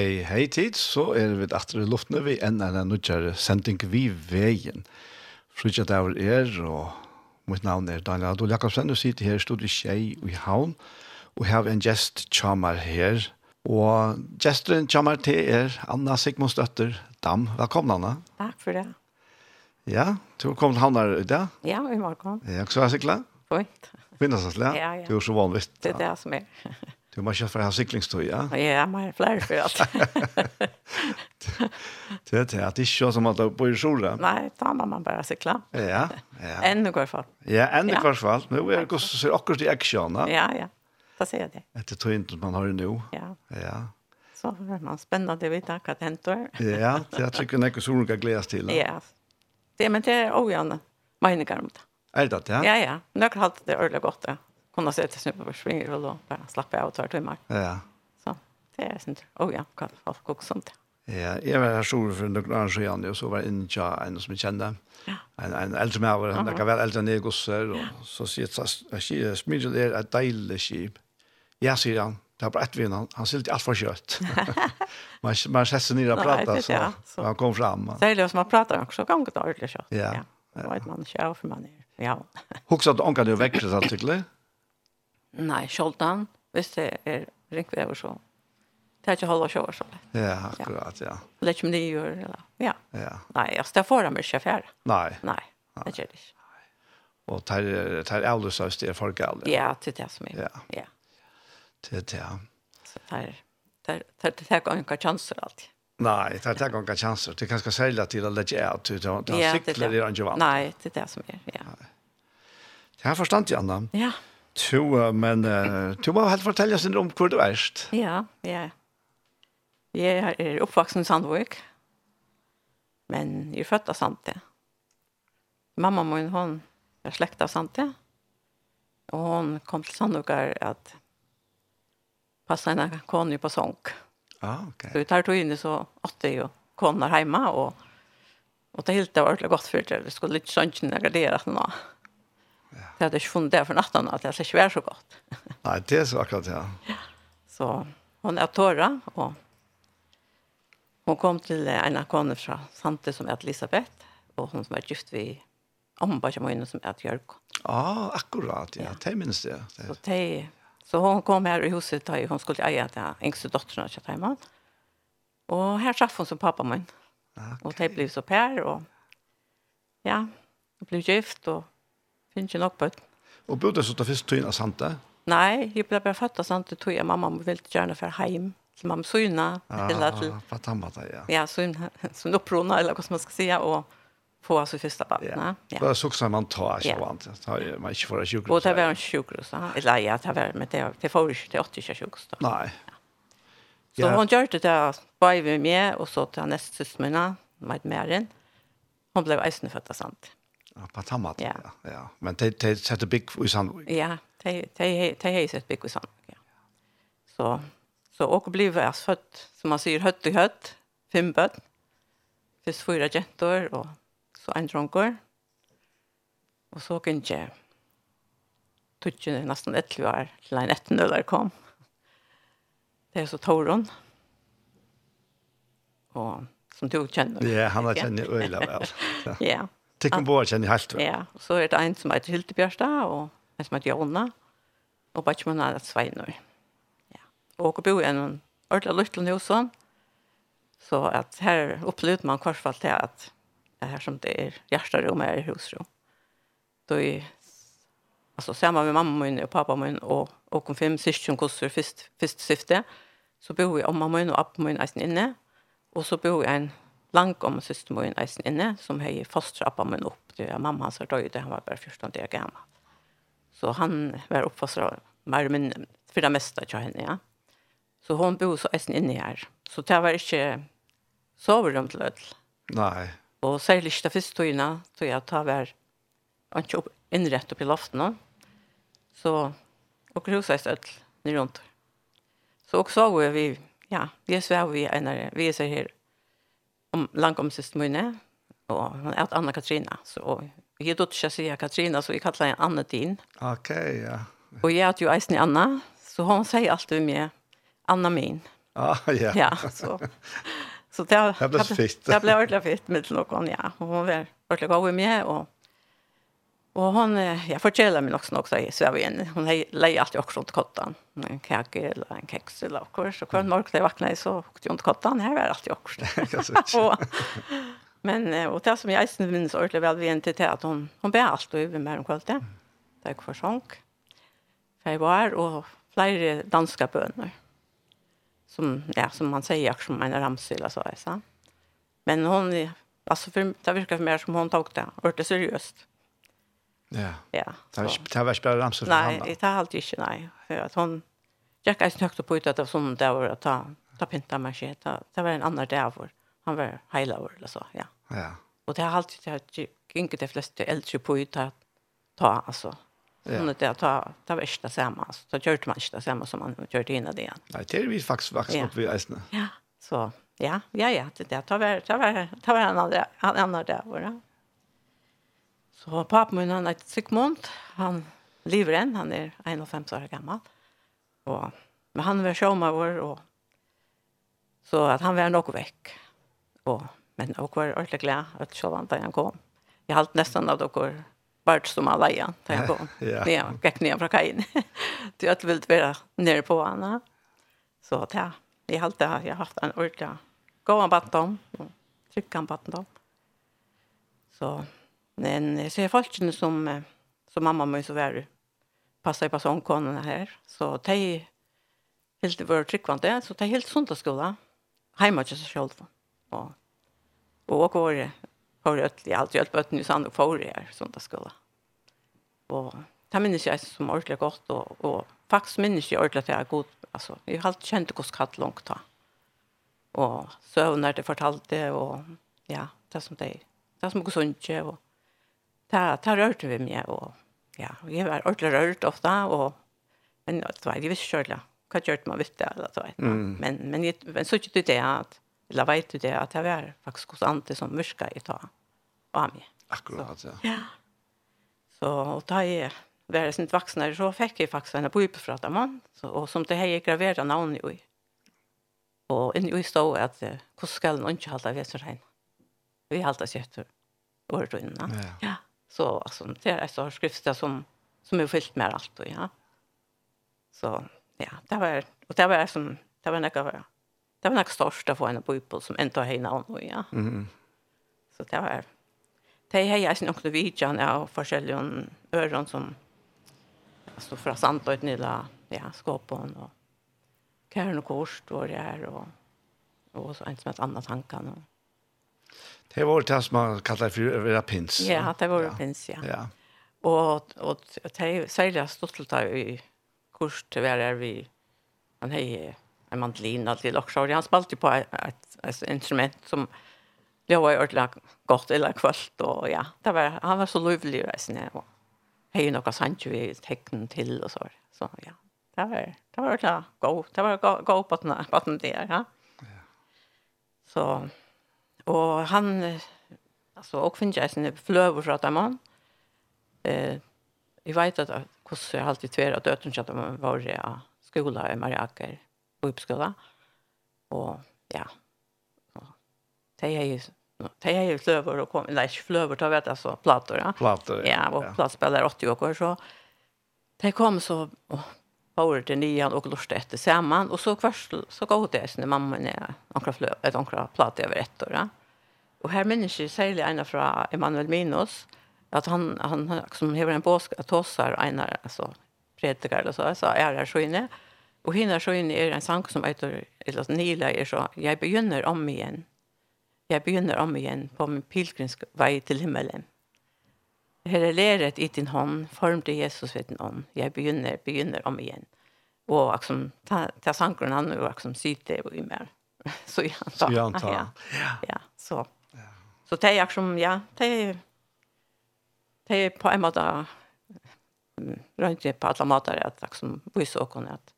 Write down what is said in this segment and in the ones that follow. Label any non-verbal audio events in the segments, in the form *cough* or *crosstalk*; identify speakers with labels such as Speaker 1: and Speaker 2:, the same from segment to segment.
Speaker 1: Hei, hei tid, så er vi etter i luftene vi enn er en nødgjør sending vi veien. Frutja der er, og mitt navn er Daniel Adol Jakobsen, og sitter her i studiet Kjei i Havn, og her har en gjest Tjamar her, og gesteren Tjamar til er Anna Sigmunds døtter Dam. Velkommen, Anna.
Speaker 2: Takk for det.
Speaker 1: Ja, du kom til Havn her i dag?
Speaker 2: Ja, i morgen.
Speaker 1: Ja, så er jeg sikkert.
Speaker 2: Fint.
Speaker 1: Fint, så slett.
Speaker 2: Ja, ja.
Speaker 1: Du er så vanlig.
Speaker 2: Det er det som er.
Speaker 1: Du må kjøpe her siklingstøy, ja?
Speaker 2: Ja, jeg må flere for alt. *laughs*
Speaker 1: Det er det, det er ikke som at du bor i Sjore.
Speaker 2: Nei, da må man bare sikla.
Speaker 1: Ja, ja.
Speaker 2: Enn i hvert fall.
Speaker 1: Ja, enn i hvert fall. Nå er det hvordan ser akkurat i aksjene. Ja,
Speaker 2: ja. Da ser jeg det.
Speaker 1: Etter tøynt man har nå.
Speaker 2: Ja.
Speaker 1: Ja.
Speaker 2: Så er man spennende å vite hva det henter.
Speaker 1: Ja, det er sikkert noe som kan gledes til.
Speaker 2: Ja. Det, men det er også gjerne meninger om det.
Speaker 1: Er det det?
Speaker 2: Ja, ja. Nå har jeg hatt det ordentlig godt, ja hon har sett snubbor på springer och då bara slappar jag och timmar.
Speaker 1: Ja.
Speaker 2: Så det är sånt. Oh ja, kan folk också sånt.
Speaker 1: Ja, jag var här stor för några år sedan och så var in ja en som jag
Speaker 2: kände.
Speaker 1: En en äldre man var han där var äldre än och så så så smidde det ett dejligt skip. Ja, säger han. Det har bara ett vinn, han ser lite allt för kött. *laughs* man man
Speaker 2: sätter
Speaker 1: ner
Speaker 2: och pratar
Speaker 1: så,
Speaker 2: så
Speaker 1: han kom fram.
Speaker 2: Særlig hvis som prater pratar också, kan gå ordentlig kött.
Speaker 1: Ja.
Speaker 2: Ja. Vad man kör för man är. Ja.
Speaker 1: Huxat onkan du växer så tyckligt.
Speaker 2: Nei, sjoldan, hvis det er ringvever så. Det er ikke halva sjåar så.
Speaker 1: Ja, akkurat, ja.
Speaker 2: Det er ikke om det gjør, eller, ja.
Speaker 1: ja.
Speaker 2: Nei, altså, det får de ikke fjerde.
Speaker 1: Nei.
Speaker 2: Nei, det gjør det ikke.
Speaker 1: Og det er avløs av styr folk alle.
Speaker 2: Ja, til det som er.
Speaker 1: Ja. Det er det, ja.
Speaker 2: Så det er, det er, det er, det er, det
Speaker 1: er, det Nei, det er ikke noen chanser. Det er ganske særlig at de
Speaker 2: har
Speaker 1: lett
Speaker 2: ut.
Speaker 1: Det
Speaker 2: er
Speaker 1: sikler i vant.
Speaker 2: Nei, det er det som er, ja.
Speaker 1: Det har forstand, Anna.
Speaker 2: Ja.
Speaker 1: Så, men uh, du må helt fortelle oss om hvor du erst.
Speaker 2: Ja, ja. Jeg er oppvaksen i Sandvåg, men jeg er født av Sandvåg. Mamma min, hun er slekt av Sandvåg, og hun kom til Sandvåg at passa henne kone på sånk.
Speaker 1: Ah, okay.
Speaker 2: Så vi tar tog inn så åtte jo koner hjemme, og, og det hele var ordentlig godt for det. Det skulle litt sånn ikke gradere at nå. Jeg hadde ikke funnet det for natten, at jeg ikke var så godt. *laughs*
Speaker 1: Nei, det er så akkurat, ja. ja.
Speaker 2: Så hun er tåra, og hun kom til en av kone fra Sante som heter Elisabeth, og hun som er gift ved Amba som heter Jørgen.
Speaker 1: ah, akkurat, ja.
Speaker 2: ja.
Speaker 1: Det minnes det. det.
Speaker 2: Så, te, så hun kom her i huset da hun skulle eie til yngste dotteren av Kjataiman. Og her traff hun som pappa min.
Speaker 1: Okay.
Speaker 2: Og de ble så pær, og ja, ble gift, og finns ikke nok på.
Speaker 1: Och bodde så att först tog av Santa?
Speaker 2: Nej, jag ble bare født av Santa tog jag mamma och ville gjerne for hjem til mamma Suna.
Speaker 1: Ja, till, Fatamata, ja.
Speaker 2: Ja, Suna, Suna opprona, eller vad man ska säga och få alltså första barnet.
Speaker 1: Ja. Bara så som man tar så vant. Tar ju man inte för sjukhus.
Speaker 2: Och det var en sjukhus, så eller ja, det var med det det får ju till 80 sjukhus då.
Speaker 1: Nej.
Speaker 2: Så hon gjorde det där by med og och så till nästa systerna med Maren. Hon blev eisende født av sant.
Speaker 1: Ja, på samma
Speaker 2: sätt.
Speaker 1: Ja. ja. Men det det sätter big i Sandvik.
Speaker 2: Ja, de, de, de har sett bygg i Sandvik. Ja. Så så och blev jag født, som man sier, høtt i høtt, fem bøtt, først fyra jenter, og så en dronker. Og så kunne kan jag tutchen nästan ett år til en ett nölar kom. Det er så Toron. Og som du kjenner.
Speaker 1: Ja, han har känner öjla väl. Ja. *laughs* Tykken på kjenner helt.
Speaker 2: Ja, så er det en som heter Hyltebjørstad, og en som heter Jonna, og bare ikke har Sveinor. Ja. Og å bo i en ordentlig lytlen hos så at her opplevde man korsfall til at det her som det er hjerterom er husrom. Då är alltså samma med mamma min och pappa min och och kom fem syskon kostar först först syfte så bor vi mamma min och pappa min alltså inne och så bor en langt om syster min eisen inne, som har fostret appa min opp. Det var mamma hans var døde, han var bare 14 år gammel. Så han var oppfostret mer og mindre, for det meste til henne, ja. Så hon bor så eisen inne her. Så det var ikke soverom til ødel.
Speaker 1: Nei.
Speaker 2: Og særlig ikke det første togene, så jeg tar hver ikke opp, innrett opp i loftene. Så, og gruset ødel, ned rundt. Så også var vi, ja, vi er svært vi er, vi er så her, om langt om siste mine, og hun er Anna Katrina. Så jeg dotter ikke å si Katrina, så jeg kaller henne Anna din.
Speaker 1: Ok, ja.
Speaker 2: Og jeg er jo Eisen i Anna, så hun sier alltid med Anna min.
Speaker 1: Ah, ja.
Speaker 2: Ja, så... Så det,
Speaker 1: det ble så fint.
Speaker 2: Det ble ordentlig fint med noen, ja. Hun var ordentlig god med meg, og Och hon jag fortäller mig också också i Sverige. Hon har lejer alltid också runt kottan. En kake eller en kex eller och Så och kvar morgon det vaknar så åkte runt kottan här var alltid också. och, men och det som jag sen minns ordentligt väl vi inte till att hon hon ber alltid över med om kvällen. Tack för sånk. För var och flera danska bönder. Som ja som man säger som en ramsar eller så här så. Men hon alltså för det verkar för mig som hon tog det ordentligt seriöst.
Speaker 1: Ja.
Speaker 2: Ja.
Speaker 1: Det var inte bara ramsor för
Speaker 2: honom.
Speaker 1: Nej,
Speaker 2: det har alltid inte, nej. För att hon Jack är snökt på ut att det var sån där var att ta, ta pinta med sig. Det var en annan där för. Han var hela år eller så, ja.
Speaker 1: Ja.
Speaker 2: Och det har alltid, det har inte de flesta äldre på ut att ta, alltså.
Speaker 1: Ja.
Speaker 2: Hon det ta ta värsta samma. Så då gjorde man inte samma som man gjorde innan det.
Speaker 1: Nej, det är vi faktiskt faktiskt upp vid Eisne.
Speaker 2: Ja, så. Ja, ja, ja, det där tar vi tar vi tar vi en annan en annan där, va? Så pappa min, han heter Sigmund. Han lever än, han är 51 år gammal. Och, men han var sjömavår och så att han var nog väck. Och, men och var ordentligt glad att sjövan där han kom. Jag halt nästan av dokor vart som alla igen när jag kom. *laughs*
Speaker 1: ja. *laughs*
Speaker 2: ja gick ner från kajen. det är alltid vara nere på honom. Så att ja, jag har där jag haft en ordentlig gå en batten om. Trycka batten. Så Men så är folken som, som mamma mig så var passa på sångkonorna här. Så de helt var tryckvande, så de helt sundagsskola. Hemma till Og, själva. Och, och går har jag alltid allt jag bött nu sand och får här sundagsskola. Og det minnes jag som ordentlig gott och, och faktisk minnes jag ordentlig at jeg er god. Alltså, jeg har alltid känt hur skatt långt ta. Och sövnar det fortalte och ja, det som det. Det som är sunt Og ta, ta rørte vi meg, og ja, jeg var ordentlig rørt ofte, og, men det var jeg visste selv, hva gjør man vet det, eller så,
Speaker 1: mm.
Speaker 2: men, men, jeg, men så ikke du det, at, eller vet du det, at jeg var faktisk hos Ante som virka i ta av meg.
Speaker 1: Akkurat, så, ja.
Speaker 2: ja. Så, og da jeg var jeg sint vaksne, så fikk jeg faktisk en bøype fra dem, og som det her jeg graverer navnet i. Og inni i stå at hvordan skal inte ikke halte så regn? Vi halte kjøttur året og innan.
Speaker 1: Ja.
Speaker 2: ja. Så alltså det är alltså skrifter som som är fyllt med allt och ja. Så ja, det var och det var som det var något det var några att få en bibel som inte har hina och ja.
Speaker 1: Mm.
Speaker 2: Så det var det här jag syns också vidjan av försäljaren öron som alltså från ett nilla ja, skåpon och Kärn och Korst var det här och, och så en som ett annat hankan och
Speaker 1: Det var det som man kallar för era pins.
Speaker 2: Ja, det var
Speaker 1: ja.
Speaker 2: pins, ja.
Speaker 1: ja.
Speaker 2: Och, och det säger jag stått i kurs till vad är vi han hej en mandolin allt till också. Han spalte på ett, ett instrument som det var ordentligt gott eller kvalt och ja, det var, han var så lovlig reisen här. Och något sant sancho i tecken till och så. Så ja, det var, det var ordentligt gott. Det var gott på den där, ja. ja. Så Och han alltså och finns jag sen flöver så att man eh jag vet att hur jag alltid tvär att döttern så att man var i skola i Mariaker på uppskola. Och ja. Det är ju det är ju flöver och kom nej flöver tar vet alltså plattor. Ja.
Speaker 1: Plater,
Speaker 2: Ja, och ja. plattspelare 80 år så. Det kom så och bor till nian och lust efter samman och så kvart så går det sen mamma när ankra flö ett ankra plat över ett år. Och här människor säger ena från Emanuel Minos att han han som har en påsk att tossar ena alltså predikar eller så så är det så inne. Och hinner så inne är en sång som heter eller Nila är så jag begynner om igen. Jag begynner om igen på min pilgrimsväg till himmelen. Her er læret i din hånd, form til Jesus ved din ånd. Jeg begynner, begynner om igjen. Og liksom, ta, ta sankeren han, og liksom, syte og i mer. *laughs* Så ja.
Speaker 1: Så jeg antar.
Speaker 2: Ja, ja. ja så. Ja. Så det er liksom, ja, det er, det er på en måte, rundt på alle måter, at liksom, vi så kunne at,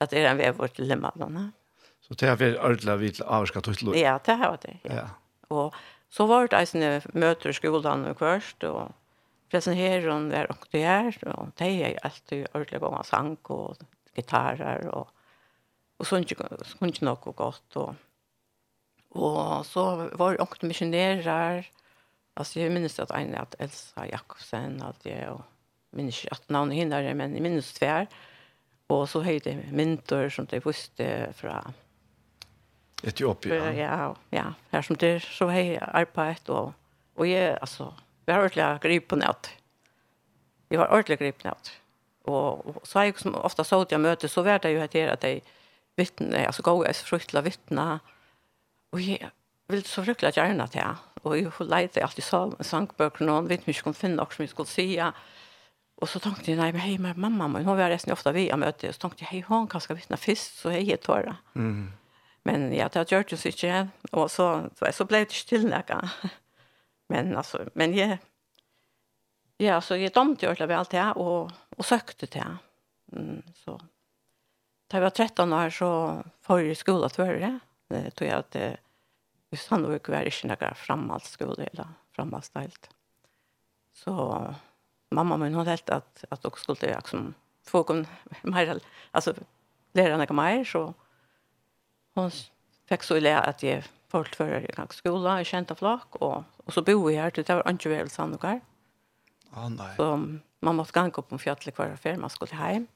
Speaker 2: at det er en vei til lemmene.
Speaker 1: Så det er vi ordentlig vidt avskattet.
Speaker 2: Ja, det er det. Ja.
Speaker 1: ja.
Speaker 2: Og, Så var det eisne møter i skolan og kvørst, og presenteren var åkte her, og de er alltid ordentlig gong av sang og gitarer, og, og sånn ikke noe godt. Og, og så var det åkte missionerer, altså jeg minnes at en at Elsa Jakobsen, at jeg, og minnes ikke at navnet hindrer, men jeg minnes tver, og så høyde mynter som de visste fra
Speaker 1: Etiopia?
Speaker 2: Ja, ja. Her som det så hej jeg och och jag alltså vi har ordentligt grip på nät. Vi har ordentligt grip på nät. Och så är jeg som ofta så att jag möter så var det heter att at vittne, alltså gå jeg fruktelig vittna. Och jag vill så fruktelig gjerne til Och jag får lite alltid sangbøkene, någon vet mycket om finna också noe som jeg skulle säga. Och så tänkte jag, nej men hej mamma, men hon var resten ofta vi har möte. Så tänkte jag, hej hon kanske vittna fisk så hej tar det.
Speaker 1: Mm.
Speaker 2: Men ja, det har gjort ju så inte. Och så, så, så ble det ikke til noe. *laughs* Men alltså, men jag... Ja, så jag domte ju att allt det och, och sökte til Mm, så. Da jeg var 13 år, så får jeg skolen til å høre. Det tror jeg at det, hvis han ikke var ikke noe fremhaldsskole eller fremhaldsdelt. Så mamma min hadde helt at, at dere skulle til liksom, få kun mer, altså lære noe mer, så hon fick så illa att jag folkförare i kanske skola i kända flock och och så bor vi här det var inte väl sannokar.
Speaker 1: Ja nej.
Speaker 2: Så man måste gå upp på fjället kvar för man skulle hem.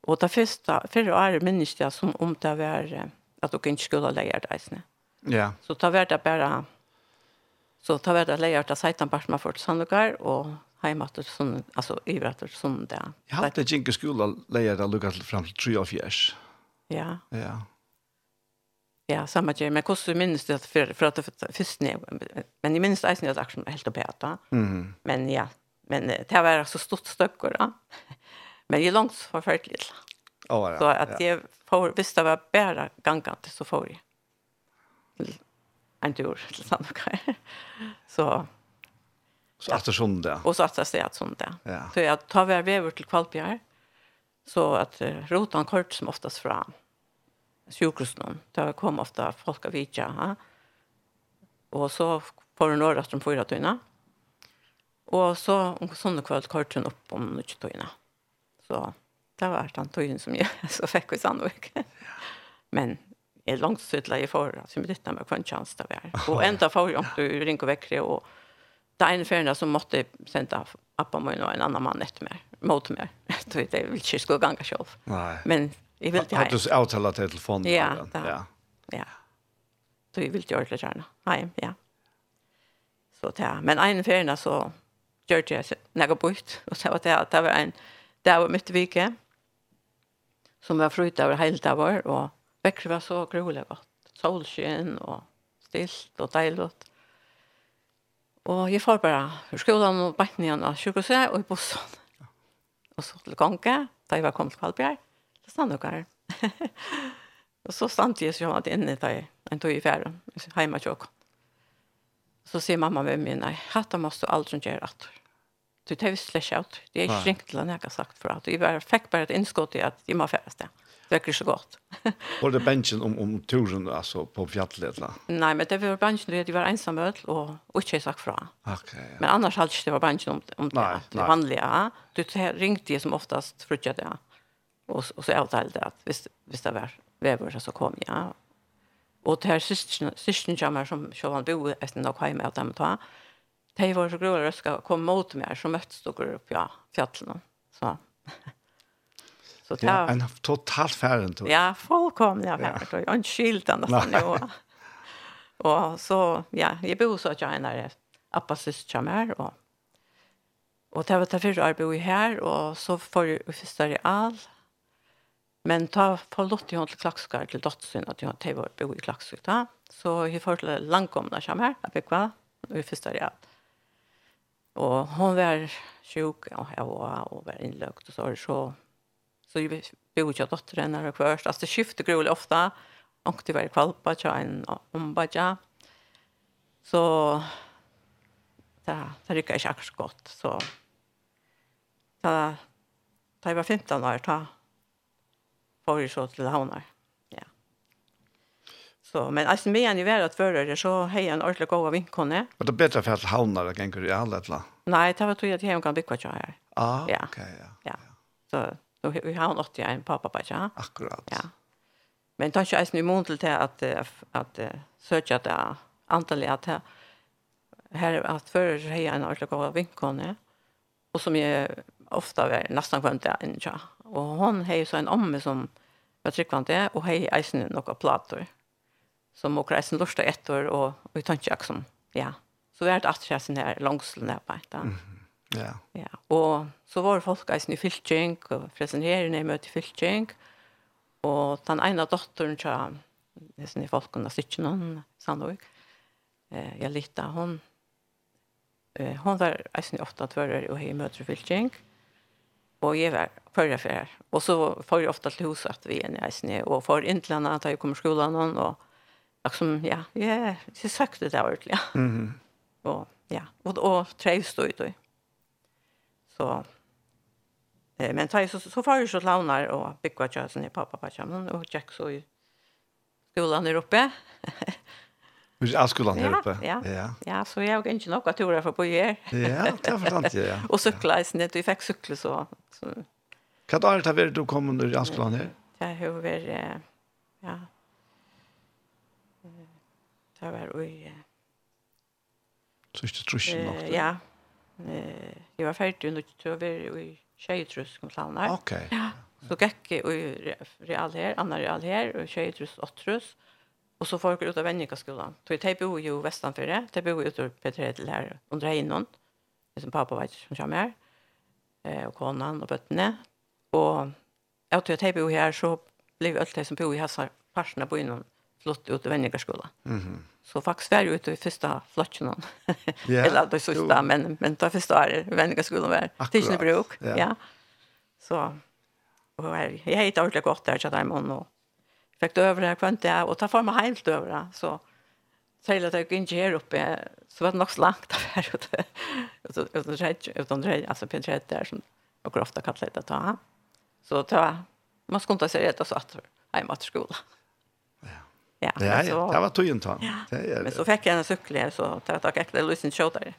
Speaker 2: Och det första förra året minns jag som om det var att du inte skulle lägga det isne.
Speaker 1: Ja.
Speaker 2: Så ta vart det bara så ta vart det lägga det sidan bort man fort sannokar och heimatter sån alltså överallt som där.
Speaker 1: Jag hade inte skola lägga det lucka fram till 3 av
Speaker 2: Ja.
Speaker 1: Ja.
Speaker 2: Ja, samma grej. Men kostar minns det för, för att det först nu. Men i minns eisen att aktien helt uppe att. Men ja, men det var så stort stöckor. Ja. Men jag långt har
Speaker 1: följt lite. Oh, ja,
Speaker 2: så att
Speaker 1: ja.
Speaker 2: jag får, visst det var bara gangant så får jag. En tur till Sandokar. *laughs* så
Speaker 1: Så att det sånt där.
Speaker 2: Och så att det är sånt där.
Speaker 1: Ja.
Speaker 2: Så jag tar väl över till Kvalpjär. Så att uh, rotan kort som oftast fram. Mm sjukhusen. Det kom ofta folk av vidja. Ja. Og så får hun året som fyra tøyna. Og så om sånne kveld kort hun opp om noe tøyna. Så det var den tøyen som jeg så *laughs* fikk i Sandvik. Men jeg er langt sødla i forra, så jeg dytta meg hver chans det var. *laughs* Og enda får jeg om du ringer vekkere, og det er en ferien som måtte sende appa min og en annan mann etter meg, mot meg. Så det vil ikke skulle ganga
Speaker 1: sjolv.
Speaker 2: Men Jag vill
Speaker 1: inte
Speaker 2: ha.
Speaker 1: Har du avtalat till telefonen?
Speaker 2: Ja,
Speaker 1: ja.
Speaker 2: Ja. Så jeg vil inte ordentligt gjerne. Nei, ja. Så det er. Men en färna så gjør jeg nægge bort. Og så var det at det var en där var mitt vike. Som var frukt over hele av år. Och växer var så grulig godt. Solsken og stilt og deilig. Og jeg får bare skolen og bækken igjen av sykehåset og i bussen. Og så til Konke, da jeg var kommet til Kvalbjerg det stann dere. og så samtidig som jeg var inne i en tog i fjæren, hjemme til åkken. Så sier mamma med meg, nei, hatt måste du aldri gjøre at du tar visst slash ut. Det
Speaker 1: er
Speaker 2: ikke ringt til han jeg har sagt for at jeg bare, fikk bare et innskott i at jeg må fjæres det. Det virker så godt. *laughs*
Speaker 1: var det bensjen om, om turen altså, på fjallet?
Speaker 2: Nei, men det var bensjen at jeg var ensam øl og, og ikke sagt fra.
Speaker 1: Okay, ja.
Speaker 2: Men annars hadde ikke det var bensjen om, om det,
Speaker 1: nei,
Speaker 2: det vanlige. Du ringte jeg som oftast fruttet det. Ja. Och, och så avtalade att visst, visst det var väver så kom jag. Och det här systern kommer som Sjövan Bo efter något hem att dem ta. De var så grova röska kom mot mig så möttes då går upp ja, fjällen. Så. Så det
Speaker 1: ja, en total färden då.
Speaker 2: Ja, fullkomliga färden. Ja. Jag har inte skilt nästan nu. Och så, ja, jag bor så att jag är nära appa systrar med och Och det var därför jag arbetade här och så får jag förstå i all Men ta på lott hon til klakskar til dottsyn att jag tar var bo i klakskar da. Så hur för till lankomna kom här att bekva i första ja. Och hon var sjuk och jeg var och var inlökt och så var det så så ju bo jag dottern när det först alltså skifte grulig ofta og det var kvalpa tja en ombaja. Så det, där gick jag så gott så ta ta var 15 år ta får så til havner. Ja. Så men altså, med en värd att förare så har jeg en ordentlig god vinkone.
Speaker 1: Men det är bättre för att havnar det kan ju alla alla.
Speaker 2: Nei, det var tog jag att hem kan bygge hva her.
Speaker 1: Ah,
Speaker 2: ja.
Speaker 1: okej, okay, ja.
Speaker 2: Ja. Så då vi har något jag en pappa på ja.
Speaker 1: Akkurat.
Speaker 2: Ja. Men det tar ju en mån till att att antallet at det her at att har jeg en ordentlig god vinkone. Og som är ofta kvendt det inn, ja. Og hon har ju så en omme som var tryckvante och hej eisen noen plater, som åker eisen lusta ett år och vi tar ikke som ja så vi har jag sen här långslön här på där.
Speaker 1: Ja.
Speaker 2: Ja, och så var folk eisen i Filching och presenterade møte i fylking, och den ene dottern tja nesten i folk sitter sitta någon sannolikt. Eh jag litar hon eh hon var eisen ofta att vara och hej möter Filching. Mm Boje var førre for här. Och så får jag ofte til huset vi är i får inn til henne at jag kommer skolan någon och liksom ja, jeg, jeg søkte det där ordentligt.
Speaker 1: Mhm.
Speaker 2: Och ja, och og trivs då ut då. Så eh men tar så så far så launar och hva tjösen i pappa pappa och Jack så i skolan der uppe.
Speaker 1: Vi är skolan här uppe.
Speaker 2: Ja,
Speaker 1: ja.
Speaker 2: ja så jeg har inte några turer för på er.
Speaker 1: ja, det har förstått jag. Ja.
Speaker 2: og cykla i snitt, og jeg fikk sykle så. så.
Speaker 1: Vad har det varit du kom under skolan här?
Speaker 2: Jag har varit, ja. Det var varit i...
Speaker 1: Så är det truschen nog?
Speaker 2: Ja. Jeg var ferdig under, jag var i tjejtrus kom slagen här.
Speaker 1: Okej.
Speaker 2: Ja. Så gikk jeg i real her, annan real her, og tjejtrus och trus. Og så folk ut av Vänjikaskolan. Så jeg bor ju västanför Jeg bor ju ute på Tredel her under innan. Det som pappa vet som kommer her. Eh, og konan og bøttene. Og jeg tror att de bor her, så blev alt det som bor i Hassar. Parsarna bor innan flott ut av Vänjikaskolan.
Speaker 1: Mm -hmm.
Speaker 2: Så faktisk var jeg ute i første flotchen.
Speaker 1: yeah. *laughs*
Speaker 2: Eller det sista, men, men det første är Vänjikaskolan var.
Speaker 1: Akkurat.
Speaker 2: Tidsnebruk. Yeah.
Speaker 1: Ja.
Speaker 2: Så. Og jeg, jeg hittade ordentlig godt der, så där og fikk det over her här kvant det och ta for meg helt over över så til at jeg gikk inte her oppe, så var det nog slankt av här ute. Utan utan rätt utan rätt alltså på rätt där som och ofte kan leta ta. Så ta man skulle ikke se det og satt hem att skola. Ja.
Speaker 1: Ja, ja,
Speaker 2: ja,
Speaker 1: det var tog ta.
Speaker 2: Ja. Men så fick jag en cykel här så tar jag äkta Lucien Schotter.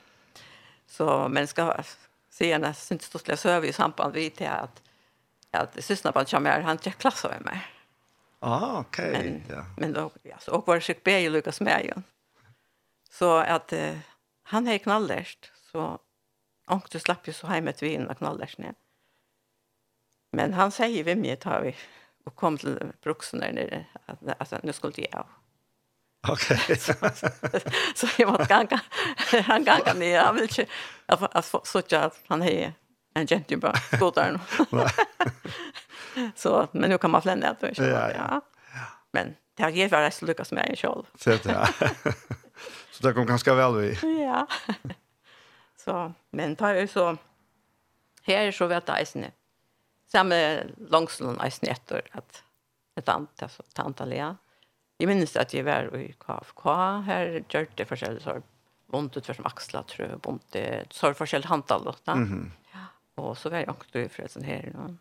Speaker 2: Så men ska se när syns det så över i samband vid till att att systerna på han kommer han träffar klass av mig.
Speaker 1: Ah, okej. Okay.
Speaker 2: Men,
Speaker 1: ja.
Speaker 2: men då, ja, så och var sjuk bär ju med ju. Så att eh, han är knallärst. Så och du slapp ju så hem ett vin och knallärst ner. Men han säger vem jag tar vi och kom till bruxen där nere. Att, alltså, nu skulle jag.
Speaker 1: Okej. Okay. *laughs*
Speaker 2: så, så jag måste ganga. Han ganga ner. Han vill inte att, att, att, att, han är en gentleman. Skådaren. Nej. *laughs* *laughs* Så, men nu kan man flända att
Speaker 1: ja, ja. ja.
Speaker 2: Men det har gett vara så lyckas med en själv.
Speaker 1: Så det Så det kom ganska väl vi.
Speaker 2: Ja. *laughs* Så, men tar ju så här är så vet jag inte. Samme långslån är snett att ett antal så tantalia. Jag minns att jag var i KFK här gjorde försäljning så vondt ut för som axlar tror jag vondt så försäljning hantal då.
Speaker 1: Mm.
Speaker 2: Ja. Och så var jag också i frösen här någon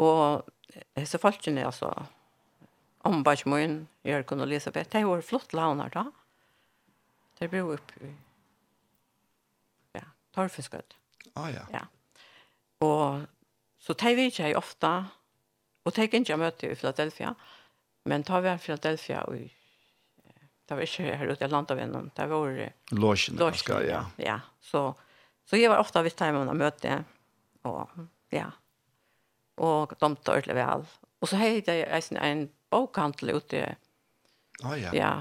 Speaker 2: Og hese folkene, altså, ombadsmøyen, Jørgen og Elisabeth, det var flott launar da. Det ble opp i ja, torfiskød.
Speaker 1: Ah, ja.
Speaker 2: ja. Og så det vi ikke ofte, og det ikke møte i Philadelphia, men tar vi i Philadelphia og det var ikke her ute i Landavinnen, det var
Speaker 1: ska ja.
Speaker 2: ja. Så, så jeg var ofte vidt hjemme og møte, og ja, og domte ordentlig vel. Og så har jeg en, en bokhandel ute.
Speaker 1: Å ja.
Speaker 2: ja.
Speaker 1: Ja.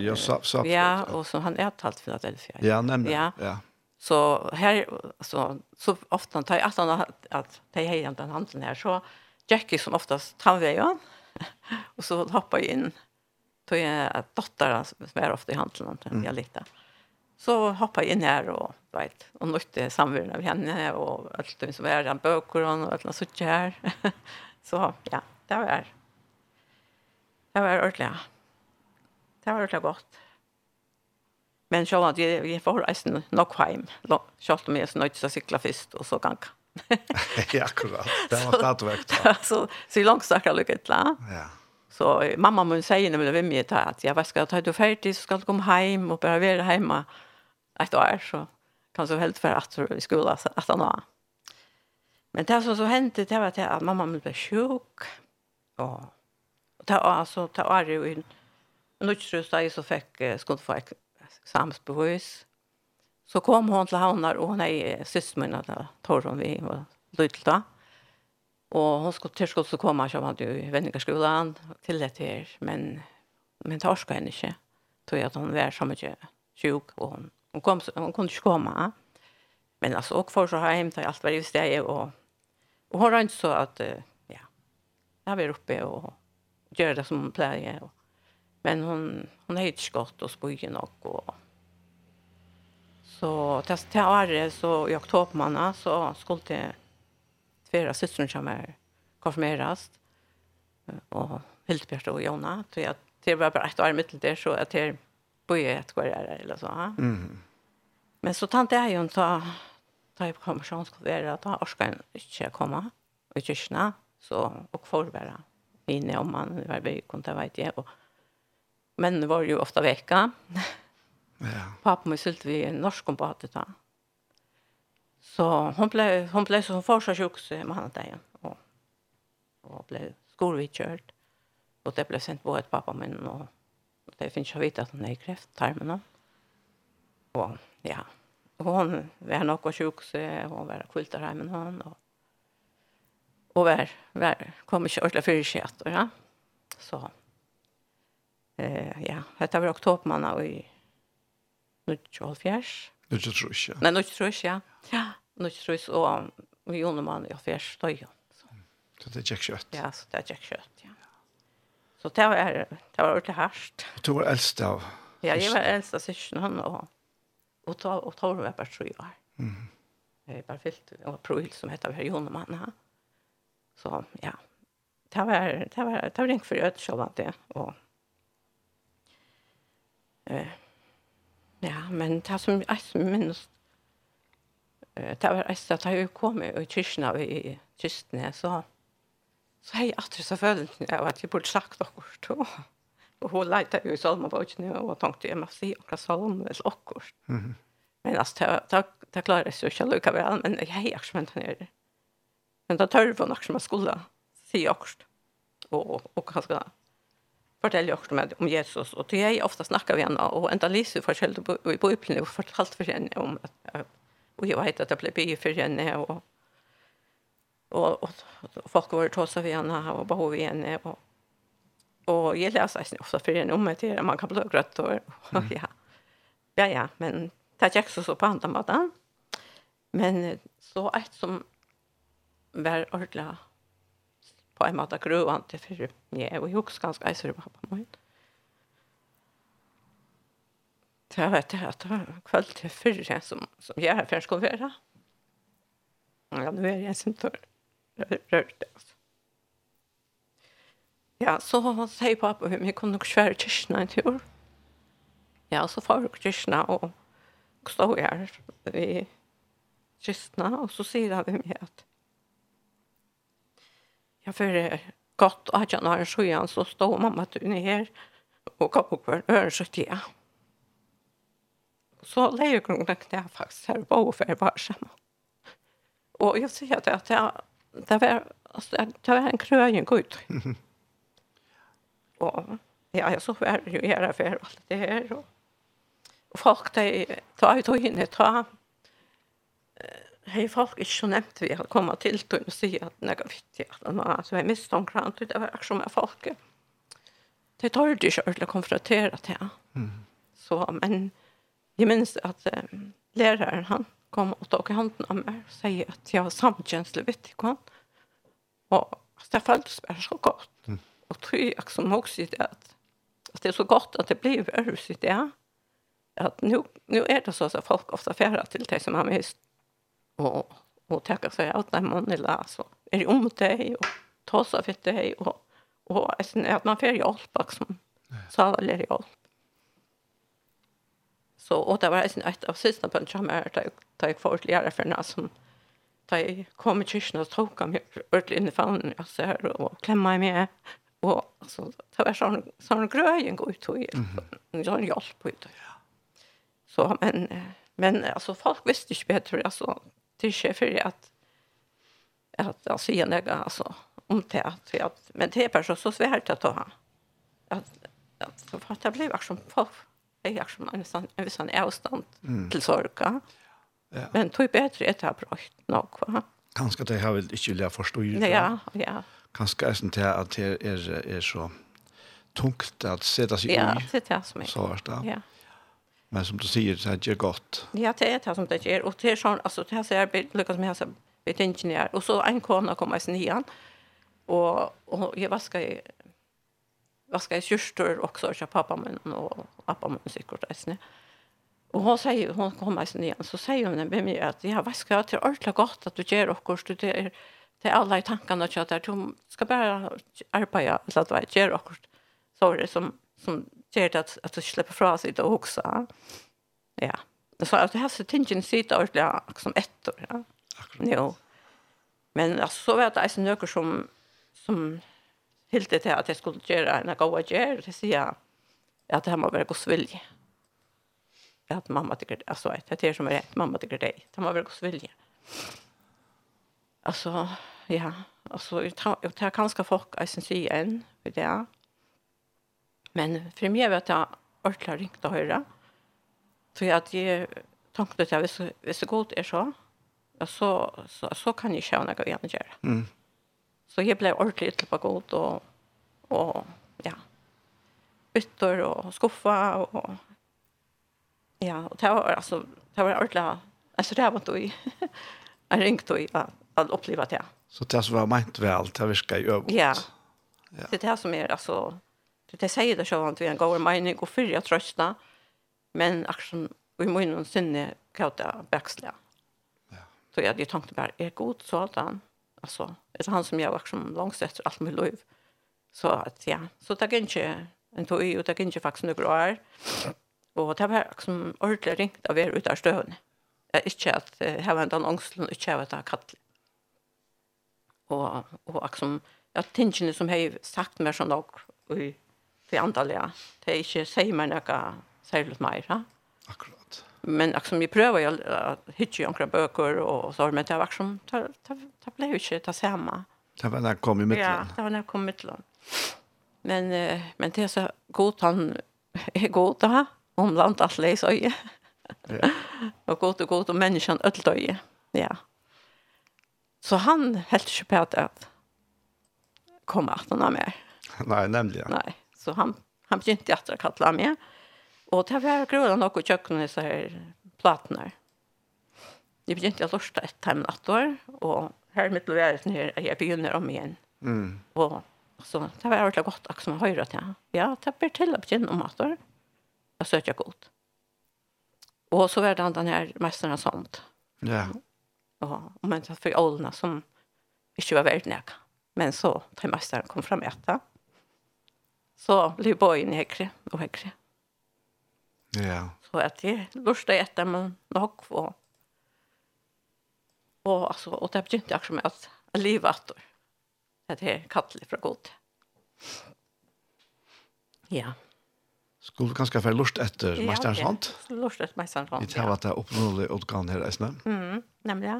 Speaker 1: Ja, sa, sa,
Speaker 2: ja, og så han er talt Philadelphia.
Speaker 1: Ja, nemlig.
Speaker 2: Ja.
Speaker 1: ja.
Speaker 2: Så här så så ofta tar jag att han att, ta det är den handeln här så Jackie som oftast tar vi ju. och så hoppar jag in tog jag att dottern som är ofta i handeln mm. jag lite. Så hoppar jag in här och vet, och nötte samvärna av henne och allt det som är den böcker och allt något sånt här. så ja, det var det var ordentligt. Det var ordentligt gott. Men *laughs* *laughs* så var det vi får resten nog hem. Schalt med så nöjt så cykla *laughs* först och så gang.
Speaker 1: ja, akkurat. Det var tatt vekk.
Speaker 2: Så, så långt langt jag jeg.
Speaker 1: Ja.
Speaker 2: Så mamma mun säger när vi er med jag jeg ska ta du ferdig, så ska du komma hem och bara vara hemma ett år. Så kan så helt för att i skolan att han har. Men det som så hände det var det att mamma blev sjuk. Ja. Och det var alltså det var ju en nutchrusta så fick skulle få examensbevis. Så kom hon till havnar och hon är systermorna där tar hon vi var lilla. Och hon skulle till skulle komma så hade ju vännerskolan till det här men men torskade henne inte. Tror jag att hon var så mycket sjuk och hon Hon, kom, hon kunde inte komma. Men alltså, och för så har jag hämtat allt vad det steg och, och hon har inte så att ja, jag var uppe och gör det som hon plöjer. Och, men hon, hon är inte skott och spygen och, och så test till Arre så i oktober manna så skulle det fyra systrar som är konfirmeras och Hildbjørn og Jona, så jag det var bara ett år mitt där så att det börja ett kvar eller så.
Speaker 1: Mm.
Speaker 2: Men så tant är ju inte ta ta på konversationskolleger att han orskar inte komma i kyrkna så och förvärra inne om man var vi kunde vet jag och men var ju ofta vecka.
Speaker 1: Ja.
Speaker 2: Pappa mig sylt vi en norsk kompatet ta. Så hon blev hon blev så första sjuks med han där och och blev skolvitjört och det blev sent på ett pappa men och det finns ju vita att hon är kräft tarmen och ja hon var nog och sjuk så hon var kultar här men hon och och var var kommer inte ordla för sig att ja. Så eh ja det var oktober man och i nu
Speaker 1: 12 fjärs nu tror jag
Speaker 2: nej nu tror jag ja nu tror jag och vi gjorde man i fjärs då ja.
Speaker 1: Så det är jäkskött
Speaker 2: ja så det är jäkskött Så det var, det var ordentlig hardt.
Speaker 1: Du var eldst av?
Speaker 2: Ja, jeg var eldst av syskene han og, og, to, og tog var bare tre år.
Speaker 1: Mm.
Speaker 2: Jeg bare fyllt en april som heter Verjon og Manna. Så ja, det var, det var, det var ikke for øde selv det. Og, eh, ja, men det som jeg som minnes, det var eist at jeg kom i kyrkene i kystene, så Så hei, at så følelsen av at jeg burde sagt akkurat Og, Og hun leite jo i salmabøkene, og tenkte, jeg må si akkurat salm, eller akkurat.
Speaker 1: Mm -hmm.
Speaker 2: Men altså, det det, det klarer jeg så ikke lukka vel, men jeg hei akkurat men han gjør Men da tør hun akkurat man skulle si akkurat. Og, og og skal fortelle akkurat om Jesus. Og til jeg ofte snakker vi henne, og enda lyser forskjellig i Bibelen, og fortalt for henne om at, og jeg vet at jeg ble bygget for henne, og og, og folk var trots att vi han har behov henne, og, og jeg leser ikke ofte for henne om det man kan bli grøtt, og, og ja. Ja ja, men det er ikke så så på andre maten. Men så et som var ordentlig på en måte grøvende for meg, og jeg husker ganske eiser på pappa min. Det var det at det var kveld til fyrre som, som jeg er fjernskål være. Ja, nå er jeg sin tørre rørt rørte. Ja, så sier pappa henne, jeg kunne nok kjøre kyrkene en tur. Ja, så får jeg kyrkene og stå her i kyrkene, og så sier han henne at ja, for godt at jeg har en sjøen, så står mamma til henne her, og kom opp for en øresøtlige. Så leier grunnen knær faktisk her, bare for bare sammen. Og jeg sier at jeg det var, alltså, det var en kröning ut. *laughs* och ja, så var det ju här för allt det här. Och, och folk, de ta ju tog in, ta. hej folk är så nämnt vi har kommit till då och säga att jag viktiga att man alltså är misstänkt det var aktion med folk. Det tar ju det att konfrontera det.
Speaker 1: Mm.
Speaker 2: Så men jag minns att um, läraren han kom och tog handen av mig och säger att jag har samkänsla vittikon. Och det följdes bara så gott.
Speaker 1: Mm.
Speaker 2: Och tror jag som också är det att, att det är så gott att det blir värre i det. Att nu, nu är det så att folk ofta färrar till dig som har mist. Och, och tackar sig att när är så är det om dig och tar sig för dig. Och, och att man får hjälp liksom. Så har jag hjälp. Så och det var en ett av sista punkter som är att jag får ytterligare för några som da jeg kom i kyrkene og tok ham ordentlig inn i fanen og så her og klemma meg med og altså, det var sånn, sånn grøyen gå ut og sånn hjelp ut så men men alltså folk visste ikke bättre alltså till chef för att att alltså igen jeg alltså om det att at men det är bare så svårt att ta. Att at, för att det blev också folk jeg har som en, sånn, en sån sånn avstand mm. til sorga.
Speaker 1: Ja.
Speaker 2: Men tog bedre etter jeg har brukt nok. Va?
Speaker 1: Kanskje det har vel ikke vilja forstå.
Speaker 2: Ja, ja.
Speaker 1: Kanskje er det at det er, er så tungt at sette seg
Speaker 2: ja,
Speaker 1: i.
Speaker 2: Ja, det är det som är.
Speaker 1: Så er det.
Speaker 2: Ja.
Speaker 1: Men som du sier, det er ikke godt.
Speaker 2: Ja, det er det som det gjør. Og det er sånn, altså, det her jag lykkes med hans betingninger. Og så en kona kommer i sin Och Og, og jeg vasker vaska i också och pappa min och pappa min säkert alltså. Och hon säger hon kommer sen igen så säger hon med mig att jag vaskar till allt gott att du ger och kost du det till alla i tankarna att jag du ska bara arbeta så att jag ger och så det som som ger det att att du släpper fra sig det också. Ja. Det så att det här så tingen sitter ordentligt som ett år. Ja. Jo. Men alltså så vet jag att det är som som helt det att jag skulle göra en goda gär det säger jag att det här må vara Guds vilja att mamma tycker alltså det är som är rätt mamma tycker det det må vara Guds vilja alltså ja alltså jag tar kanske folk i sin syns igen för det men för mig vet jag ordentligt ringt att höra så att jag tänkte att jag visste visst gott är så så så, så kan jag köra något igen göra
Speaker 1: mm.
Speaker 2: Så jag blev ordentligt till på god och och ja. ytter och skuffa och ja, och det var alltså det var ordentligt alltså det var då i *laughs* jag ringt i att uppleva det.
Speaker 1: Så det som var meint vel, det virker ju övrigt.
Speaker 2: Ja.
Speaker 1: ja.
Speaker 2: Det är det som är alltså det det säger det så att vi en går mening och fyrja trösta men action vi må någon sinne kauta backsla.
Speaker 1: Ja.
Speaker 2: Så jag det tänkte bara är god så allt han. Alltså, det är han som jag var som långt efter allt mitt liv. Så att ja, så det gick inte en tog ju det gick inte faktiskt några år. Och det var liksom ordentligt ringt av er ut av stövn. Jag är inte att här var en den och inte att jag kallt. Och, och liksom, ja, tingene som jag sagt mer sånn nok i i antallet, Det är inte säger mig något särskilt mer.
Speaker 1: Akkurat.
Speaker 2: Men liksom vi prövar ju att hitta ju några böcker och så men det var som ta ta ta blev ju inte ta samma.
Speaker 1: Det var när kom i
Speaker 2: mitten.
Speaker 1: Ja,
Speaker 2: det var när kom i mitten. Men men det är så gott han är *laughs* gott ha om land att läsa ju.
Speaker 1: Ja. *laughs*
Speaker 2: och gott och gott om människan öll Ja. Så han helt inte på att komma att han med.
Speaker 1: Nej, nämligen.
Speaker 2: Nej, så han han begynte att kalla mig. Mm Og det var gröna nog och kökna så här plattor. Det blir inte lust ett hem nattor och här mitt i världen här jag begynner om igjen.
Speaker 1: Mm.
Speaker 2: Og så det var ordentligt gott också man höra til. Ja, det blir til å begynne om nattår. Jeg søker jeg godt. Og så var det den her mesteren sånt.
Speaker 1: Ja.
Speaker 2: Og, og men det för ålene som ikke var värd näka. Men så tar mesteren kom fram etter. Så blev bøyen högre og högre. Mm.
Speaker 1: Ja.
Speaker 2: Så att det lustar efter man nog och och alltså och det begynte inte också med att leva att det är kattligt för gott. Ja.
Speaker 1: Skulle du kanskje være lust etter
Speaker 2: ja, Meisterens
Speaker 1: Hand?
Speaker 2: Ja, lort etter Meisterens
Speaker 1: Hand,
Speaker 2: ja.
Speaker 1: Vi tar at det er oppnåelig utgang her, Esne.
Speaker 2: Mm, nemlig, ja.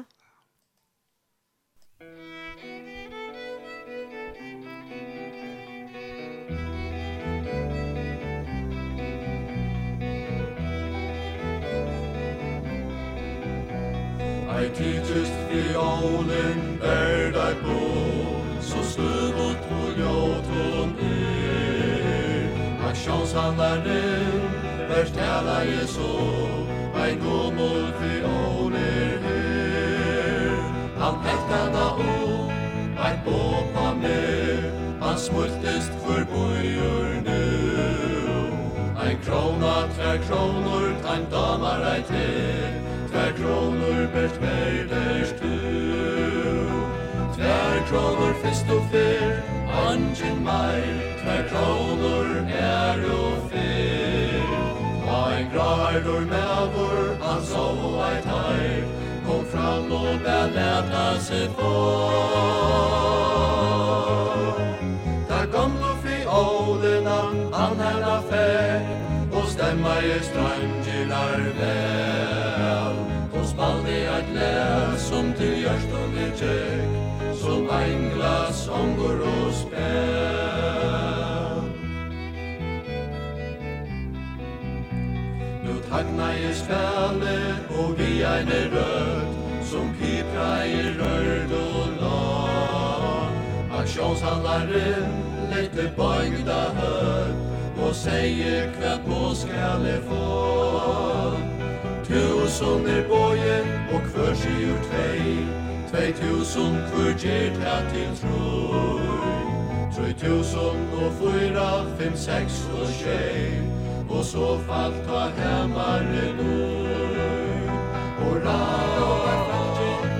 Speaker 3: salaren vers tala Jesu ein gomul fioner her han hektana o ein bopa mer han smultist for bojur nu ein krona tver kronor ein damar ei te tver kronor bert verders derst du tver kronor fyrst og fer Angin meg, tver kronor er jo fyr Og en grærdor mevor, han så ei teir Kom fram og beleta seg for Ta gamlo fri ålena, han hella fær, Og stemma i strangilar vel. Og spaldi eit le som til gjørst og til ängla sånger og spel Nu tagna i spelet og vi ein er rød, Som pipra i rörd og lag Aksjonshandlaren lette bøygda hög og säger kväll på skall jag få Tusen er bojen og kvörs i ur tvej Tvei tusen hver gjer ta til troi Troi tusen og fyra, fem, seks og tjei Og så falt ta hemmare noi Hurra,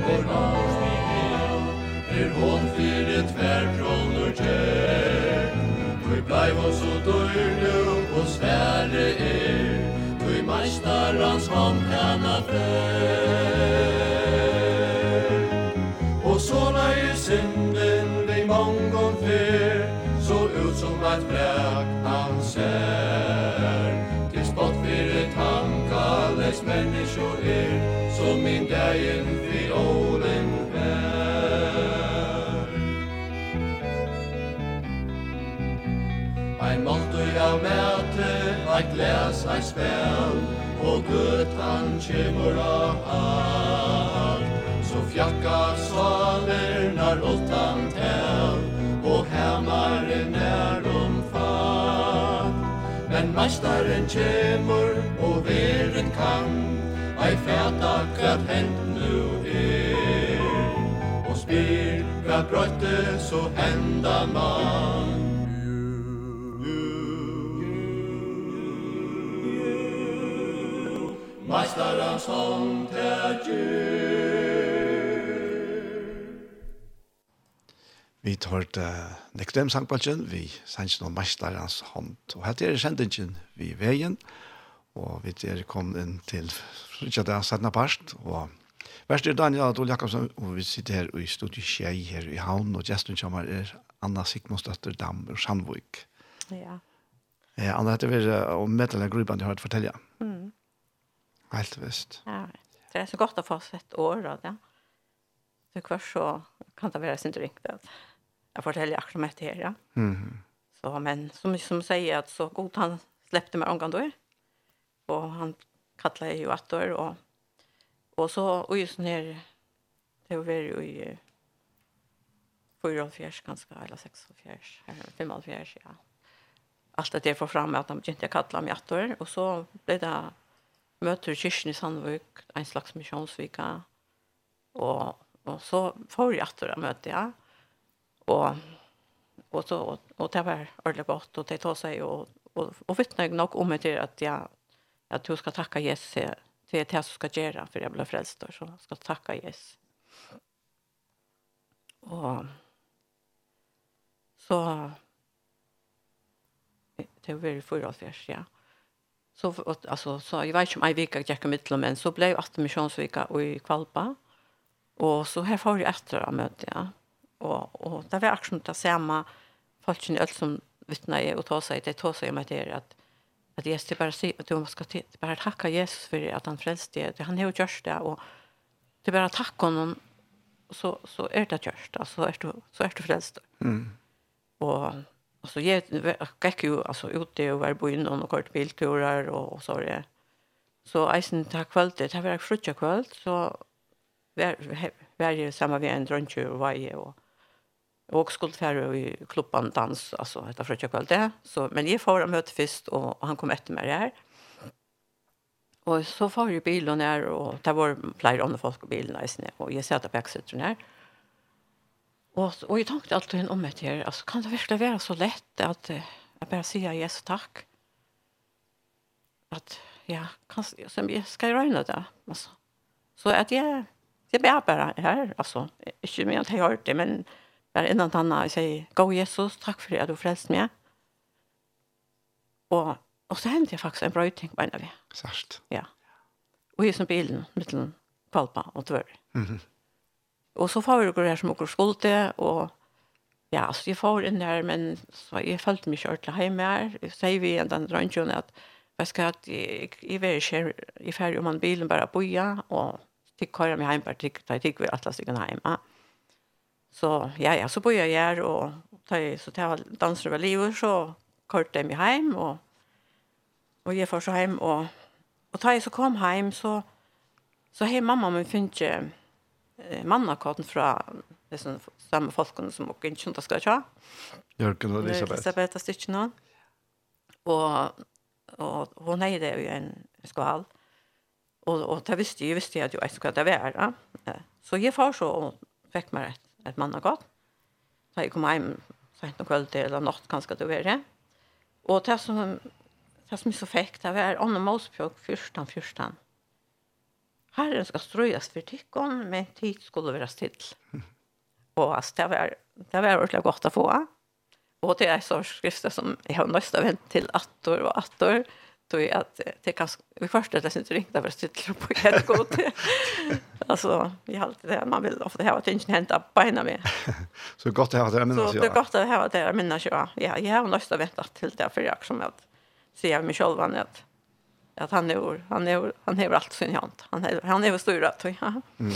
Speaker 3: hurra, Er hon fire tver kronor tjei Tui blei hon så døyr nu og svære er. Tui meistarans hånd kan a at bræk han ser Til spott fyrre tanka les menneskjo er Som min dagen fyrir ålen vær Ein måltøy av mæte, eit glæs, eit spel Og gud han kjemur av alt Så fjakka saler, når åttan Meistaren kjemur og veren kan Ei fæta kvart hent nu er. Og spyr kvart brøtte så henda man Meistarans hånd tæt
Speaker 1: Vi tar det nekdem sangbalsen, vi sender noen mesterens hånd. Og her er sendingen vi veien, og vi er kommet inn til Frutjada Sedna Parst, og Værst er Daniel Adol Jakobsen, og vi sitter her i studiet Kjei her i Havn, og gesten kommer er Anna Sigmundsdøtter Dam og Sandvik.
Speaker 2: Ja.
Speaker 1: Ja, Anna, dette vil om medlemmer gruppen du har hørt fortelle.
Speaker 2: Mm.
Speaker 1: Helt visst.
Speaker 2: Ja, det er så godt å få sett år. Ja. Så hver så kan det være sin drink, det jag fortäller akkurat med det her, Ja.
Speaker 1: Mm.
Speaker 2: Så men som som säger att så god han släppte mig omgång då. Och han kallade ju att då och och så och just när det var ju i fyra och fjärs ganska eller sex och fjärs eller fem och fjärs ja. Allt det jag får fram att de inte kallar mig att då och så blev det möter kyrkan i Sandvik en slags missionsvika och och så får jag att då möte ja. Och och så och, och det var ordentligt gott och det tar sig och och, och vittnar nog om det att jag att du ska tacka Jesus till det som ska göra för jag blev frälst då så ska tacka Jesus. Och så det var väl förra året ja. Så alltså så jag vet inte om jag vika jag kan mittla men så blev att missionsvika och i Kvalpa. Och så här får jag efter att möta ja og, og det var akkurat det samme folk i alt som vittnar i og ta seg, det ta seg med det at at Jesus det bara sig att du ska till bara tacka Jesus för att han frälste dig. Han har gjort det och det bara tacka honom så så är det gjort. Alltså är du så är du frälst.
Speaker 1: Mm.
Speaker 2: Och och så jag gick ju alltså ut det och var på innan och kort bilturer och, och så var det. Så eisen tack kväll det har varit frukta kväll så var var ju samma vi en drunche och var ju och Och skulle färra i klubban dans alltså detta fröka kväll det. Så men jag får möte först och, och han kom efter mig här. Och så får ju bilen ner och det var flera andra folk på bilen där och jag satt på backsätet där. Och och jag tänkte alltid om det här. Alltså kan det verkligen vara så lätt att jag bara säga yes tack? Att ja, kan som jag ska räkna det alltså. Så att jag jag blir bara här alltså. Inte mer att jag har det men bare innan tanna og sier, gå Jesus, takk for at du frelst meg. Og, og så hendte jeg faktisk en brøyting på en av vi.
Speaker 1: Sørst.
Speaker 2: Ja. Og i som bilen, mittelen kvalpa og tvør.
Speaker 1: Mm
Speaker 2: -hmm. Og så får vi gå her som åker skolte, og ja, så jeg får inn her, men så jeg følte meg kört ordentlig hjemme her. Så sier vi en den røntgen at, jeg skal at jeg, jeg vil i ferie om man bilen bara boja, og tikk kører meg hjemme, tikk, tikk vi atlas ikke hem Ja Så ja, ja, så bor jag här och tar så tar dansar över livet så kort dem jag hem och och jag får så hem och och tar jag så kom hem så så hej mamma men finns ju mannakorten från det som samma folken som och inte inte ska ta.
Speaker 1: Jörgen och Elisabeth.
Speaker 2: Elisabeth stitch. Och och hon är det ju en skval. Och och det visste ju visste jag att jag skulle det vara. Så jag får så fick mig at man har gått. Så jeg kom hjem sent om kveld eller natt kanskje det var det. Og det som, det som jeg så fikk, det var Anne Målspjøk, fyrstan, fyrstan. Herren skal strøyes for tykken, men tid skulle være still. *laughs* Og altså, det var, det var ordentlig godt å få. Og det er så skrifter som jeg har nøst av vente til attor og attor då är att det kan vi först det syns ringta för sitter på helt gott. *laughs* alltså vi har alltid det man vill ofta ha att inte hämta på ena med.
Speaker 1: så gott att har det minnas *laughs*
Speaker 2: jag.
Speaker 1: Så
Speaker 2: gott att ha det minnas jag. Ja, jag har nästan väntat till det för jag som att se mig själv att att han är han är han har allt sin hand. Han är han är stor att. Ja.
Speaker 1: Mm. *laughs*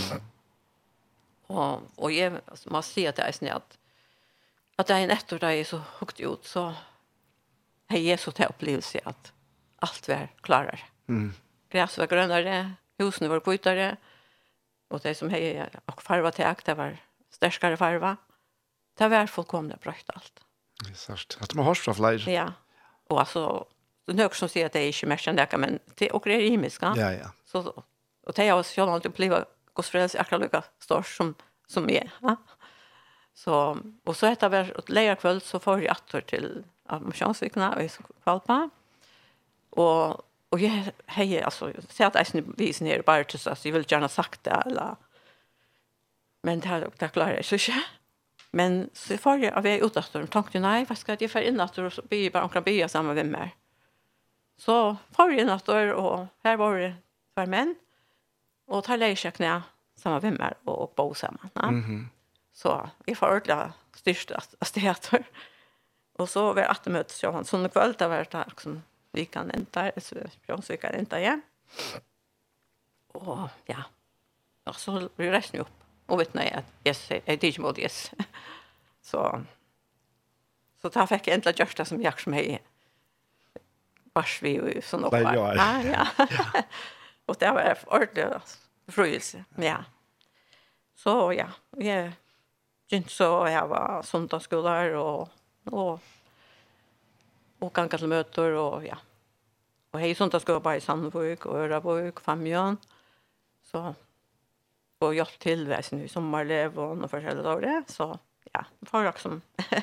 Speaker 2: Och och jag måste se att det är snällt Att det är en ett år där är så högt ut så har Jesus till upplevelse att allt var klarare.
Speaker 1: Mm.
Speaker 2: Gräs var grönare, husen var kvittare, Och det som hei och farva till det var störskare farva. Det var fullkomna brökt allt.
Speaker 1: Det Att man har så flere.
Speaker 2: Ja, Och alltså, det är nok som säger att det är inte mer kjent men det er også rimiska.
Speaker 1: Ja, ja.
Speaker 2: Så, och det är också selv om det blir godsfreds akkurat lika størst som, som är. Ja. Så, och så heter det leierkvöld så får jag attor till av Mosjansvikene och i Kvalpa. Och och jag hej alltså så att jag vis ner bara till så jag vill gärna sagt det eller men det här det klarar jag så inte. Men så får jag av jag utåt och tänkte nej vad ska jag för inåt och du blir bara omkring bya samma vem mer. Så får jag inåt och här var det för män och tar läge knä samma vem mer och bo samman.
Speaker 1: Mhm.
Speaker 2: Mm så vi får ordla styrst att det heter. Och så var att möts jag han sån kväll där var det liksom vi kan enda, kan enda igen. Og ja, og så blir resten opp. Og vet nå jeg yes, jeg tykker mot yes. *laughs* Så, så da fikk jeg enda gjørst det som jeg som är vars vi jo sånn oppe.
Speaker 1: Nei, ja.
Speaker 2: ja. ja. *laughs* og det var ordentlig frøyelse. Ja. Så ja, jeg synes så jeg var sundagsskoler og, og och ganga till möter och ja. Och hej sånt ska bara i Sandvik och Örabuk, Famjön. Så och jag till väsen nu sommarlev och några förskälla dagar det så ja, får jag som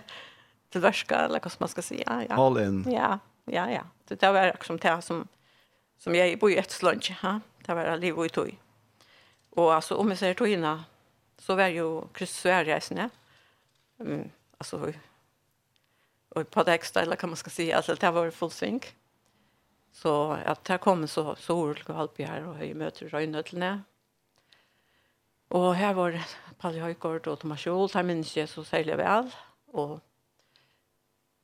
Speaker 2: *laughs* till värska eller vad man ska säga ja.
Speaker 1: All in.
Speaker 2: Ja, ja ja. Det där var liksom det som som jag bor i ett slunch, ha. Det var liv och tog. Och alltså om jag säger tojna så var ju kryssvärresne. Mm, alltså och på extra eller kan man ska säga alltså det var full synk. Så att här kommer så så olika halp här och höj möter röjnötlarna. Och här var Palli Høygaard og Thomas Joel, der minnes jeg så særlig vel. Og,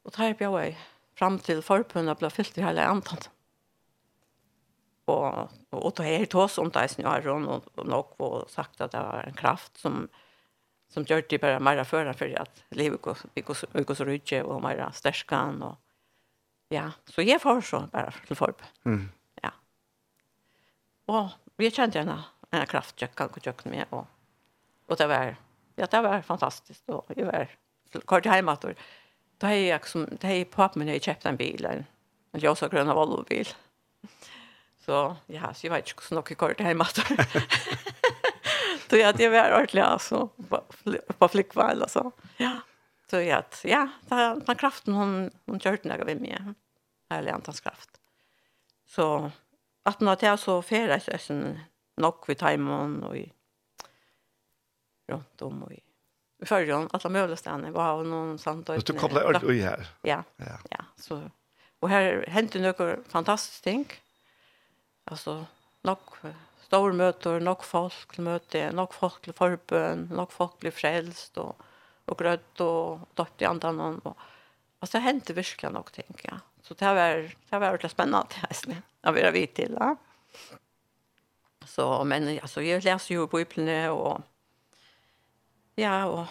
Speaker 2: og der ble jeg frem til forbundet ble fyllt i hele antan. Og, og, og det tås om det i snøren og, og nok og sagt at det var en kraft som som gjør det bare mer før, for at livet går går så rydde, og mer størskan, og ja, så jeg får så bare til forbe.
Speaker 1: Mm.
Speaker 2: Ja. Og vi kjente henne, en kraftkjøkken, og kjøkken med, og, og det var, ja, det var fantastisk, og jeg var kort hjemme, og da har jeg som, da har jeg papen min, jeg kjøpte en bil, en, en ljøs og grønne Volvo-bil. Så, ja, så jeg vet ikke hvordan dere kort hjemme, og *laughs* Då jag det var ordentligt alltså på flickval alltså. Ja. Så jag ja, den kraften hon hon körde några vid mer. Härlig antans kraft. Så att när jag så färdas så sen nog vid timon och i runt om och i förrjon alla möjliga ställen var någon sant
Speaker 1: och du kopplar ut och här.
Speaker 2: Ja. Ja. Ja, så och här hände några fantastiska ting. Alltså nog stor møter, nok folk til møte, nok folk til forbøn, nok folk blir frelst og, og grødt og dødt i andre noen. Og, altså, det hendte virkelig nok ting, ja. Så det var, det var väldigt spennende, jeg har vært vidt til, ja. Så, men, altså, jeg leser jo Bibelene og, ja, og,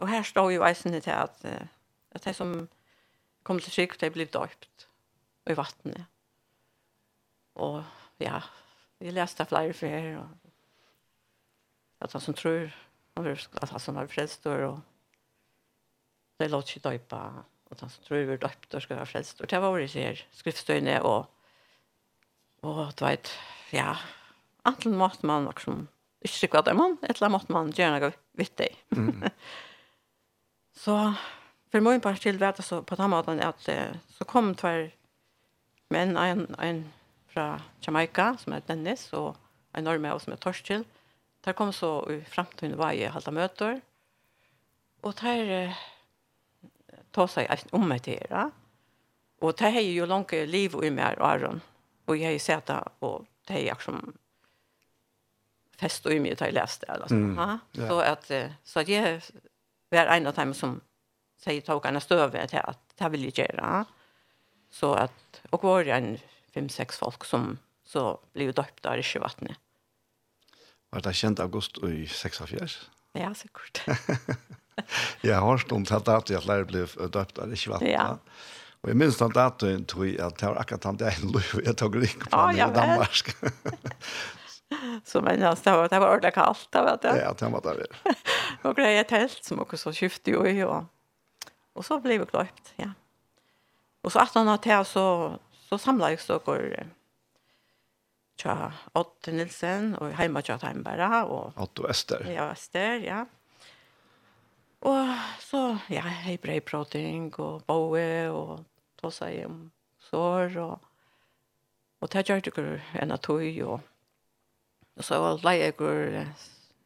Speaker 2: og her står jo eisene til at, at de som kom til syk, de blir døpt i vattnet. Og, ja, Vi läste flera för er. Och att han som tror att han som har frälst och det låter sig döpa och han som tror vi döpt och ska ha frälst. Och det var det ser skriftstöjne och och du vet, ja, antingen måste man också inte tycka at det er mann, eller måste man göra något vitt dig Mm. *laughs* så för mig bara till vet så på den måten att så kom tvär men en, en fra Jamaica, som er Dennis, og en norme av som er Torskild. Der kom så i fremtiden var jeg halte møter, og der eh, tog seg om meg til det. Og der har jo langt liv i meg og Aron, og jeg har sett det, og det har jeg som fest og i meg til jeg leste det. Mm. Ja. Så, at, så at jeg var en av dem som sier togene støve til at det vil jeg gjøre. Så at, og var en fem-seks folk som så blev döpt av Rishivatne.
Speaker 1: Var det kjent august i 46?
Speaker 2: Ja, sikkert.
Speaker 1: jag *laughs* *laughs* har hört om det att jag lär ble döpt av Rishivatne. Ja. Och jag minns den datorn jeg jag att var akkurat han där jag tog rik på
Speaker 2: ja, i Danmark. så men jag sa det var ordentligt kallt, vet jag.
Speaker 1: Ja, det var det.
Speaker 2: och det är ett tält som också så skifte ju och, och så blev det klart, ja. Och så att han har så så samla jag så går tja Otto Nilsen og heima tja Heimbæra og
Speaker 1: Otto Ester.
Speaker 2: Ja, Ester, ja. Og så ja, hei brei prating og boe og ta i om sår og og ta gjør det en av tog og og så leie jeg går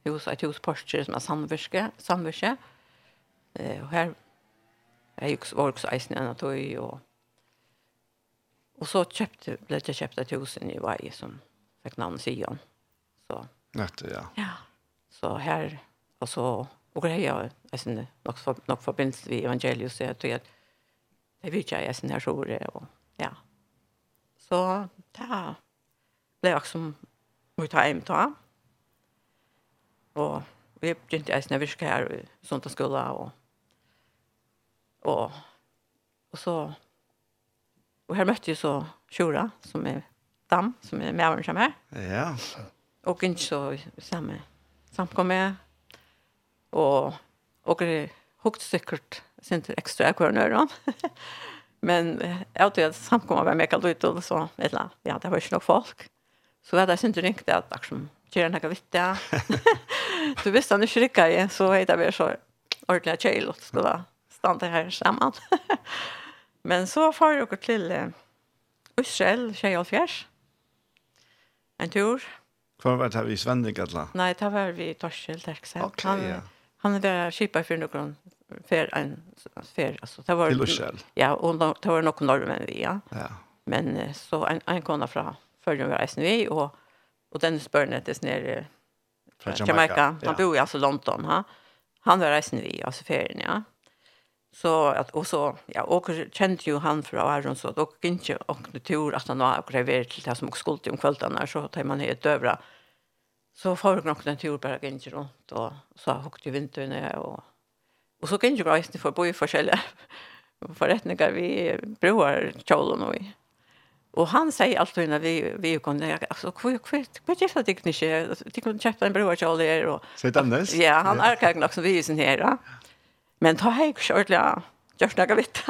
Speaker 2: hos et hos Porsche som er samvirke, samvirke. Eh, og her er jeg også eisen en av tog og Och så köpte, blev jag köpt ett hus i varje som fick namn Sion. Så.
Speaker 1: Nätt ja.
Speaker 2: Ja. Så här, och så, och grejer jag, alltså nog, för, nog förbindelse vi evangelius så jag tror att det vet jag, jag här så det, och ja. Så, ta blev också som vi tar hem ta. Och vi begynte jag när vi ska här, sånt att skola, och, och, och så Och här mötte ju så Shura som är dam som är med varandra med.
Speaker 1: Ja.
Speaker 2: Och inte så samma samkommer och och det högt säkert sent extra kvar nu Men jag tror att samkomma var mycket ut och så eller ja det var ju nog folk. Så var det sent ringt att liksom köra några vitta. du visste han inte rycka så heter det så ordentligt chill och skulle stanna här samman. *laughs* Men så får dere til Israel, tjej og fjers. En tur.
Speaker 1: Hva var det vi i Svendig, eller?
Speaker 2: Nei, det var vi i Torskjell, Terksel.
Speaker 1: Ok, han, ja.
Speaker 2: Han var kjipa for noen fer, en, fer, altså. Det var,
Speaker 1: til Israel?
Speaker 2: Ja, og det var noen normen vi, ja.
Speaker 1: ja.
Speaker 2: Men så en, en kona fra Førjum var eisen vi, og, og den spørnet er nere fra Jamaica. Jamaica. Han ja. bor i altså London, ha. Han var eisen vi, altså ferien, ja. Så att och så ja och kände ju han för Aron så dock inte och det tur att han har grever till det som också skulle om kvällarna så tar man helt övra. Så får jag nog den tur bara inte runt och så hukte vintern och och så kan ju grejs ni för bo i försälla *laughs* förrättningar vi broar kjolen och vi. Och han säger alltid när vi vi kom där alltså kvick kvick vad är det tekniskt det kunde köpa en bror kjol där och
Speaker 1: Så det
Speaker 2: Ja, han är kanske också vi är sen här. Men ta hej så ja. Jag snackar vitt.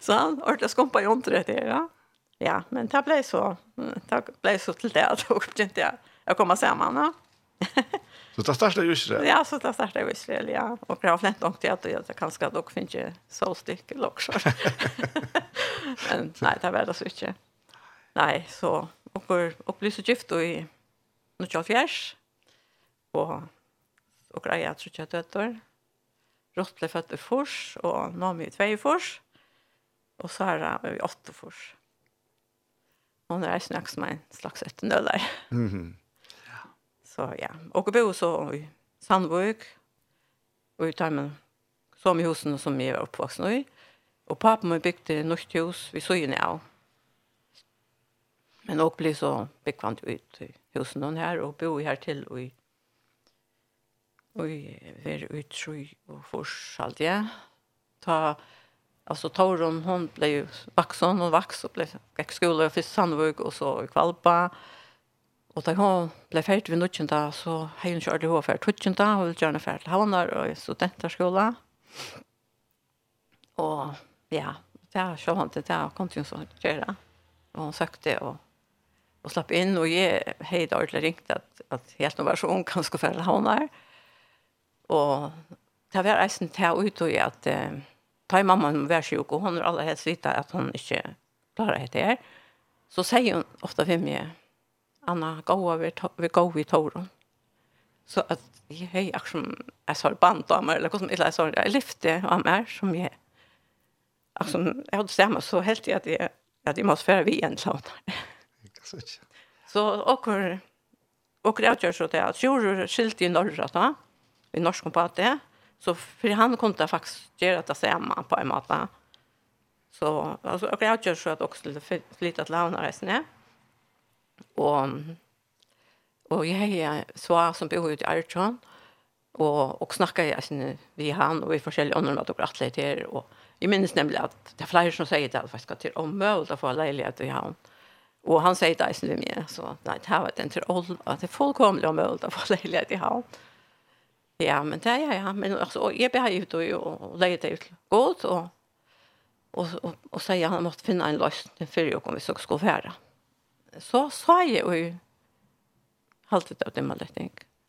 Speaker 2: så han ordla skompa i inte det ja. Ja, men det blev så. Det blev så till det att jag inte jag. Jag kommer samman. Ja. *laughs*
Speaker 1: så det startar ju Israel?
Speaker 2: Ja, så det startar ju Israel, ja. Och jag har flämt långt till att jag kanske dock finns ju solstycke också. *laughs* men nej, det var det så inte. Nej, så och och blir så gift och i något jag fjärs. Och och grejer att så tjötötter. Rott ble født i Fors, og nå er vi i tvei i Fors, og så er vi i åtte Fors. Og nå er jeg snakket som en slags etternøller.
Speaker 1: Mm -hmm. *laughs* ja.
Speaker 2: Så ja, og vi bor så i Sandvøk, og i Tarmen, som i husen som vi var oppvoksen i. Og papen min bygde norsk hus vi søgene av. Men også ble så byggvant ut i husen her, og bo her til og i og ver ut sju og forsalt, ja. Ta, alltså Torun, hon blev ju vuxen och vax och blev gick skola i Sandvik och så i Kvalpa. Og da hon ble ferdig ved nødgjenta, så hei hun kjørte hva ferdig tødgjenta, hun ville gjerne ferdig til Havnar og studenterskola. Og ja, det er han til det, det kom til hun så gjøre. Og hun søkte og og slapp inn, og jeg hei da ordentlig ringt at, at helt nå var så ung, kan skulle ferdig til Havnar. Og Og det var eisen til ut og at eh, ta i mamma var sjuk, og hun er aller helst vite at hun ikke klarer det her. Så sier hun ofte for meg, Anna, gå over, vi går i tåren. Så at jeg har ikke som jeg sa band av meg, eller som jeg sa jeg lyfte av meg, som jeg altså, jeg hadde stemmet så helt i at jeg, at jeg måtte være vi en sånn. *laughs*
Speaker 1: så
Speaker 2: åker, åker jeg gjør så det, at jorda skilte i Norra da, i norsk kompati. Så för han kunde faktiskt göra det samma på en måte. Så alltså och jag gör så att också lite flytta till lära mig sen. Och och jag är så som bor ute i Archon och och snackar jag sen vi han och i olika andra att och atleter och jag minns nämligen att det är flera som säger det att jag ska till omöjligt att få lägenhet i han. Och han säger det sen med så nej det här var inte till all att det fullkomligt omöjligt att få lägenhet i hamn. Ja, men det ja, ja. Men altså, og jag behöver ut og, og lägga det ut godt, og, och, och, och säga han måste finna en lösning för kom hvis jeg ska være. Så sa jag ju halvt av det man.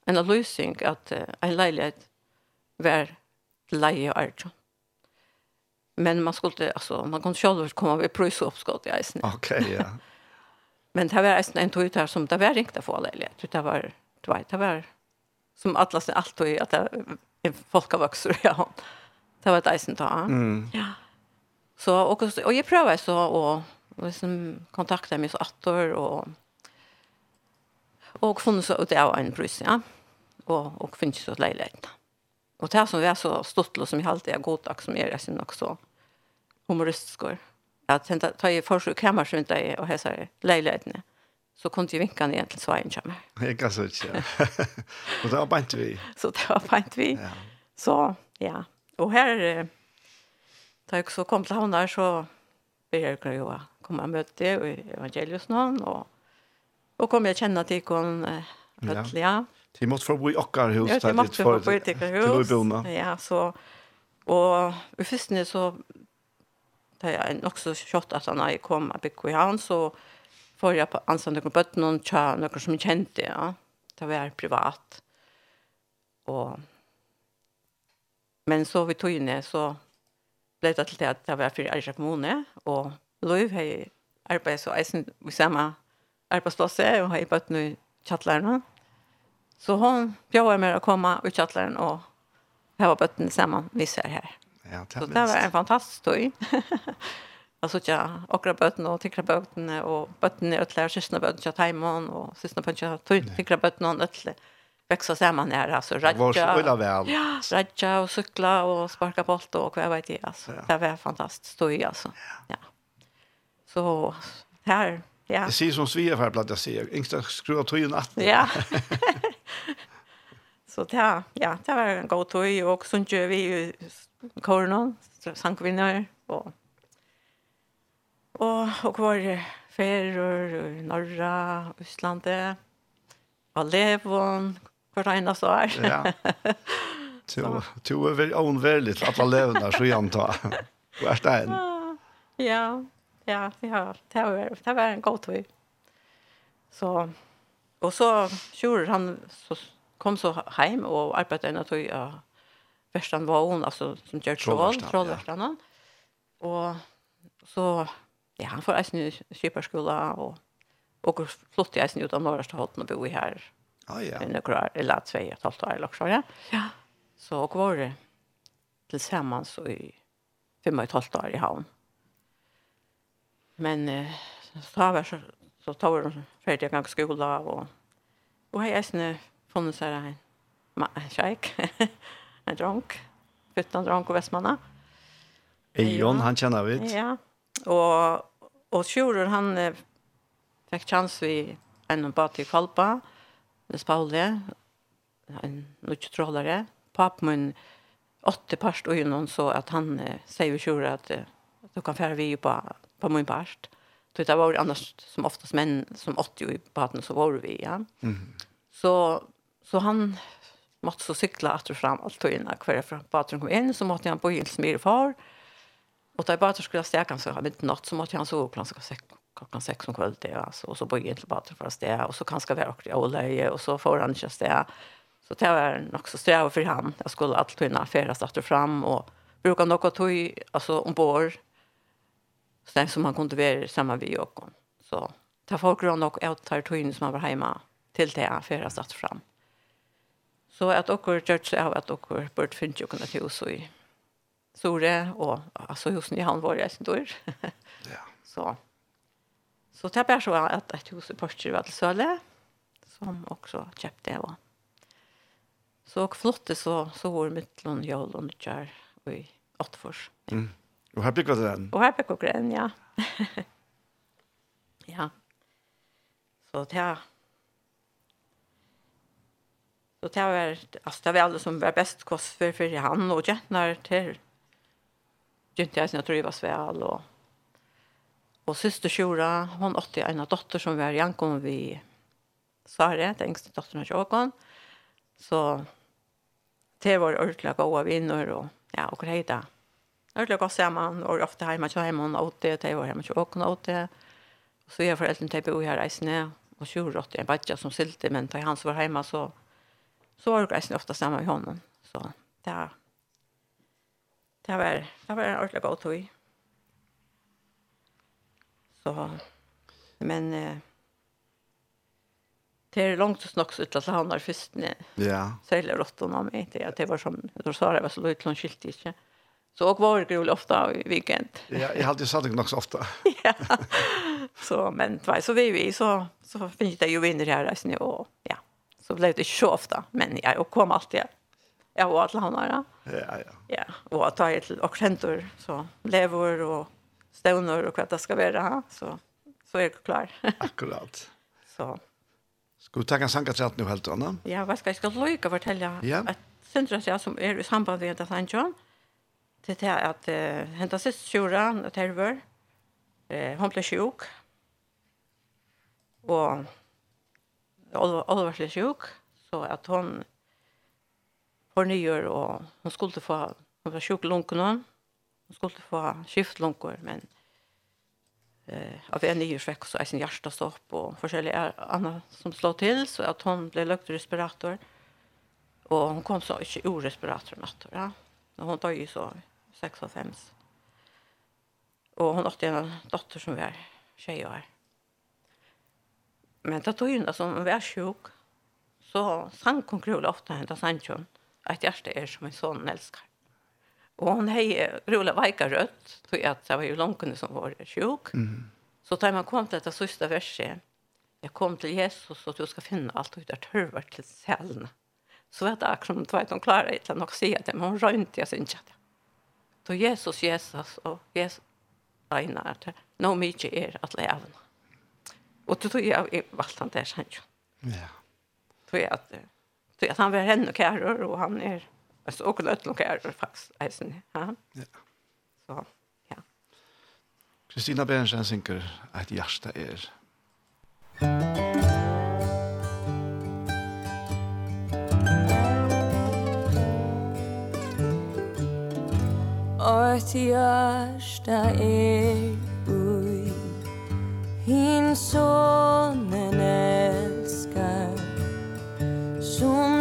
Speaker 2: En lösning att uh, en leilighet var leie og ärtsam. Men man skulle, alltså, man kunde själv komma vid pröjsuppskott i eisen.
Speaker 1: Okej, ja. *laughs*
Speaker 2: men det var eisen en tog ut här som det var inte få lägenhet. Det var, det var, det var som atlas är allt och att det folk har vuxit *laughs* ja. Det var ett isen ta.
Speaker 1: Mm.
Speaker 2: Ja. Så och och jag prövade så och liksom kontakta mig så att och och funnit så ut av en brus ja. Och och finns så lägenhet. Och det här som vi är så stolt och som jag alltid är goddag som är sin också humoristisk. Att ta i försök kammar så inte och hälsa lägenheten. Mm så kunde ju vinka ner till Sverige kommer.
Speaker 1: Jag *laughs* kan så inte. *laughs* Och det var bara inte vi. *laughs*
Speaker 2: Så det var fint vi.
Speaker 1: Ja.
Speaker 2: Så ja. Och här tar jag så kom till hon där så ber jag ju komma möte i evangelius namn och och kom jag känna till kon ötliga.
Speaker 1: Ja. Till måste i okkar hus där
Speaker 2: det
Speaker 1: för
Speaker 2: till
Speaker 1: Lubona.
Speaker 2: Ja, så och i första så tar jag också kött att han kom att bygga i hans och får jag på ansåg på bött och tja någon som kände ja. Det var privat. Och men så vi tog inne så blev det till att det var för Arja kommune. Och Löv har arbetat så eisen vi samma arbetsplats och har bött nu chattlarna så hon bjöd mig att komma och chattlarna och här var bötten samman vi ser här.
Speaker 1: Ja, det
Speaker 2: så
Speaker 1: det
Speaker 2: var en fantastisk tur. *laughs* Alltså ja, okra bötten och tinkra bötten och bötten är ötlar sysna bötten jag tajmon och sysna bötten jag tinkra bötten och ötlar växa samman här alltså radja.
Speaker 1: väl.
Speaker 2: Ja, radja och cykla och sparka boll och vad vet jag alltså.
Speaker 1: Ja.
Speaker 2: Det var fantastiskt stoj alltså. Ja. Så här ja.
Speaker 1: Det ser som svär för att jag ser. Inte skruva tröjan att.
Speaker 2: Ja. *laughs* så det ja, det var en god toj och sånt gör vi ju koronan, sankvinner och Og, og *laughs* var ferier, Norra, Østlandet, og Levon, hver eneste år.
Speaker 1: ja. Du er veldig ånverlig til at alle så janta. ta. Hvor er det en?
Speaker 2: Ja, ja, ja, det var, det var en god tur. Så, og så kjører han, så kom så hjem og arbeidet en av tog av Verstan var hon, altså som gjør troll,
Speaker 1: trollverstan. Ja.
Speaker 2: Og så ja, han får eisen i Kiparskola, og, og flott i eisen ut av Norrøst og Holten og bo i her.
Speaker 1: Ah, ja.
Speaker 2: Under kvar, eller tvei og et halvt år, eller ja. ja. Så og var det så i fem og et halvt år i havn. Men eh, så var så, så tar vi ferdig en gang skola, og, og hei eisen funnet seg en, en kjeik, *laughs* en dronk, fytten dronk og
Speaker 1: vestmanna.
Speaker 2: Eion,
Speaker 1: han kjenner vi.
Speaker 2: Ja, Och och Sjurur han eh, fick chans vi en bat i Falpa. Det spaule en mycket trollare. Papp mun åtte parst och någon så att han eh, säger Sjuror att eh, du kan färra vi på på min parst. Så det var annars som oftast män som 80 i baden så var vi ja. Mm. Så så han måste så cykla åter fram allt och innan kvar fram på kom in så måste han på hils far. Och där bara skulle jag stärka så har mitt natt så måste han så klockan sex klockan sex om kvällen ja. alltså och så började jag till bara för att det och så kanske vi också och läge och så får han just det. Så det var nog så sträva för han. Jag skulle alltid kunna färra starta fram och bruka något tog alltså ombord. Så det som han kunde vara samma vi och så ta folk runt och åt tar tog som han var hemma till det färra starta fram. Så att och church av att och bort finns ju kunna till så i Sore och altså husen i han var resten då.
Speaker 1: ja. *laughs*
Speaker 2: Så så tappar jag så att et hus i Porsche var till Søle, som också köpte jag. Så flotte så så var mittlon jag och kör i Åttfors.
Speaker 1: Mm. Och här pickade
Speaker 2: den. Och här pickade den, ja. *laughs* ja. Så det er Så det var, altså det var alle som var best kost for, for han og jentene til Gynte jeg sin sina trivas väl og, og syster Shura, hon åtte en av dotter som var jankon vi Sare, den yngste dotteren av Tjåkon. Så det var ordentlig gode vinner og ja, og det hejda. Ordentligt gott samman och ofta hemma hjemme hemma hon åt det, det var hjemme til Tjåkon og åtte, og så är föräldrarna till bo her i snö och Shura åtte en badja som sylte men da han som var hjemme, så så var det ofte sammen med honom. Så det er det var, det var en ordentlig god tog. Så, men eh, det är långt och snacks ut att han har först när
Speaker 1: ja.
Speaker 2: Sälja råttan av mig. Det, det var som, då sa det var så lite långt skilt inte. Så och var det ofta i weekend.
Speaker 1: Ja, jag hade ju sagt det nog så ofta. *laughs*
Speaker 2: ja. Så men två så vi vi så så finns det ju vinner här alltså och ja. Så blev det så ofta men jag och kom alltid Ja, og alle han har.
Speaker 1: Ja, ja.
Speaker 2: Ja, og at jeg til oksentor, så lever og støvner og hva det skal være ha? så, så er jeg klar. *laughs*
Speaker 1: Akkurat.
Speaker 2: så.
Speaker 1: Skal du ta en sang til nå helt annet?
Speaker 2: Ja, hva skal jeg skal lykke fortelle
Speaker 1: ja.
Speaker 2: at Sintras jeg som er i samband med det han John, til det at uh, hentet sist sjura og terver, uh, hun ble sjuk, og Oliver sjuk, så at hun Hornyer och hon skulle få hun var sjuk lunkorna. Hon skulle få skift lunkor men eh av en ny sjuk så är sin hjärta stopp och forskjellige andra som slår till så att hon blev lagt respirator. Och hon kom så inte ur respiratorn att ja. Och hon tar ju så 6 och 5. Och hon har en dotter som var tjej år. Men det tog ju när som var sjuk så sang hon krula ofta henne till Sanchon att hjärta är som en son älskar. Och hon hej rola vajka rött, så jag det var ju långt kunde som var sjuk. Mm. Så tar man kom till detta sista verset. Jag kom till Jesus och du ska finna allt ut där törvar till cellen. Så vet jag som du vet hon klarar inte att se det, men hon rönte jag syns inte. Då Jesus, Jesus och Jesus regnar att no mycket är att leva. Och då tog jag i valtan där sen.
Speaker 1: Ja.
Speaker 2: Tror jag att Så att han var henne och käror och han är alltså och lötl och käror faktiskt. Alltså, ja.
Speaker 1: ja.
Speaker 2: Så, ja.
Speaker 1: Kristina Bergensen synker att hjärsta
Speaker 4: är. Ort hjärsta er ui Hin sonen elskar Som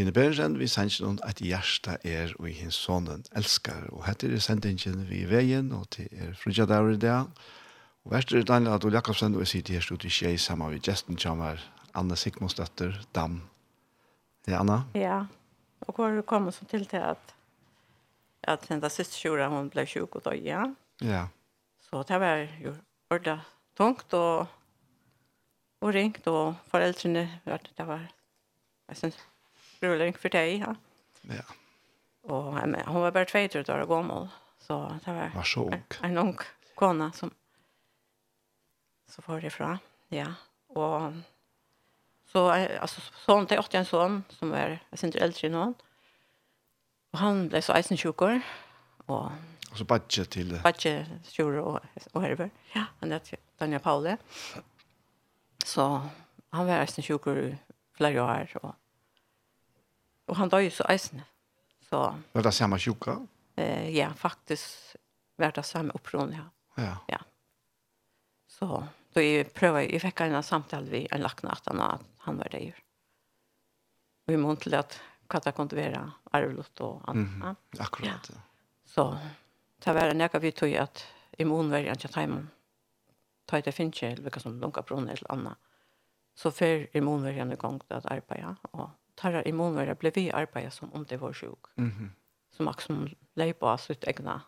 Speaker 1: Stine Berensen, vi sender noen at hjertet er og i hans sonen elsker. Og hette er sendingen vi i veien, og til er frugja der i dag. Og verst er Daniel Adol Jakobsen, og jeg sitter her stod i skje sammen med gesten kommer Anna Sigmundsdøtter, Dam. Ja, Anna?
Speaker 2: Ja, og hvor kom som til til at at den der siste tjuren hun ble sjuk og døg, ja.
Speaker 1: Ja.
Speaker 2: Så det var jo ordentligt tungt og, og ringt og foreldrene, det var jeg synes, rullering för dig. Ja.
Speaker 1: ja.
Speaker 2: Och men, hon var bara 22 år gammal. Så det var,
Speaker 1: var så ung.
Speaker 2: En, en ung kona som så var ifrån. Ja. Och så alltså son till åtta en son som är jag syns inte äldre än någon. Och han blev så isen sjukor
Speaker 1: och så budget till
Speaker 2: budget sjukor och och herber. Ja, han heter Daniel Paule. Så han var isen sjukor i flera år och Og han døg så eisen. Så,
Speaker 1: var det samme sjuka?
Speaker 2: Eh, ja, faktisk var det samme opprån, ja.
Speaker 1: Ja. ja.
Speaker 2: Så då jag prövade, jag fick en samtal vid en lakna att han, han var det ju. Och i mån till att katta kunde vara arvlott och annat. Mm,
Speaker 1: akkurat. Ja.
Speaker 2: Så det var en vi tog att i mån var tajmen. Ta det finche eller vilka som lunkar bron eller annat. Så för i igång att arbeta och tar immunvärde blev vi arbeta som om det var sjuk.
Speaker 1: Mm
Speaker 2: -hmm. Så som lägger på sitt egna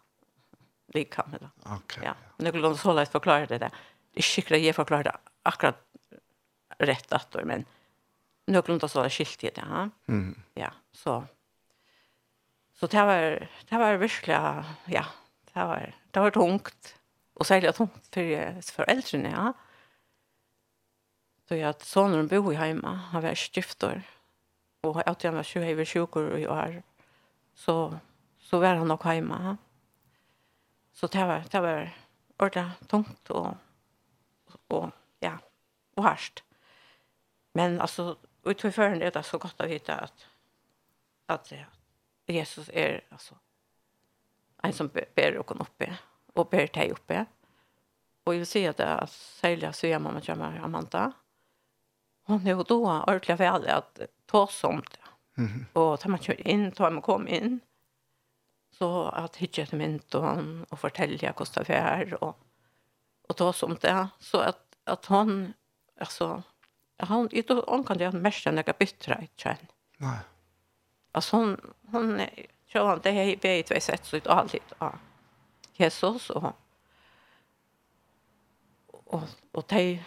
Speaker 2: likam.
Speaker 1: Okej.
Speaker 2: Okay, ja. ja. Nu kan så lätt förklara det där. Det skickar jag förklara det akkurat rätt att men nu kan så lätt skilt det. Ja.
Speaker 1: Mm.
Speaker 2: Ja, så. Så det var det var verkligen ja, det var det var tungt och särskilt tungt för föräldrarna. Ja. Så jag sonen bor hemma, han var stiftor och att jag var 20 över sjukor och jag är så så var han nog hemma. Så det var det var ordentligt tungt och och ja och harst. Men alltså utifrån är det så gott att veta att att Jesus är alltså en som ber och kommer uppe och ber dig uppe. Och jag vill säga att det är sälja så gör mamma kommer Amanda. Och nu då ordentligt väl att ta sånt.
Speaker 1: Mm.
Speaker 2: Och tar man kör in, tar man kom in. Så att hitcha till mentorn och fortälja kostar för och och ta som det. så att att hon, alltså han inte hon kan det mest när jag byttra ett.
Speaker 1: Nej.
Speaker 2: Alltså hon hon kör han det här vet vi sett så ut alltid. Ja. Jesus och och och de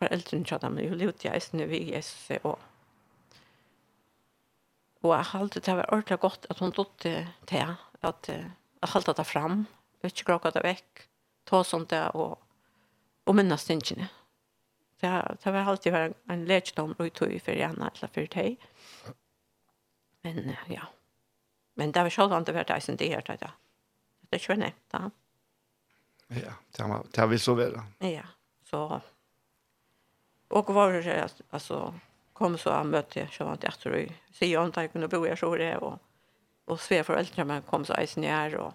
Speaker 2: foreldrene til dem, jo lute jeg snu vi Jesus og og jeg halte det var ordentlig godt at hun dotte til at jeg halte det fram ikke gråka det vekk ta som det og og minnes tingene det, det var alltid en, en lekdom og tog for henne eller for deg men ja. Men det var selv om det var det som det her det er ikke nevnt da. Ja
Speaker 1: det har det var så vel
Speaker 2: ja så Och var det så alltså kom så han mötte jag så att jag tror jag ser jag inte kunde bo jag så det och och sve för men kom så isen här och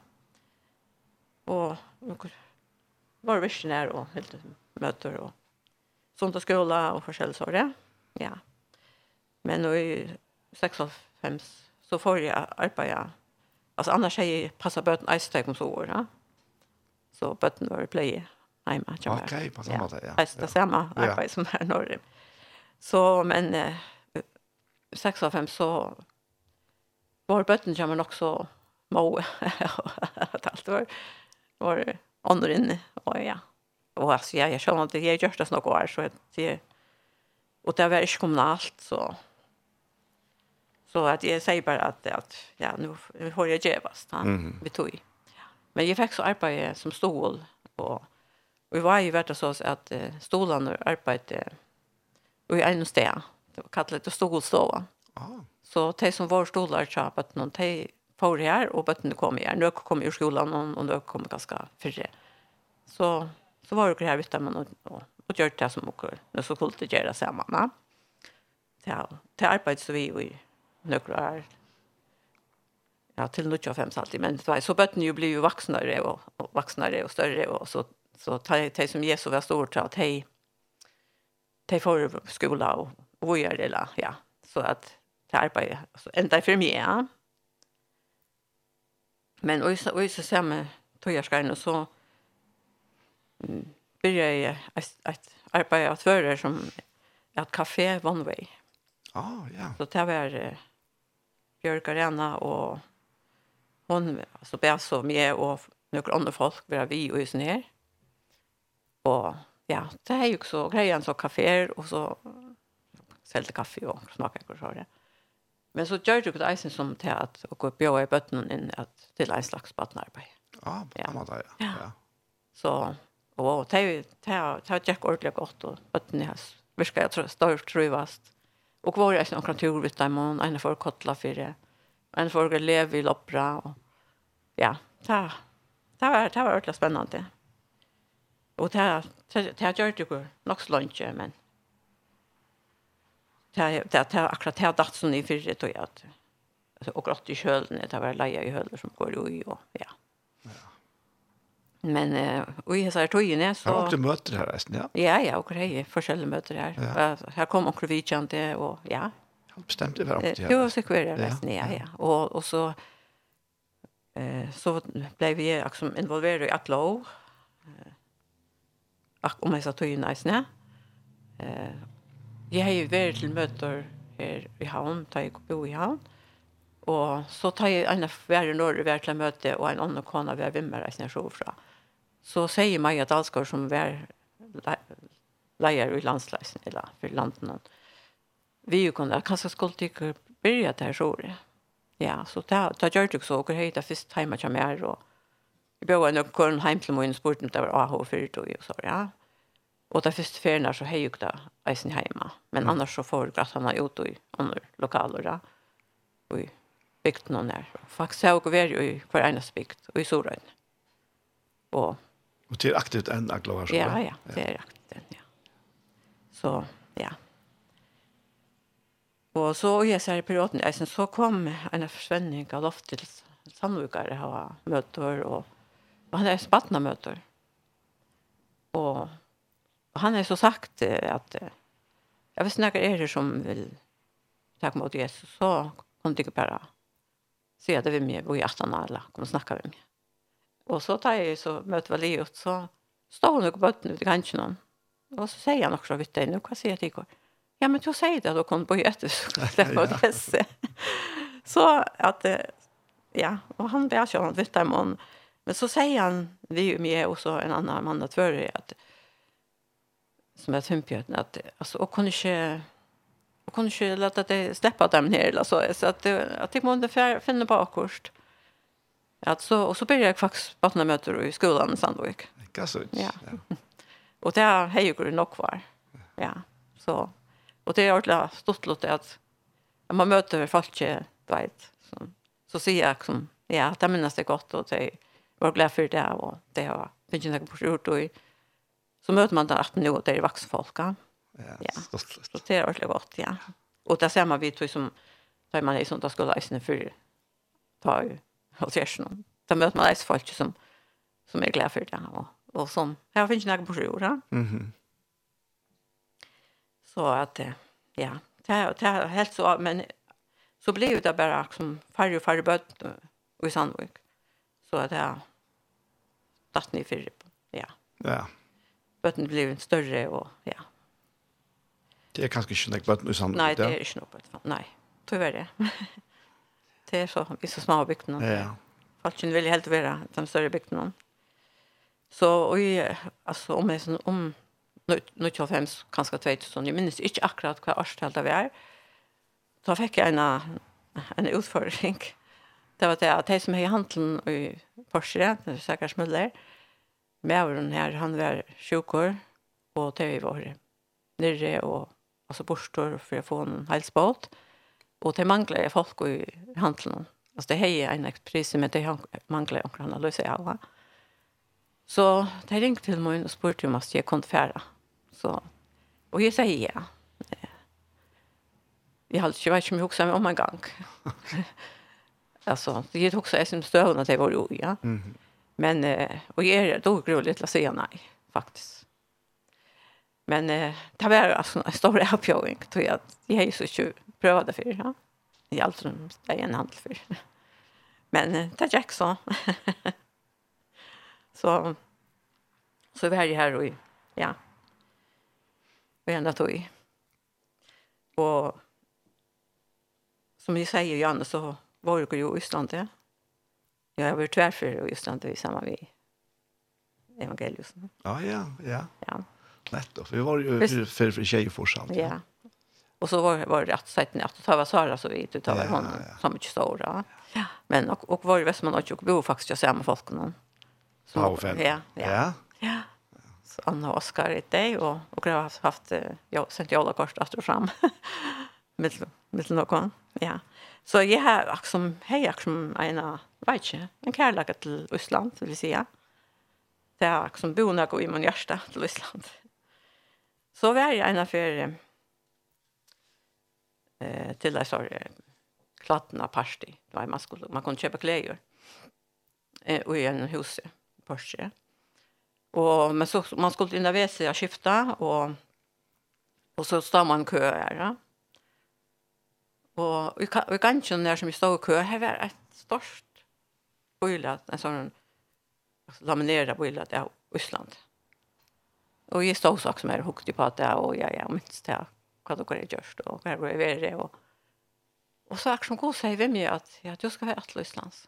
Speaker 2: och var visionär och helt möter och sånt att skola och det, Ja. Men nu i 65 så får jag arbeta. Alltså annars är jag passa böten ice om så år. Ja? Så böten var det pleje hemma.
Speaker 1: Okej, på samma sätt. Ja.
Speaker 2: Ja. Det är samma arbete som här norr. Så men eh, 6 av 5 så var bötten kommer också må att *laughs* allt var var andra inne och ja. Och alltså jag jag känner inte jag görs det något år så det och det var inte kommunalt så så att jag säger bara att att ja nu, nu har jag gevast han
Speaker 1: mm.
Speaker 2: vi tog. Ja. Men jag fick så arbete som stol och Vi var ju vart så att eh, stolarna arbetade och i en sted. Det var kallat det stolstova.
Speaker 1: Ah.
Speaker 2: Så de som var stolar så att någon de får här och bötten kom här. Nu kom ju skolan och, och nu kom ganska förre. Så så var det här visst man och, och, och gjort det som och det så kul att göra samman. Va? Ja, det arbetet så vi i några år ja, till 95 alltid. Men det var, så bötten ju blir ju vuxnare och, och vuxnare och större och så Så de, de som Jesus var stor till att de, de får skola och, och gör det. Ja. Så att det arbetar alltså, ända för mig. Ja. Men och så, och så samma tojarskarna så mm, jag att, att arbeta att föra som ett café one way.
Speaker 1: Ja, ja.
Speaker 2: Så det var uh, Björk Arena och hon alltså bär så med och några andra folk bara vi och just ner. Och ja, det är ju också grejen så kaféer och så säljde kaffe och smakade och så det. Men så gör du isen som till att och gå på i botten in att till en slags bottenarbete.
Speaker 1: Ah, ja, på
Speaker 2: ja. ja.
Speaker 1: ja.
Speaker 2: Så och det det det gick ordentligt gott och botten är viska jag tror störst trivast. Och var jag sen kan tur vid dem och en för kottla för det. En för att leva i loppra och ja, ta. Det var det var ordentligt spännande. Og det har gjort det nok så langt, men det har akkurat det har datt sånn i fyrre, tror jeg, at alltså och grått i kölden det var leja i hölder som går i och ja. Ja. Men eh och så sa tojen så
Speaker 1: Jag åkte möter här resten ja.
Speaker 2: Ja ja, och det är forskjellige møter her.
Speaker 1: Ja.
Speaker 2: Her kom onkel Vichant
Speaker 1: det och ja. Han bestämde
Speaker 2: väl
Speaker 1: om
Speaker 2: det. Jo, så kvar
Speaker 1: det
Speaker 2: resten ja
Speaker 1: ja.
Speaker 2: Og, og så eh så ble vi liksom involveret i att lov om jeg sa tog inn eisene. Eh, jeg har jo vært til møter her i havn, da jeg bo i havn. Og så tar jeg en av hver når vi er til møte, og en annen kona vi er vimmer eisene så fra. Så sier Maja Dalsgaard som vær leier i landsleisen, eller for landen, Vi jo kunne, kanskje skulle ikke byrja det her så Ja, så da, da gjør det ikke så, og hei, det er først hjemme til meg, og bøde nok køren hjem til min spurt om det var AH for det og så, ja. Og det første ferien så har jeg ikke det eisen hjemme. Men annars så får jeg han har gjort i andre lokaler da. Og i bygd noen her. Faktisk har jeg vært i hver eneste bygd, og i Sorøyne. Og,
Speaker 1: og det er aktivt enn Agla her?
Speaker 2: Ja, ja, det er aktivt enn, ja. Så, ja. Og så i ser i perioden, jeg synes, så kom en forsvenning av loft til Sandvikere, og møter og han er spattna möter. Og han har så sagt att jeg vet snacka er det som vil takke mot Jesus så kan kom det bara se det vi med och hjärtan alla kom snacka snakke med. Och så tar jeg så møter väl ut så står hun og bøtten ut i kanskje noen. Og så sier han også, vitt dig nå kan se att det går. Ja men du sier det då kom på Jesus släppa ut det. Så *laughs* att ja og han ber ikke han vitt där man Men så säger han, vi är ju med och så en annan man att för att som är tumpjöten att alltså och kunde inte och kunde inte låta det släppa dem ner eller så så att att det måste finna bakkost. Att så och så började jag faktiskt barna möter i skolan i Sandvik.
Speaker 1: Gasut. Ja.
Speaker 2: ja. *laughs* och där hejer ju nog kvar. Ja. Så och det är ordla stort låt att man möter folk vet så så ser jag som ja, det minns det gott och det var glad för det och det har finns inte något gjort och i, så möter man där att nu det är vuxna folk. Ja.
Speaker 1: Ja.
Speaker 2: Så det är ordentligt gott, ja. Och där ser man vi tror som tar man i sånt där skulle läsa för ta ju halsjäsen. Där möter man alltså folk som som är glad för det och och som här finns några bror, ja.
Speaker 1: Mhm.
Speaker 2: Så att ja, det är det är helt så men så blir det bara som färre och färre böt i Sandvik så att jag datt ner för ja.
Speaker 1: Ja.
Speaker 2: Bötten blev en större och ja.
Speaker 1: Det är kanske inte något bötten i samtidigt.
Speaker 2: Nej, det är inte något bötten. Nej, tyvärr det. det är så, vi är så små bygden.
Speaker 1: Ja.
Speaker 2: Falken vill helt vara de större bygden. Så och i, alltså om det sån om nu till fem kanske 2000, jag minns inte akkurat vad årstal det var. Då fick jag en en utföring Det var det at de som har handelen i Porsche, det er sikkert smuller, med her, han var sjukker, og det var nere og altså borstår for å få en helsbåt. Og det mangler folk i handelen. Altså det har en pris, men det mangler noen annen løse av. Så de ringte til meg og spurte om at jeg kom til. Så, og jeg sier ja. Jeg har ikke vært så mye hoksa med om en gang. Alltså, det är också som stövna det var ju, ja.
Speaker 1: Mm.
Speaker 2: Men eh och jag är då roligt att säga nej faktiskt. Men eh det var alltså en stor uppgång tror jag. Jag är så inte prövat det för ja. I allt som det är en handel för. Men eh, det gick så. *laughs* så så vi är här och ja. Vi ända tog i. Och som jag säger Janne, så var det jo i Island, ja. Ja, jeg var tvärför i Island i samma vi evangelius.
Speaker 1: Ja, ja, ja.
Speaker 2: Ja.
Speaker 1: Nettopp. Vi var ju för för, för tjejer fortsatt.
Speaker 2: Ja. ja. Och så var var det att sätta att ta var Sara så vitt utav
Speaker 1: ja,
Speaker 2: honom
Speaker 1: ja, så
Speaker 2: som mycket stora. Ja. Men och och var det väl som man och bo faktiskt jag samma folk någon. Så
Speaker 1: ja,
Speaker 2: ja. Ja.
Speaker 1: Ja.
Speaker 2: ja. Så Anna och Oskar i dig och och jag har haft jag sent jag alla kort att fram. Mittel mittel någon. Ja. Så jeg har liksom, hei som en, vet ikke, en kærlighet til Østland, vil jeg si. Det er liksom boende og i min hjerte til Østland. Så var jeg en affær eh, til jeg sorg, klattene party. Det var man, skulle, man kunne kjøpe klær eh, og i en hus i Porsche. Og, men så, man skulle inn og WC og skifte, og, og så står man kø her, ja. Og vi kan, vi kan ikke når som vi stod i kø, her var et stort bøyla, en sånn laminera bøyla av Østland. Og jeg stod også som er hukte på at det, og jeg, jeg minst det, hva dere har gjort, og hva dere har vært, og Og så akkurat som god sier vi mye at ja, du skal være til Østlands.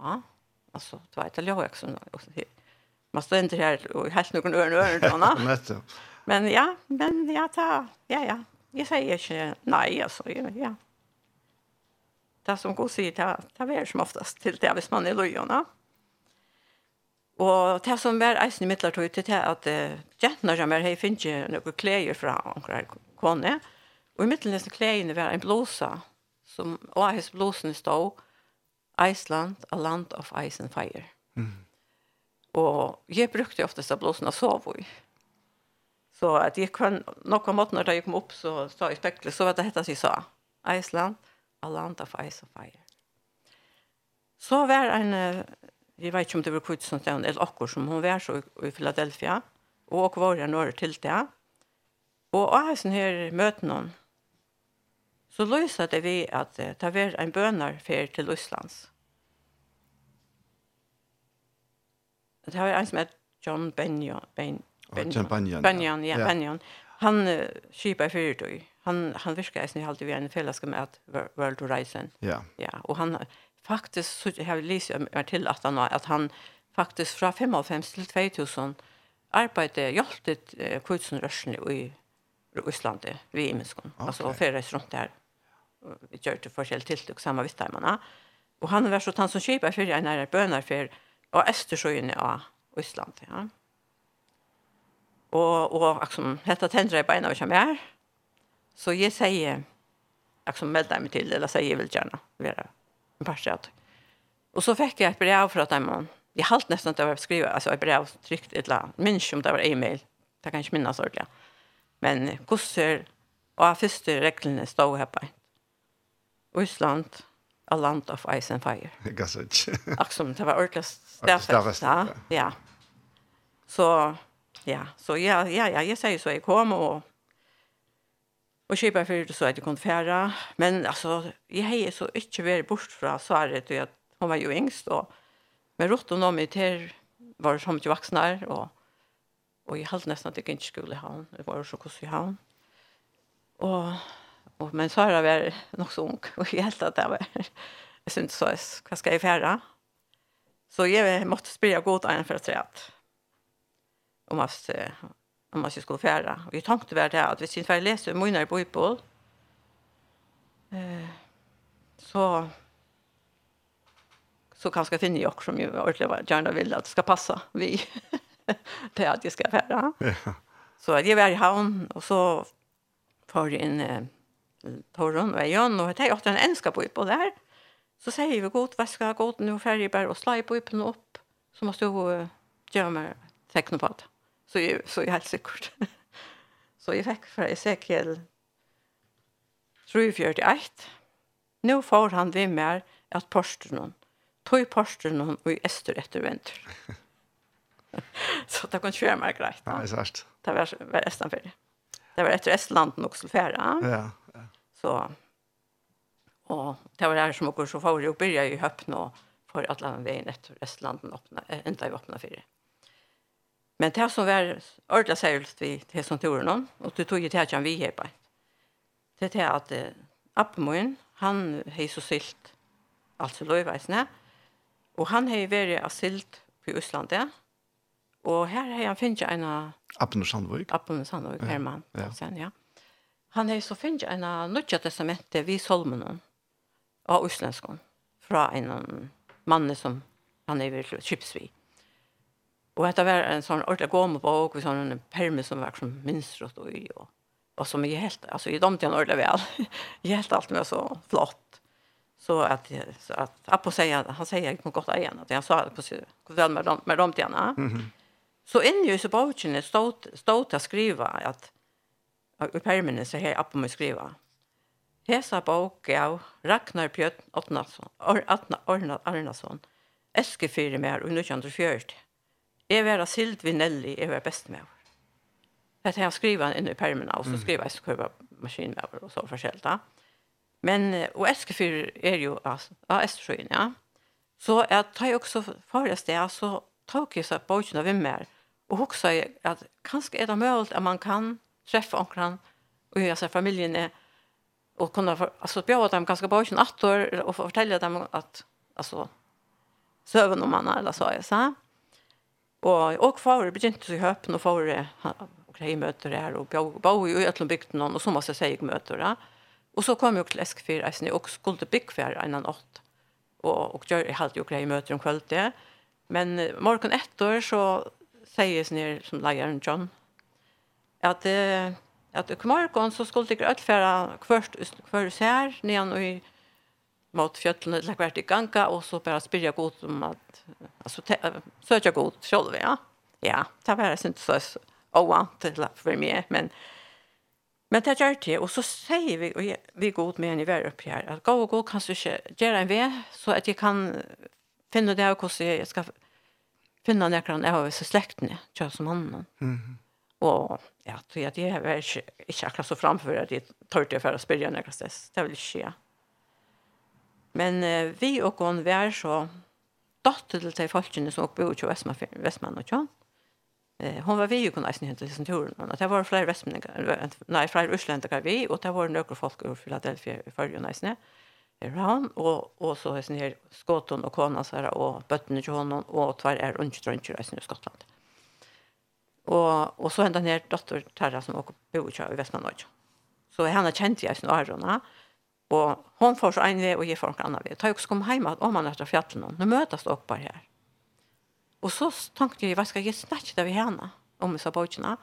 Speaker 2: Ja, altså, det var et eller annet som man stender her og helt noen øren øren, øren,
Speaker 1: øren,
Speaker 2: Men ja, men ja, ta, ja, ja, Jeg sier ikke nei, altså. Ja. Det som god sier, det, det er som oftast til det, hvis man er lojene. Og det som var eisen i midlertid, tog til det, at uh, jentene som er her finner noen klær fra noen kone. Og i midten disse klærne var en blåsa, som, og hans blåsen stod, Iceland, a land of ice and fire.
Speaker 1: Mm.
Speaker 2: Og jeg brukte oftast blåsen å sove i. Så att jag kan någon mått när jag kom upp så sa i spekler, så vad det hette sig sa. Iceland, a land of ice and fire. Så var en, vi vet inte om det var kvitt som stod, eller akkur som hon var så i Philadelphia, og var jeg når till det. Og av hans her møten hon, så løsa det vi at det var en bønarfer til Østlands. Det var en som het John Benio, ben,
Speaker 1: Banyan. Banyan, ja,
Speaker 2: Banyan. Han uh, skipar fyrtøy. Han han virker eisen alltid vi en fälla med att World Horizon.
Speaker 1: Ja.
Speaker 2: Ja, och han faktiskt så har lyst jag til att han at han faktiskt från 55 til 2000 arbeidet hjälptet uh, kutsnrörsen i Ryssland vi i Minskon. Okay. Alltså färdas runt där. Vi gör det forskjell tiltak samma visst där man. Och han var så han som skipar for en nära bönar för och Östersjön i Ryssland ja. Og, og liksom, dette tendrer jeg beina som er. Så jeg sier, liksom melder meg til, eller sier jeg vil gjerne være en parstrat. Og så fikk jeg et brev fra dem, jeg halte nesten at det var skrivet, altså et brev trykt et eller annet, minns om det var e-mail, det kan ikke minnes ordentlig. Men gosser, og av første reglene stod her på. Island, a land of ice and fire.
Speaker 1: Jeg kan ikke.
Speaker 2: Akkurat, det var ordentlig stedfest. Ja. Så Ja, så ja, ja, ja, jag säger så jag kom och och köpa för det så att jag kunde färra. Men alltså, jag har så inte varit bort från svaret och att hon var ju yngst då. Men rått om dem till var det som inte vuxna och och jag hade nästan att jag inte skulle ha Det var så kost ha havn. Och, och men så har jag nog så ung och jag hade att det var jag syns så vad ska jag färra? Så jag måste spela god en för att om att om att jag skulle färra. Och jag tänkte väl det att vi syns för läser mina på bibel. Eh så så kanske finner jag som ju verkligen gärna vill att det ska passa vi *laughs* det att jag ska färra.
Speaker 1: Ja.
Speaker 2: Så jag var i havn och så för in eh, torron och jag och jag åt en enska på på där. Så säger vi gott, vad ska jag gå ut nu färgbär och slaj på upp och upp så måste jag göra mig teckna på det så jeg, så är helt sikkert. *laughs* så jeg fikk fra Ezekiel 341. Nå får han vi mer at posten tog posten hon och i öster efter vänster. *laughs* så det kan köra mer greit.
Speaker 1: Ja, det er.
Speaker 2: Det var var Estland för. Det var etter Estland också färra.
Speaker 1: Ja, ja.
Speaker 2: Så og det var där som okkur så får jo börja i og for at landa vägen etter Estland öppna inte i öppna för. Men det som var ordla særligt vid det som tog noen, och det tog jo til at vi vi hjälpa. Det är att eh, Appemoen, han har så silt, altså løyveisene, och han har varit silt på Østlandet, ja. Og her har han finnet en...
Speaker 1: Appen og Sandvøk.
Speaker 2: Appen og Sandvøk, Herman.
Speaker 1: Ja.
Speaker 2: Sen, ja. Han har så finnet en nødja testamentet vi Solmonen av Øslandskån fra en mann som han er ved Kipsvik. Och detta var en sån ordentlig gåmebok och sån perme som var som minst rått og i og, och som är helt, alltså i de ordentlig vel, jeg *laughs* helt allt med så flott. Så att, så att Appo säger, han säger inte gott igen, att jag sa det på sig, väl med dem, med dem till henne. Mm -hmm. Så inne i Subovichen stod, stod att skriva att i permen så här Appo må skriva. Hesa bok av Ragnar Björn Otnason, Arnason, Eskefyrir mer under 1940. Jeg var sild ved Nelly, jeg var best med. Det er jeg skriver inn i permene, og så skriver jeg så kurva maskinlaver og så forskjellig da. Men, og Eskefyr er jo av Estersjøen, ja. Så jeg tar jo også for det sted, så tar jeg seg på av vimmer, og hoksa jeg at kanskje er det mulig at man kan treffe omkring, og gjøre seg familien og kunne, altså, bjøre dem ganske på ikke natt og fortelle dem at, altså, søvn om man eller så, jeg sa. Ja. Og, og for begynte i høpen og for og greie møter her, og bo i Øtlund bygden og så måtte jeg si jeg møter da. Og så kom jeg til Eskfyr, jeg og skulle bygge for en annen åtte. Og, og jeg hadde jo greie møter om kvalitet. Men morgen etter så sier jeg som leieren John, at det at i morgen så skulle jeg utføre hvert hver sær hver og i mot fjöllene eller hvert i ganga, og så bare spyrja god om at, altså, søkja god sjolv, ja. Ja, det var jeg synes så ovant for meg, men Men det gjør det, og så sier vi, og vi god med en i hver oppe her, at gå og gå kan du ikke gjøre en ved, så at jeg kan finne det av hvordan jeg skal finne noen av så slektene, kjøre som mannen.
Speaker 1: Mhm. -hmm.
Speaker 2: Og ja, så jeg, det er ikke, ikke akkurat så framfor at jeg tar til for å spørre noen av. Det vil ikke, ja. Men uh, vi og hon var så dotter til de folkene som bor ut i Vestmann og Kjønn. Eh, hon var vi ju kunde eisen till sin tur. Det var flera västmänningar, nej, flera ursländare vi, och det var några folk ur Philadelphia i förrjun eisen. Ran, och, och så eisen här skåton och kona så här, och bötten till honom, och tvär är ungströntjur eisen i Skottland. Och, och så hända ner dotter Terra som åker bo i Västmanöj. Så henne kände jag eisen och Arona, och Og hon får så en vei, og jeg får en annen vei. Da jeg kom hjemme, om han etter fjallet noen, nå møtes det bare her. Og så tenkte jeg, hva skal jeg snakke det vi henne om disse bøkene?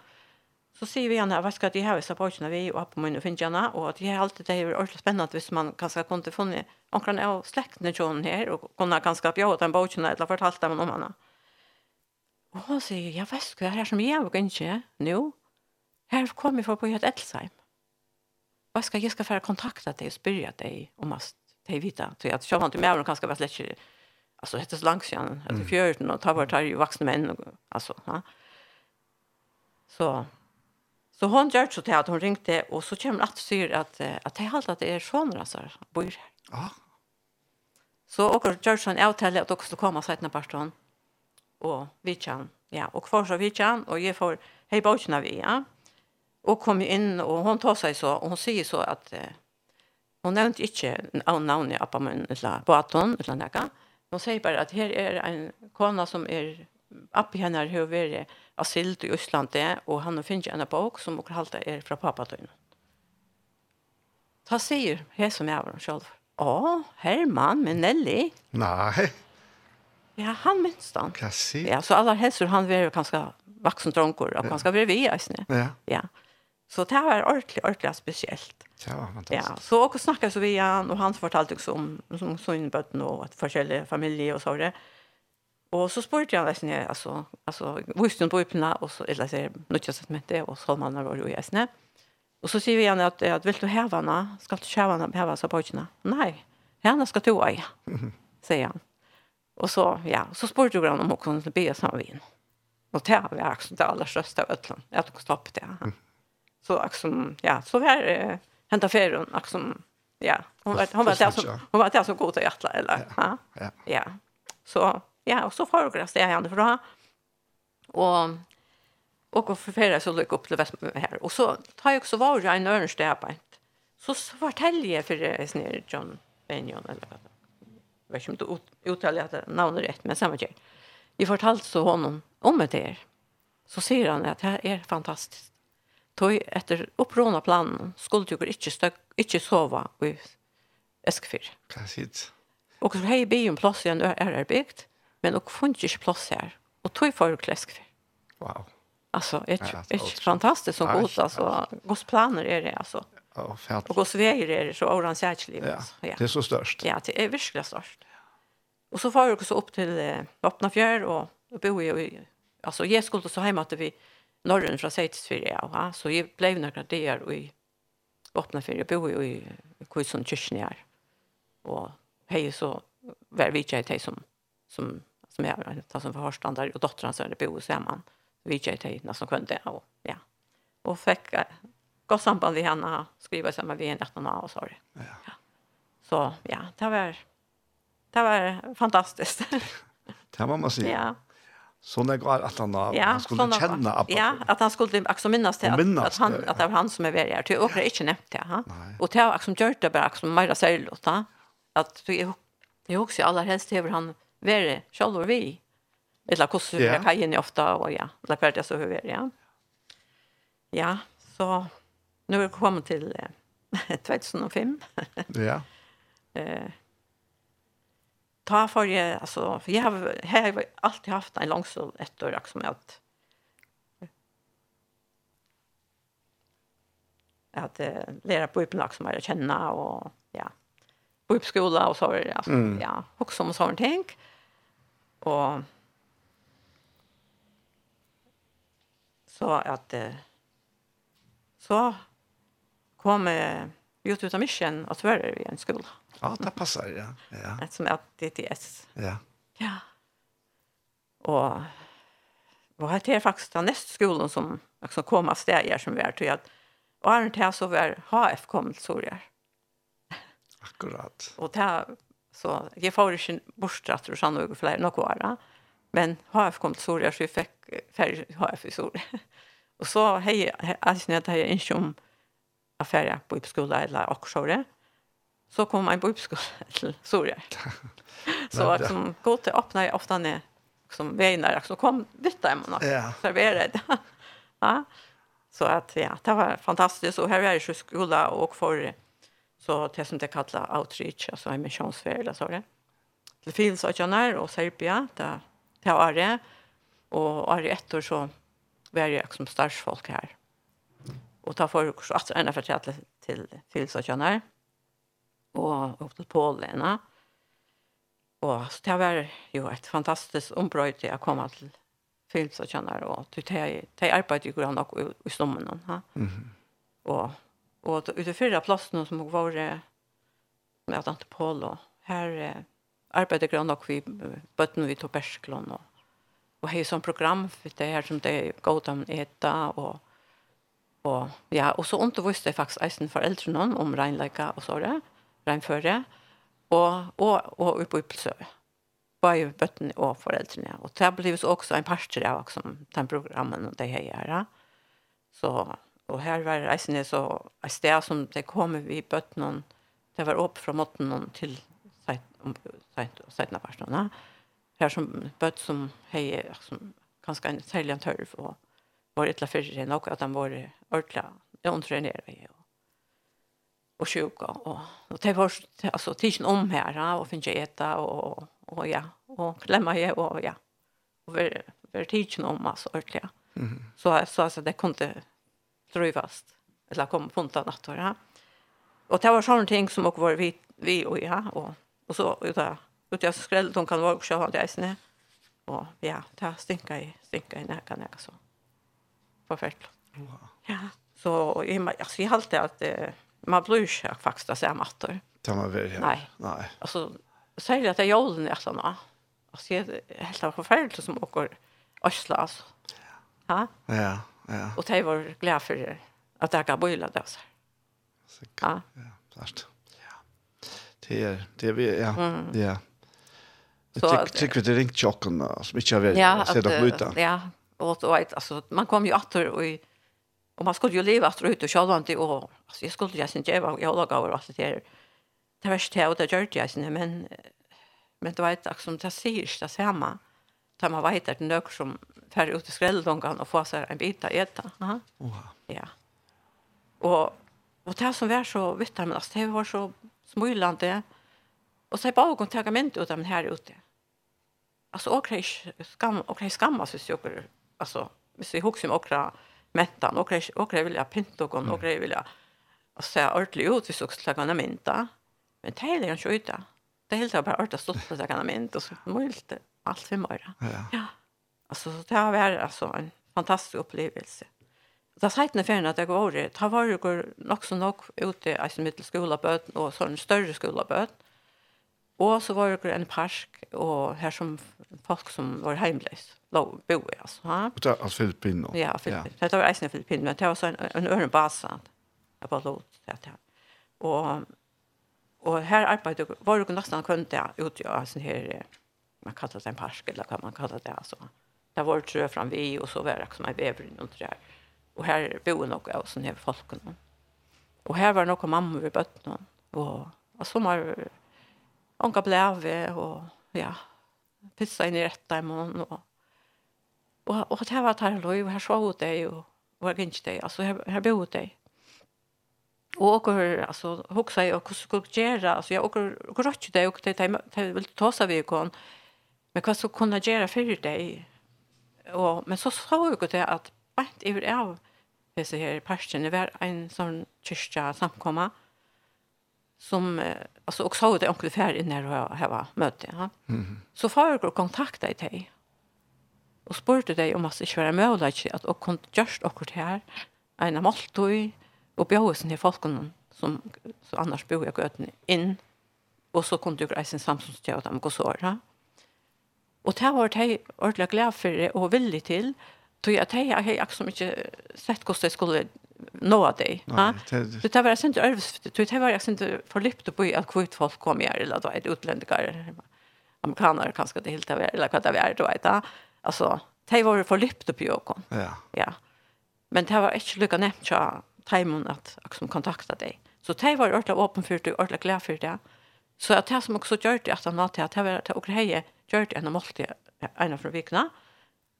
Speaker 2: Så sier vi henne, hva skal de ha disse bøkene vi og på min og finne henne? Og at jeg har alltid det er ordentlig spennende hvis man kanskje kunne funnet omkring av slektene til her, og kunne kanskje bjøre den bøkene, eller fortalt dem om henne. Og hun sier, ja, hva skal jeg her som jeg og ikke nå? Her kommer jeg for på et Elsheim vad ska jag ska för kontakta dig och spyrja dig om att dig vita? Så att jag inte med honom kanske vart lättare alltså heter så långt sedan att det fjärden och tar vart har ju vuxna män alltså ja så så hon gjorde så till att hon ringte och så kommer att syr att att det halt att det är sån alltså bor här
Speaker 1: ja.
Speaker 2: Så och gjorde så en avtal att också komma så att pastorn och vi kan ja och för så vi kan och ge för hej bochna vi ja. Och kom in och hon tar sig så och hon säger så att eh, hon nämnt inte namn i appa men eller på att hon eller något. Hon säger bara att här är en kona som är appi henne har varit asyl i Østlandet, det och han har funnit en bok som och halta är från pappa Ta säger här som jeg var själv. Ja, Herman med Nelly.
Speaker 1: Nej.
Speaker 2: Ja, han minns
Speaker 1: den. sier?
Speaker 2: Ja, så alla hälsor han var ganska vuxen dronkor och ganska bredvid. Ja.
Speaker 1: Ja.
Speaker 2: ja. Så det var ordentlig,
Speaker 1: ordentlig spesielt.
Speaker 2: Ja,
Speaker 1: fantastisk.
Speaker 2: Ja, så också snakket så vi han, og han fortalte oss om, om sønnbøtten og att forskjellige familjer og så det. Og så spurte han nesten, altså, altså, viste hun på øyne, og så, eller så, nødt til å med det, og så man var jo i Och Og så sier vi *laughs* han at, at vil du heve henne? Skal du kjøve henne heve seg på øyne? Nei, henne skal du ei, sier han. Og så, ja, så spurte han om hun kunne be sammen vin. henne. Og det var det aller største av øtlen, at hun stopp det. Ja. *laughs* så liksom ja så var eh, hämta färden liksom ja hon var hon var där som hon var där som god att hjärta eller? Ja
Speaker 1: ja,
Speaker 2: ja. så ja och så förgräs det henne för då och och förfärdas så lyck upp till väst här och så tar jag också var jag en örnstäpa så fortäljer för snär John Benjon eller vad vet inte om du uttalar det namnet rätt men samma grej Vi fortalt så honom om det här. Så säger han att det här är fantastiskt tog efter upprona planen skulle du inte stök inte sova i
Speaker 1: Eskefyr. Precis.
Speaker 2: Och så hej byen plats igen är är byggt men och funnet inte plats här och tog för til
Speaker 1: Wow.
Speaker 2: Alltså,
Speaker 1: det är
Speaker 2: fantastiskt som gott alltså. gods planer är det alltså.
Speaker 1: Och fält.
Speaker 2: Och Guds vägar är det så oran särskilt.
Speaker 1: Ja,
Speaker 2: ja.
Speaker 1: Det är så störst.
Speaker 2: Ja, det är verkligen störst. Och så far vi också upp till eh, Öppna och, och bo i, alltså jag skulle så hemma att vi norren fra Seitsfyrja, ja, så jeg ble några der i Våpnafyrja, jeg bor ju i Kusun kyrkjen her, og hei så var vi ikke hei som, som, som jeg har ta som forhårstand der, og dotteren så er det bor sammen, vi ikke hei nästan kunde, og ja, og fikk gott samband vid henne, skriva samma vi en 18 år, så ja. ja. Så ja, det var, det var fantastiskt. *laughs*
Speaker 1: det var man säga.
Speaker 2: Ja.
Speaker 1: Så när går att han av,
Speaker 2: ja,
Speaker 1: han skulle
Speaker 2: sånne,
Speaker 1: känna att
Speaker 2: Ja, att han skulle också minnas det.
Speaker 1: Minnas
Speaker 2: att, han,
Speaker 1: det,
Speaker 2: att det var han som är värd. till och inte nämnt det. Ha? Och det var också gjort det bara som Maja säger låta Att vi jag också allra helst över han värre själv vi. Eller hur
Speaker 1: yeah.
Speaker 2: jag kan ju ofta och ja. det för jag så hur vi ja. Ja, så nu kommer till eh, *laughs* 2005.
Speaker 1: ja.
Speaker 2: Eh ta för jag alltså för jag har jag har alltid haft en långsol ett år som jag att att äh, lära på öppen som jag känna och ja på uppskola och så vidare alltså
Speaker 1: mm.
Speaker 2: ja också om sånt tänk och så att så kom eh, ut utan mission att vara i en skola.
Speaker 1: Ja, det passar, ja. ja.
Speaker 2: Ett som är DTS.
Speaker 1: Ja.
Speaker 2: Ja. Och vad heter det faktiskt den nästa skolan som också kom av stäger som vi är till att och är inte så var HF kom till Sorgar.
Speaker 1: Akkurat.
Speaker 2: Och där så jag får inte borstrat och sann och fler något vara. Men HF kom till Sorgar så vi fick färg HF i Sorgar. *laughs* och så hej alltså när det är inte om affärer på skolan eller också det så kom en på uppskola till Soria. *laughs* så att som gå till öppna ofta när som vägnar så kom vitta hem och
Speaker 1: yeah.
Speaker 2: serverade. *laughs* ja. Så att ja, det var fantastiskt och här är ju skola och för så det som det kallar outreach alltså en missionsfärd så det. Det finns att jag när och Serbia där det är det och är ett år så var jag som starsfolk här. Och ta för kurs att ända för till till till så jag när. Mm og opp til Polen. Og så det var jo et fantastisk ombrøyd til å komme til Philips og det og det er arbeidet jo grann nok i stommen. Mm
Speaker 1: -hmm.
Speaker 2: Og, og ute i plassen som var med at Antipolo, her eh, arbeidet grann nok vi bøtten vi tog Bersklån og og har som program för det här som det är gott om äta och och ja och så undervisade jag faktiskt eisen för någon om renläka och så där. Mm regnføre, og, og, og oppe i Pølsøve. Bare bøttene og foreldrene. Og det ble jo også en parter av som, den programmen og det jeg gjør. Så, og her var reisende så et sted som det kom vi bøttene, det var opp fra måten til seitna personene. Her som bøtt som hei, som ganske en særlig tørv, og var et eller annet fyrir enn at de var ordentlig, jeg undrer nere i, og och sjuka och då det var alltså tischen om här och finns äta och och ja och klämma ju och ja och vi vi tischen om alltså ordentligt.
Speaker 1: Mhm.
Speaker 2: Så så alltså det kunde drivast eller kom på något annat då. Och det var sån ting som och var vi vi och ja och och så uta jag skräll de kan vara också ha det isne. Och ja, det stinka i stinka i näka jag så. Perfekt. Wow. Ja, så i alltså vi har alltid att man blir ikke faktisk det samme atter.
Speaker 1: Det var väl ja.
Speaker 2: Nei.
Speaker 1: Nei.
Speaker 2: Altså, særlig at det er jorden i nå. Altså, jeg er helt av forferdelse som åker Øsla, altså. Ja?
Speaker 1: Ja, ja.
Speaker 2: Og det var glad for at jeg kan bøyle det, altså.
Speaker 1: Sikkert,
Speaker 2: ja.
Speaker 1: Klart. Ja. Det er, det er vi, ja. Mm.
Speaker 2: Ja.
Speaker 1: Jag tycker det ringt chocken som inte har
Speaker 2: väl
Speaker 1: sett upp luta.
Speaker 2: Ja, och och alltså man kom ju åter och Och man skulle ju leva att ut och själva inte och alltså jag skulle ju inte jag jag låg över att det där. det värsta jag det gjorde jag sen men men det var ett som det säger det samma tar man vet att några som färd ut i skrälldångan och får sig en bit att äta.
Speaker 1: Ja.
Speaker 2: Ja. Och och det som var så vittar men alltså det var så smulande och så bara kon ta ment ut av den här ute. Alltså och skam och skam alltså så alltså hvis vi huxar om okra mentan. Och det och det vill jag och och det vill jag och se ordentligt ut hvis också lägga en mynta men det är ju inte det är helt bara ordentligt stått på sig en mynt och så möjligt allt för mig.
Speaker 1: ja.
Speaker 2: Alltså det har varit alltså en fantastisk upplevelse. Da seitene ferien at jeg går året, da var jeg nok så nok ute i en middelskole og sånn større skole Og så var det en park, og her som folk som var heimleis lov bo i alltså. Ja.
Speaker 1: Och där alltså Filippin.
Speaker 2: Ja, Filippin. Det var isen Filippin, men det var så en en örn basa. Jag bara låt det här. Och och här arbetade var det nästan kunde jag ut jag sån här man kallar det en park eller vad man kallar det alltså. Det var det trö fram vi och så var det som en väver runt där. Och här bor nog och sån här folk. Och här var några mamma vid bötten och och som har onka blev och ja pissa in i rätta imorgon och og og det var tar där og her så ut det og var ikke det alltså her här bodde det. og og altså alltså jeg og hur skulle gjøre altså jeg og og rätt det og det det vil ta seg vi kon. Men hva så kunne gjøre for det og men så såg jag det at bant i av dessa här det var en sånn kyrkja samkomma som altså og så det onkel Fär inne og her var møte ja. Mm. Så får jag kontakta i dig og spurte deg om at det ikke var mulig at og kunne gjørst akkurat her, en av måltøy, og bjøysen til folkene som som annars bor jeg gøtene inn, og så kunne du reise en samsynstjøy og dem gå såra. Og det var de ordentlig glad for det, og villig til, så jeg at jeg har ikke sett hvordan jeg skulle nå av deg. Så det var jeg sent øvelsfittig, tog det var jeg sent forlypt på at kvitt folk kom her, eller da er det utlendinger, amerikanere kanskje det helt av eller hva det var, du vet da. Ja alltså de var förlypta på Jokon.
Speaker 1: Ja.
Speaker 2: Ja. Men det var inte lycka nämnt jag tajmon att som kontakta dig. Så de var ordentligt öppen för det, ordentligt glad för det. Så att det som också det att han att det var att och grejer gjorde en måltid en från vikna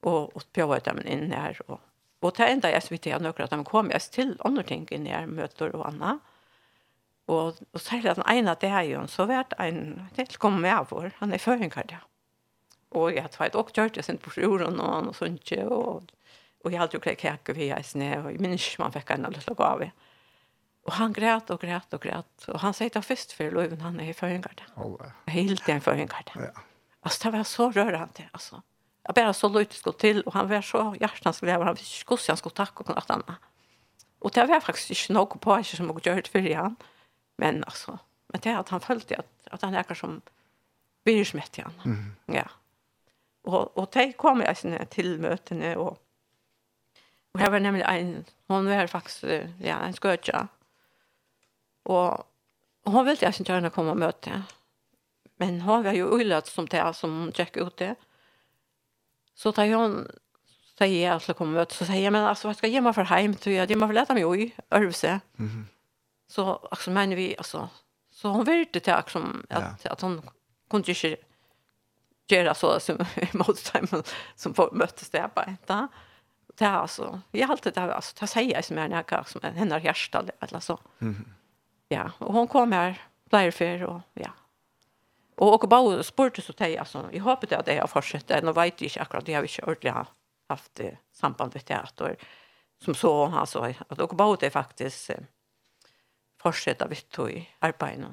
Speaker 2: och och på dem in här och och det enda jag vet jag några att de kom jag till andra ting in i möten och annat. Och och at den ene det är ju så vart en det kommer med vår han är förhinkad. Ja og jeg har og och kört jag på sjuren og annars sånt, og, og jeg hadde jo ju kläck kaka jeg i og jeg minns ikke man fikk en lilla gåva. Og han græt og græt og græt, og han sier det først for loven han er i förhängard.
Speaker 1: Oh, ja.
Speaker 2: Helt en förhängard.
Speaker 1: Ja.
Speaker 2: Alltså det var så rörande alltså. Jag bara så lite skulle till och han var så hjärtans glädje han visste fick skos han skulle tacka och något annat. Och det var faktiskt inte något på sig som jag gjort för han. Men alltså, men det är att han följde att, att han är som blir byrsmätt igen. Mm. Ja. Og, og de kom jeg sen til møtene, og, og her var nemlig en, hon var faktisk, ja, en skøtja. Og, og hun ville jeg ikke gjerne komme og møte. Men hon var jo ulytt som det, som hun tjekk ut det. Så tar hon sier jeg at hun kommer møte, så sier jeg, men altså, hva skal jeg gjemme for hjem, tror jeg, jeg må lete meg jo i Ørvse. Mm -hmm. Så, altså, mener vi, altså, så hon ville til, liksom, at, ja. att at hun kunne ikke göra så som *laughs* motstånd som får möttes där på ett det är alltså jag har alltid det här alltså det säger jag som är näka som hennes hjärta eller så mm. ja och hon kom här blir för och ja Och och bara spurte så tej alltså jag hoppas att det har fortsatt än och vet inte akkurat det har vi inte ordentligt haft samband med teater som så alltså att och bara det faktiskt fortsätta vi tog arbetet.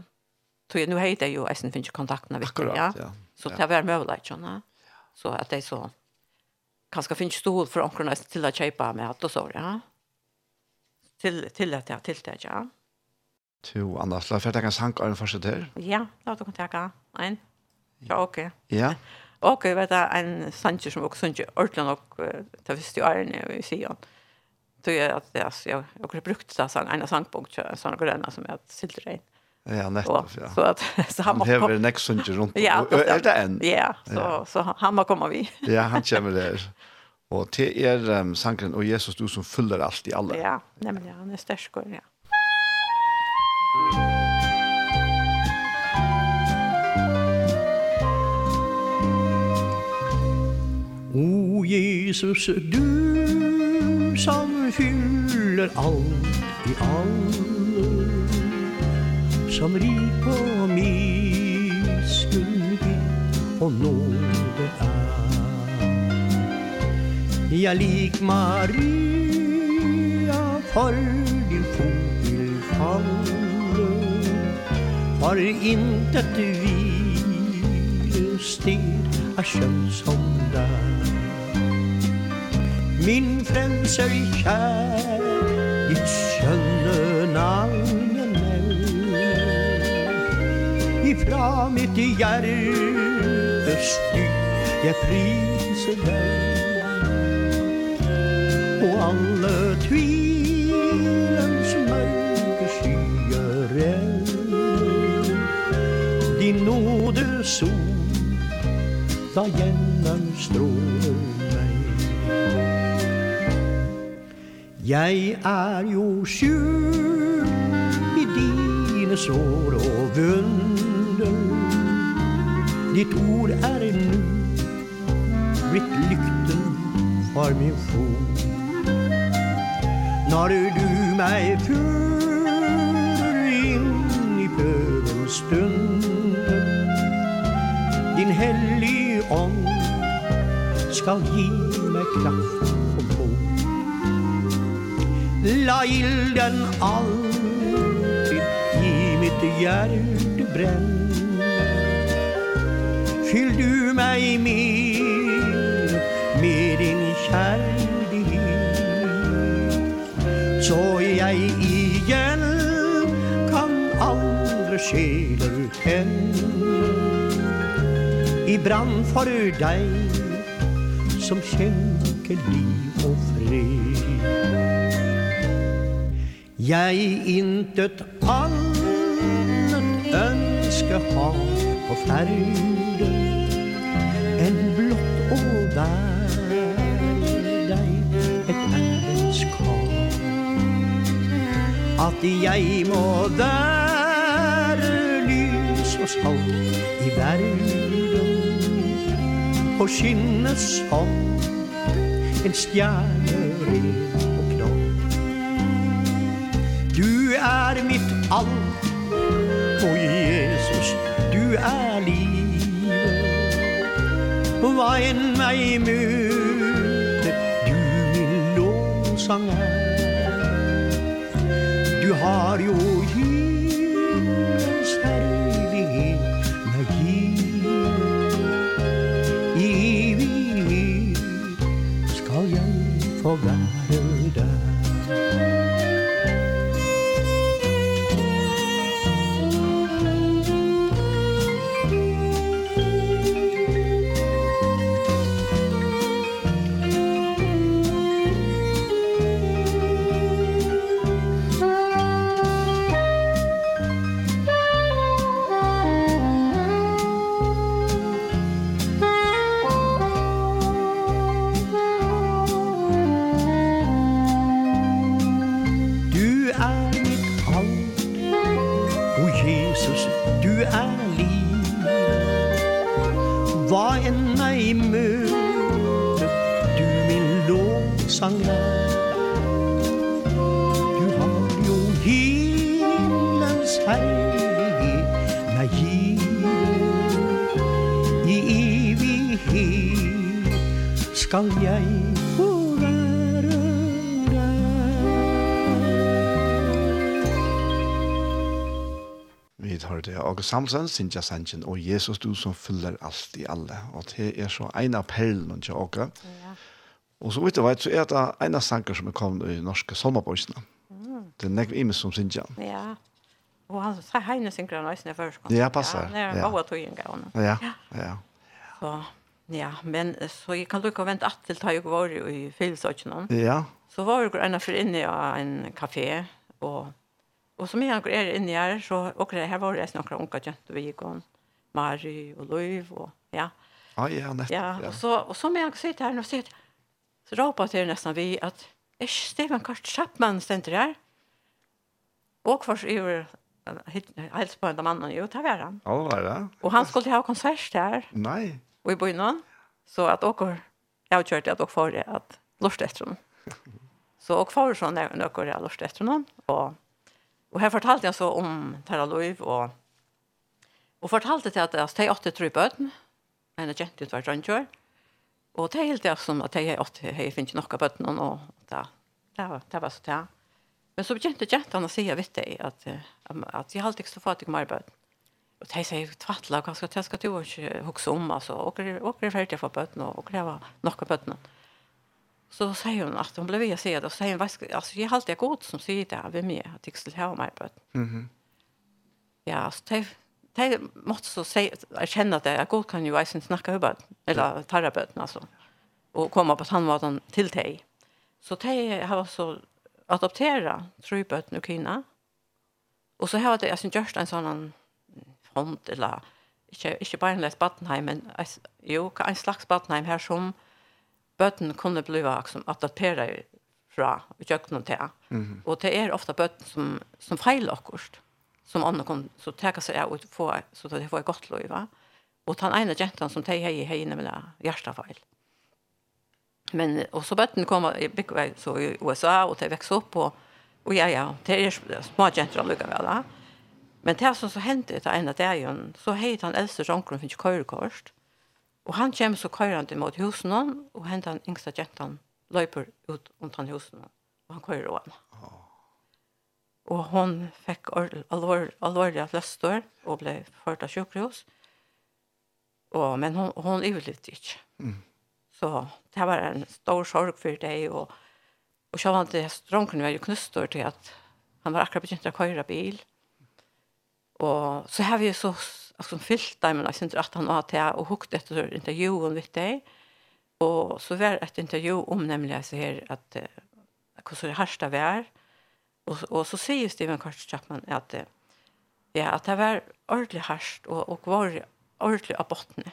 Speaker 2: Så nu heter ju Eisen finns ju kontakterna
Speaker 1: vi
Speaker 2: ja.
Speaker 1: ja.
Speaker 2: Så det var möjligt, sånne. Så att det så kanske finns stol för onkeln till att köpa med att och så, ja. Till till att jag till det, ja.
Speaker 1: To Anders, la ferdig en sang av en fortsatt her.
Speaker 2: Ja, la oss ta en. Ja, ok.
Speaker 1: Ja.
Speaker 2: Ok, vet du, en sanger som også ikke ordentlig nok til første årene vi ser. Då jeg at det, jeg har brukt det en av sangpunkt, sånn grønne som jeg har silt rein.
Speaker 1: Ja, nettopp, ja.
Speaker 2: Så, att, *laughs* så han,
Speaker 1: han hever nekk exunge rundt.
Speaker 2: Ja,
Speaker 1: og, er det en?
Speaker 2: Ja, så, ja. så han må komme vi.
Speaker 1: ja, han kommer der. Og til er um, sangren, og Jesus, du som fyller alt i alle.
Speaker 2: Ja, nemlig, han er størst, ja. Ja.
Speaker 5: O Jesus, du som fyller alt i alt som rik på miskunnig og nåde er. Ja, lik Maria, for din fot vil falle, for intet hvilested er skjønt som der. Min frelser kjær, ditt skjønne navn, ifra mitt hjerte stygt jeg priser deg og alle tvilens mørke skyer er din nåde sol da gjennom stråler meg. Jeg er jo sjuk i dine sår og vunn Ditt ord är en nu Mitt lykten för min fot. När du mig för in i bönens stund Din hellige ånd Skal gi meg kraft og mod La ilden alltid i mitt hjärte bränn Fyll du mig med Med din kärlek. Så jag igen Kan andre skilja hem I brand för dig Som skänker liv och fred. Jag intet annat önske har på färg där dig ett andens kall Att jag må være lys og salt i verden og skinne som en stjerne ren og klar Du er mitt alt, og Jesus, du er liv vejen mig i møte. Du min lovsang er Du har jo himmels herlighet Mig givet I evighet skal jeg få være.
Speaker 1: Jakob Samson, Sintja Sanchin, og Jesus, du som fyller alt i alle. Og det er så en av perlen til åker.
Speaker 2: Ja.
Speaker 1: Og så vet du hva, så er det en av sanger som er kommet i norske sommerbøysene. Mm. Det er nekve imes som Sintja.
Speaker 2: Ja. Og han sa heine synger han også i først.
Speaker 1: Ja, passer.
Speaker 2: Ja, det er en god togjengen.
Speaker 1: Ja, ja.
Speaker 2: Så, ja, men så jeg kan lukke og vente at til ta jeg var i Filsøkene.
Speaker 1: Ja.
Speaker 2: Så var jeg en av for inne i en kafé, og Og som jeg er inne her, så och her var det noen unge kjente vi gikk om Mari og Løyv og ja.
Speaker 1: Ah, ja, nästan.
Speaker 2: Ja, og så og och som jag sitter här nu så så ropar til nesten vi att är Stefan Kart Chapman stendte her. Og for för över helt på den mannen Jo, det var han.
Speaker 1: Ja, var det.
Speaker 2: Og han skulle ha konsert her.
Speaker 1: Nei.
Speaker 2: Og i början så at och jeg har at att och det at lort etter honom. Så *laughs* och för sånn, där och jag lust efter honom och Og her fortalte jeg så om Terra Løyv, og, og fortalte til at altså, de åtte tre bøten, en er kjent ut hver drønnkjør, og det er helt det som at de åtte har finnet ikke noe bøten, og da, det, var, det var så det. Men så begynte jentene å si, jeg vet det, at, at jeg alltid ikke så fattig med arbeid. Og de sier, tvattla, hva skal, skal du ikke hukse om, altså, og er ferdig for bøten, og, og det var nok av bøten. Og Så då säger hon att hon blev jag säga det. Så säger hon, alltså jag har alltid god som säger det här vid mig. Att jag skulle ha mig på
Speaker 1: Mhm.
Speaker 2: Ja, så det det måste så säga erkänna att jag god kan ju ens snacka över eller tarra på det alltså och komma på tandvatan till dig. Så det har så adoptera tror på nu kina. Och så har jeg alltså just en sånn fond eller inte inte bara en läs men jo en slags badenheim här som bøtten kunne bli som adapterer fra kjøkkenen til.
Speaker 1: Mm -hmm.
Speaker 2: Og det er ofte bøtten som, som feiler akkurat, som andre kan så teka seg av og få, så de får et godt liv. Va? Og den ene jenten som de har hei nemlig hjertefeil. Men, og så bøtten kom i, så i USA, og de vekste opp, og, og ja, ja, det er små jenter allikevel. Da. Men det som så hendte det ene dagen, så hei den eldste jonkeren finnes køyrekorst, Og han kommer så køyrande mot husen hon, og henter den yngste jentan løyper ut omtann husen hon, og han køyrer over henne. Oh. Og hon fikk alvorlige alvor, fløster og ble ført av sjukhus. Og, men hon, hon overlevde ikke. Mm. Så det var en stor sorg for deg, og, og så var det stronken var jo knustor til at han var akkurat begynt å køyre bil. Og så har vi så som fyllt dem, men jeg synes at han var til og hukt etter intervjuen med deg. Og så var et intervju om nemlig jeg her at hvordan det herste var. Og, og så sier Steven Karts Chapman at ja, at det var ordentlig herst og, og var ordentlig av bottene.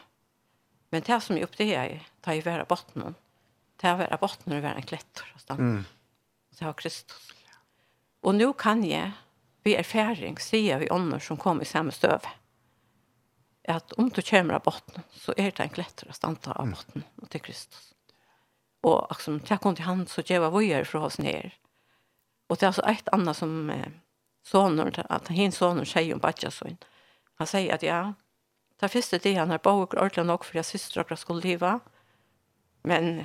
Speaker 2: Men det som jeg oppdager jeg, det er være av bottene. Det er være av bottene og være en kletter. Mm. Det var Kristus. Og nå kan jeg, ved erfaring, sier vi ånder som kom i samme støve at om du kommer av botten, så er det en klettur å standa av botten mm. til Kristus. Och liksom, til jag kom till han så geva vojer från oss ner. Och det är alltså ett annat som eh, soner, att hans soner säger om Batjason. Han säger att ja, det första det han har bak och ordentligt nog för jag systrar och skulle leve. Men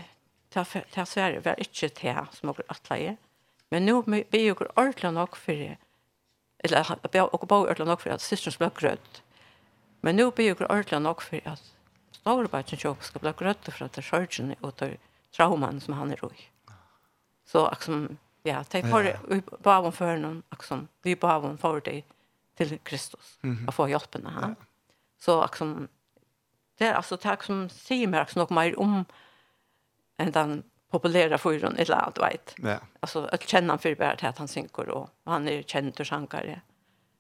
Speaker 2: det här Sverige var inte det som har attlaget. Men nu blir jag ordentligt nog för. Eller jag blir ordentligt nog för att systrar skulle grøtt. Men nu blir det ordentlig nok for at Norrbakken kjøp skal bli grøtt for at det er sørgen og det traumaen som han er i. Så aksom, ja, de får ja. bavom for noen, aksom, vi bavom for deg til Kristus, mm få hjelpen av ja. Så aksom, det er altså takk som sier meg aksom nok mer om enn den populära förrun ett land vet.
Speaker 1: Ja.
Speaker 2: Alltså att känna han för att han synker och han är känd och sjankare.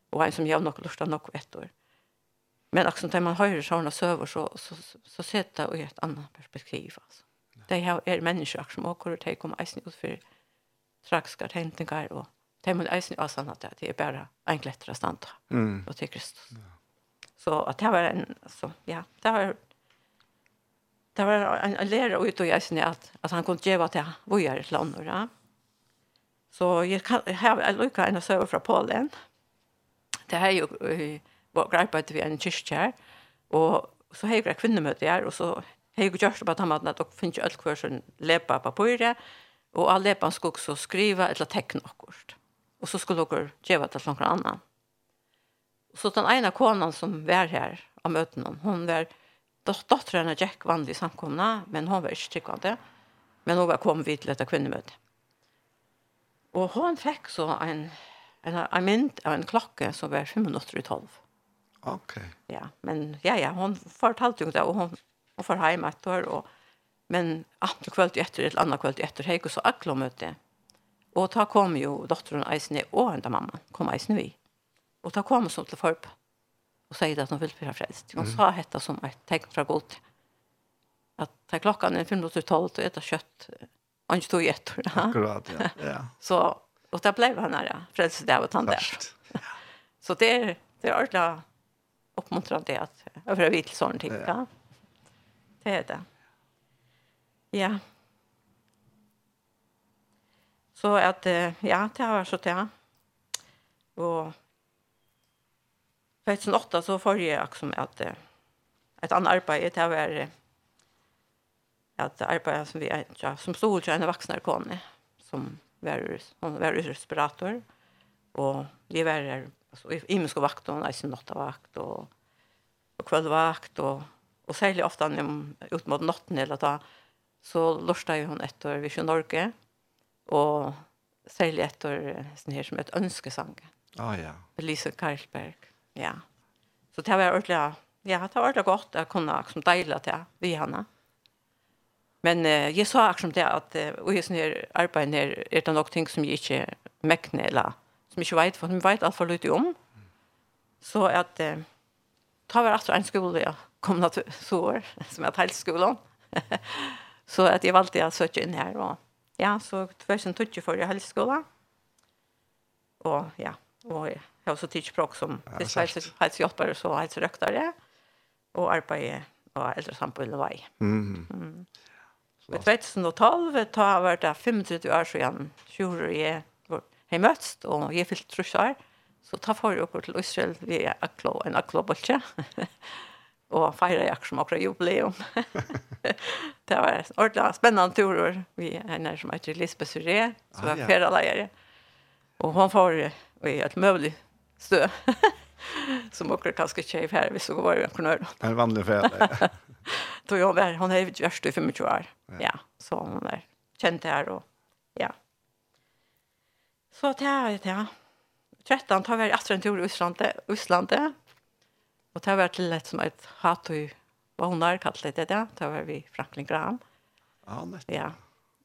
Speaker 2: Och han som jag nog lustar nog ett år. Men också när man hör såna söver så så så, så sätta och ett annat perspektiv alltså. Ja. Det här är människor som åker och tar kommer isen ut för traxkar tänkningar och tar man isen och sånt där det är bara en klättra stanta.
Speaker 1: Mm.
Speaker 2: Och till Kristus. Ja. Så att det var en så ja, det var det var en, en lärare ut och jag att att han kunde ge vad det var gör ett land och ja. Så jag kan här jag lukar en söver från Polen. Det här är ju og arbeidde vi en kyrkje her, så har jag kvinnomöte her, Och så har jag gjort det på att han att dere finns ikke alt hver som lepa på papiret, och all lepan ska också skriva eller teckna akkurat. Och så skulle dere ge det till någon annan. Och Så den ena konan som var här av möten hon var dotteren av Jack vanlig samkomna, men hon var inte tryggvande. Men hon var kom vid till detta kvinnomöte. Och hon fick så en, en, en mynd av en klocka som var fem minutter i tolv.
Speaker 1: Okej. Okay.
Speaker 2: Ja, men ja ja, hon fortalte ju det och hon och för hem att då och men att kväll efter ett annat kväll efter hej och så akla möte. Och ta kom ju dottern Aisne och enda mamma kom Aisne i. Och ta kom så till förp. Och säger att hon vill bli frälst. Hon sa detta som ett tecken från Gud. Att ta klockan är 15.12 och äta kött. Och stod stå i ett.
Speaker 1: Akkurat, ja. ja. *laughs*
Speaker 2: så, och där blev han nära frälst där och tant
Speaker 1: där.
Speaker 2: Så det är, det är ordentligt uppmuntrande att över vi till sån ting. Ja. Det är det. Ja. Så att ja, det har varit så det. Och 2008 så får jag också att ett annat arbete det var att arbeta som vi ja, som stod till en vuxen kone som var som var respirator och det var alltså imenska vakt och nästan nattavakt och och kvällvakt och och särskilt ofta när ut mot natten eller ta så lustar ju hon ett år kör Norge och särskilt år sån här som ett önskesång.
Speaker 1: Ah ja.
Speaker 2: Elise Karlsberg. Ja. Så det var ordentligt Ja, det var ordentligt gott att kunna liksom, dela det vi henne. Men eh, jeg sa akkurat det at och og jeg sånn her arbeid her, er det nok ting som jeg ikke mekner eller som ikke vet, for vi vet alt for lite om. Så at eh, ta var etter en skole jeg kom til *laughs* så år, som er skolen. *laughs* så at jeg valgte å søke inn her. Og, ja, så 2020 for jeg helseskolen. Og ja, og jeg har også tidsspråk som
Speaker 1: ja,
Speaker 2: helsehjelpere og så helserøktere. Og arbeidet og eldre eldresamfunnet vei.
Speaker 1: Mm.
Speaker 2: Mm. Så. 2012, da var det 35 år siden, 20 år har møtst, og jeg fyllt trusjar, så ta for dere til Israel via Aklo, en Aklo-bolsje, *laughs* og feire jeg som akkurat jubileum. *laughs* det var en ordentlig spennende tur, vi er nær som heter Lisbeth Suré, som er ferieleier, og hun får i et møvlig stø, *laughs* som akkurat kanskje ikke er her, hvis hun var i en knør.
Speaker 1: Det er vanlig ferie.
Speaker 2: Då jag var hon är ju värst i 25 år. Ja, så hon är känd här och ja. Så det er det, ja. 13 tar vi efter en tur i Øslandet. Og tar vi til et som et hatøy har kallat det det. Tar vi Franklin Graham.
Speaker 1: Ja, nettopp.
Speaker 2: Ja,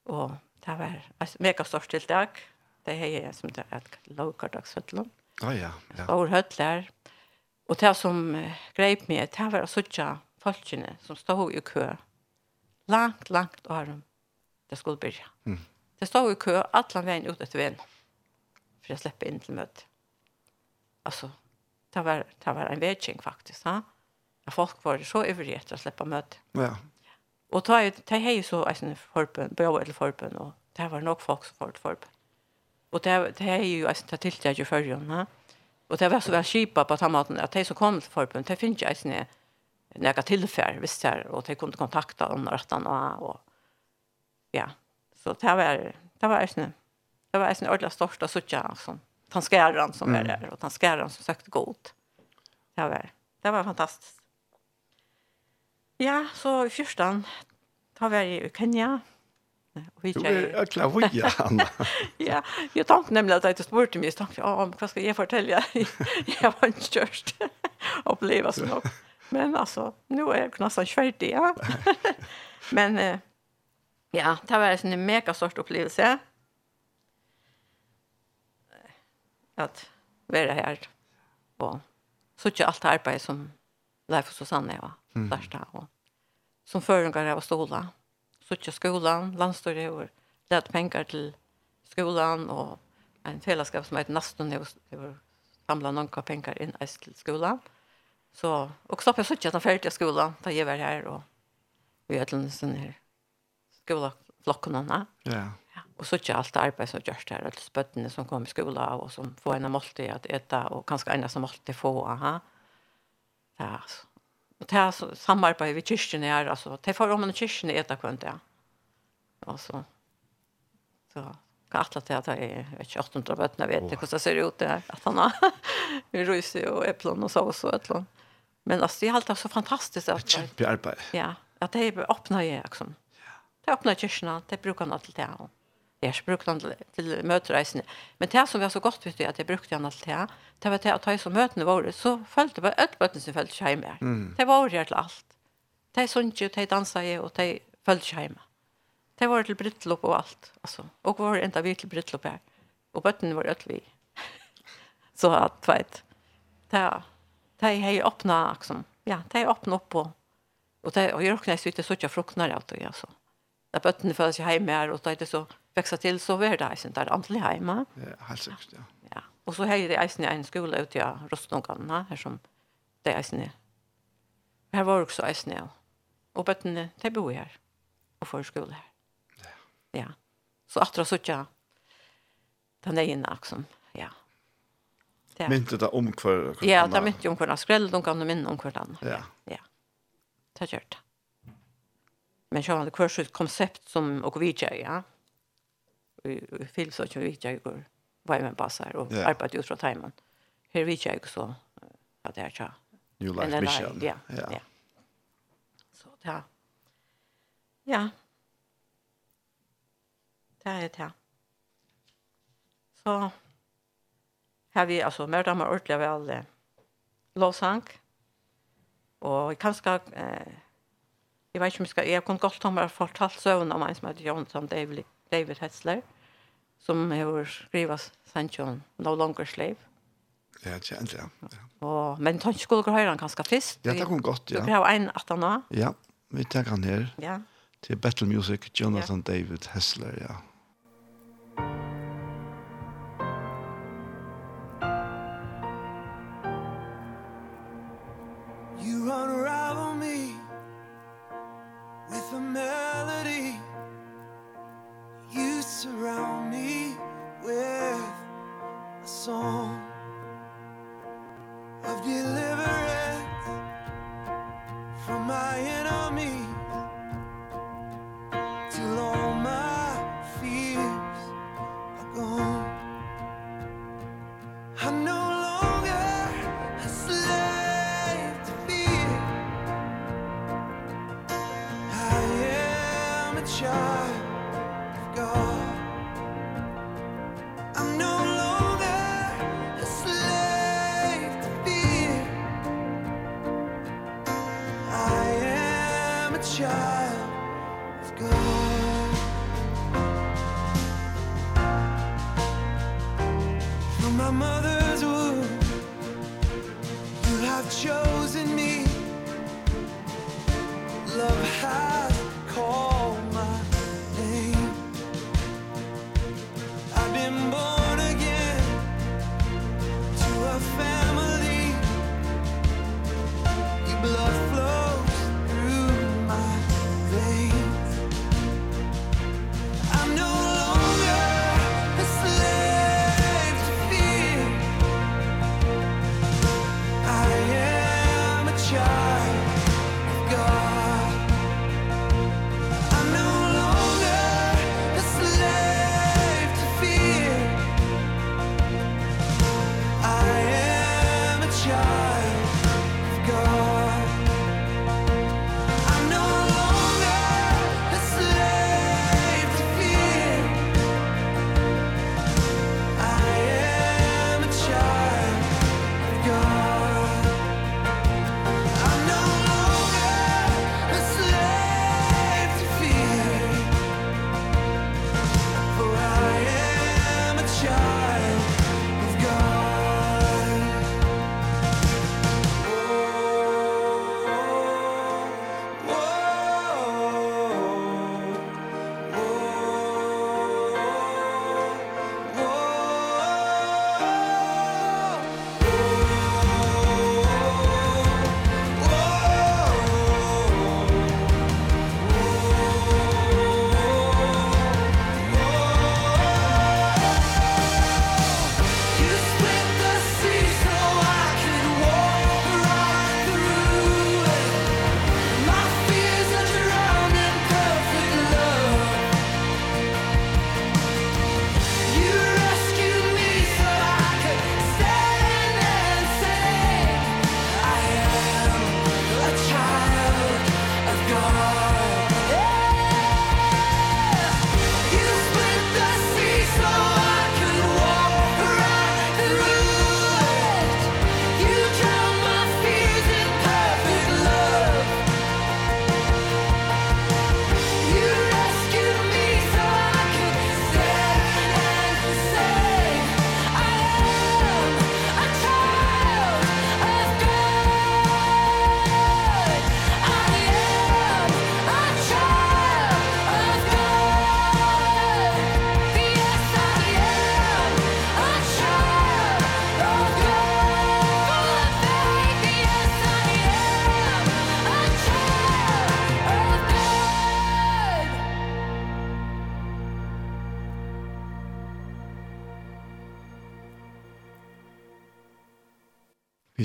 Speaker 2: og det var et mega stort tiltak. Det er som det er et lovkardagsfødlund.
Speaker 1: Ja, ja. ja.
Speaker 2: Stor høtler. Og det som greip meg, det var att sitte folkene som stod i kø. Langt, langt åren det skulle börja.
Speaker 1: Mm.
Speaker 2: Det stod i kø, alle veien ut etter veien. Mm för jag släppa in till möte. Alltså, det var, det var en vetching faktiskt. Ha? Att folk var så övriga att släppa möte.
Speaker 1: Ja.
Speaker 2: Och ta ju ta ju så alltså förbön, bra eller förbön och det var nog folk som fort förbön. Och det det är ju alltså ta till det ju förrjon, ha. Och det var så väl skipa på tamaten att de som kom till förbön, det finns ju alltså några tillfär, visst här och de kunde kontakta om rättan och och ja. Så det var det var alltså det var en ordentlig största suttja han som tanskärran som är där och tanskärran som sökte god. Det var, det var fantastiskt. Ja, så i fyrstan har vi i Kenya. Och vi kör.
Speaker 1: Jag klarar vad jag.
Speaker 2: Ja, jag tänkte nämligen att jag inte spurte mig. Jag tänkte, ja, *laughs* men vad ska jag fortälja? jag var inte störst och blev så nog. Men alltså, nu är jag nästan 20, ja. men ja, det var en mega stort upplevelse. Ja. at være her og så ikke alt arbeid som Leif og Susanne var mm. der og som føringer av stola så ikke skolan, landstøyre og lett penger til skolan og en fellesskap som heter Naston og samla noen penger inn til skolan så, og så har jeg sett at han ferdig av skolan da jeg var her og vi er til en sånn her skolaflokken
Speaker 1: Ja.
Speaker 2: Yeah. Och så tjej allt arbete som görs där alltså spöttene som kommer i skola och som får en måltid att äta och kanske en som måltid få aha. Ja. Och det här samarbetet vi kyrkan är alltså det får om en kyrkan äta kvant ja. Och så så kan alla det att jag är vet inte 800 bötterna vet inte hur det ser ut det här att han har *laughs* rys och äpplen och sås och äpplen. Men alltså det är alltid så fantastiskt att
Speaker 1: arbete.
Speaker 2: Ja, att det öppnar ju liksom. Det öppnar kyrkan, det brukar man alltid ha. Jeg har brukt den til, til møtereisene. Men det som var så godt, vet du, at jeg brukte den alt det, det var det at jeg som møtene våre, så følte jeg alle bøttene som følte seg hjemme. Mm. Det var her til alt. De sunnet jo, de danset og de følte seg hjemme. De var til brytlopp og alt. Altså. Og var enda vi til brytlopp her. Og bøttene var ødelig vi. *laughs* så at, vet Det er jeg åpnet, liksom. Ja, de har åpnet opp og, Og det er jo ikke så til å sitte fruktene av det, altså. Det er bøttene føler seg hjemme her, og det er så växa till så var det sen där antligen hemma.
Speaker 1: Ja, helt säkert, ja.
Speaker 2: Ja. Och så hade det alltså en skola ute i Rostnågarna här som det är snä. Här var också alltså. Och bättre det bor här och för skola här. Ja. Ja. Så att det så jag Den är inne liksom. Ja. Ja.
Speaker 1: Mynte det om kvar
Speaker 2: Ja, det mynte om kvar skräll de kan minna om kvar.
Speaker 1: Ja.
Speaker 2: Ja. Det har gjort det men själva det kurset koncept som och vi gör ja film så kör vi jag går vad man passar och
Speaker 6: yeah.
Speaker 2: arbetar just från timern. Här vi jag så att det är så.
Speaker 6: New life mission.
Speaker 2: Ja. Ja. Så där. Ja. Där är det. Så har vi alltså mördar med ordliga väl lovsang. Och kanske eh jag vet inte om jag ska jag kan gott ha fortalt sögn om en som heter Jonsson Davley David Hetzler, som har skrivet Sanchon No Longer Slave.
Speaker 6: Ja, kjent, ja. ja.
Speaker 2: Og, men tanke skulle dere høre han kanskje først.
Speaker 6: Ja, det kom godt, ja.
Speaker 2: Dere har en at han
Speaker 6: Ja, vi tenker han her.
Speaker 2: Ja.
Speaker 6: Til Battle Music, Jonathan ja. David Hessler, ja.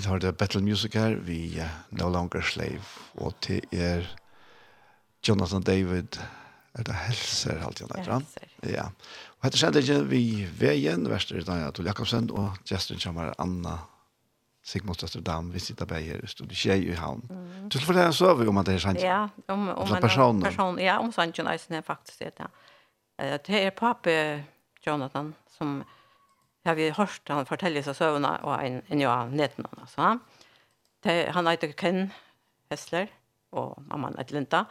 Speaker 6: tid har det Battle Music her, vi uh, No Longer Slave, og til er Jonathan David,
Speaker 1: er det helser, alt jeg nødder han. Ja. Og etter skjedde ikke vi veien, verster i dag, Tol Jakobsen, og gesten kommer Anna Sigmundsdatter Dam, vi sitter bare her, stod i tjej i havn. Mm. Du skulle fortelle en søve om at det er sant.
Speaker 2: Ja, om, om,
Speaker 1: om
Speaker 2: personen.
Speaker 1: Person,
Speaker 2: ja, om sant, Jonathan, faktisk det, ja. Det er pape Jonathan, som har vi hørt han fortelle seg søvnene og en, en ja, netten han, altså. Han heter Ken Hessler og mamman heter Linda.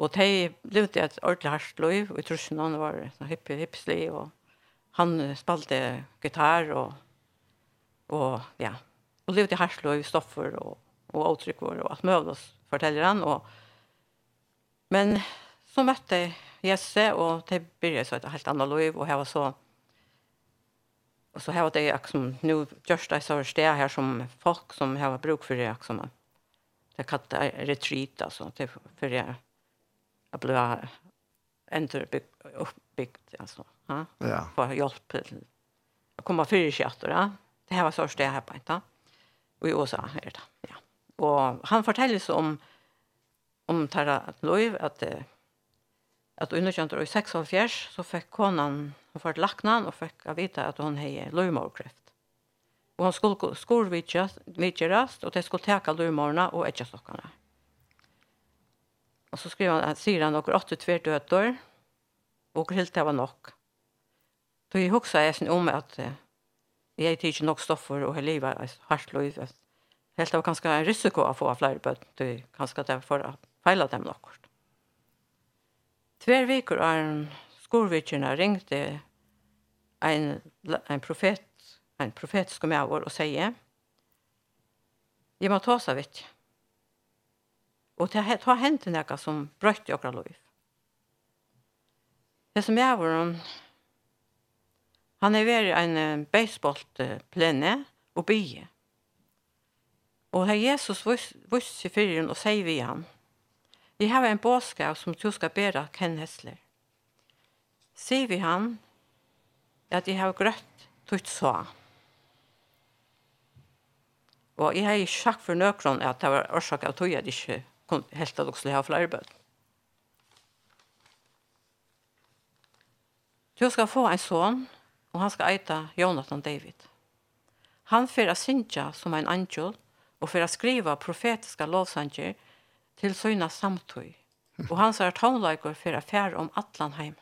Speaker 2: Og de levde et ordentlig hardt liv, og tror trusen han var så hippie, hipslig, og han spalte gitar og, og ja, og levde i hardt liv, stoffer og, og avtrykker og alt mulig, forteller han. Og, men så møtte jeg Jesse, og det begynte så et helt annet liv, og jeg var så Och så här var det jag nu just det så här här som folk som har bruk för det liksom. Det kallat retreat alltså det för det att bli enter uppbyggt alltså. Ja.
Speaker 1: Ja.
Speaker 2: För hjälp att komma för i att det. Det här var så det här på inte. Och i USA är det. Ja. Och han fortäller så om om Tara Loiv att at underkjønter i 46 så fikk konan, hun fikk laknan og fikk å vite at hun hei løymorkreft. Og hun skulle skorvitjerast, og det skulle teka løymorna og etjastokkene. Og så skriver han, sier han noen åtte tvert døter, og helt det var nok. Så jeg husker jeg sin om at jeg tidser nok stoffer og hele livet er hardt løyvet. Helt det var ganska en risiko å få flere bøtt, og kanskje det for å feile dem nokkort. Tver vikur en Skorvikina ringte en, en profet, en profet som jag var och säger Jag må ta seg vitt. Og det har hänt en äka som brøtt i okra liv. Det som jeg var Han er vært en baseballplene og bygge. Og her Jesus viste seg fyrir og sier vi han. Jeg har en bådskap som du skal bære Ken Hessler. Sier vi han at jeg har grøtt tutt så. Og jeg har ikke sagt for nøkron at det var årsak av tog jeg ikke helt at dere skulle ha flere bød. Du skal få en son, og han skal eita Jonathan David. Han fyrir a synja som en angel, og fyrir a skriva profetiska lovsanger, til søgna samtøy, og hans er tånleikur for affær om Atlanheim.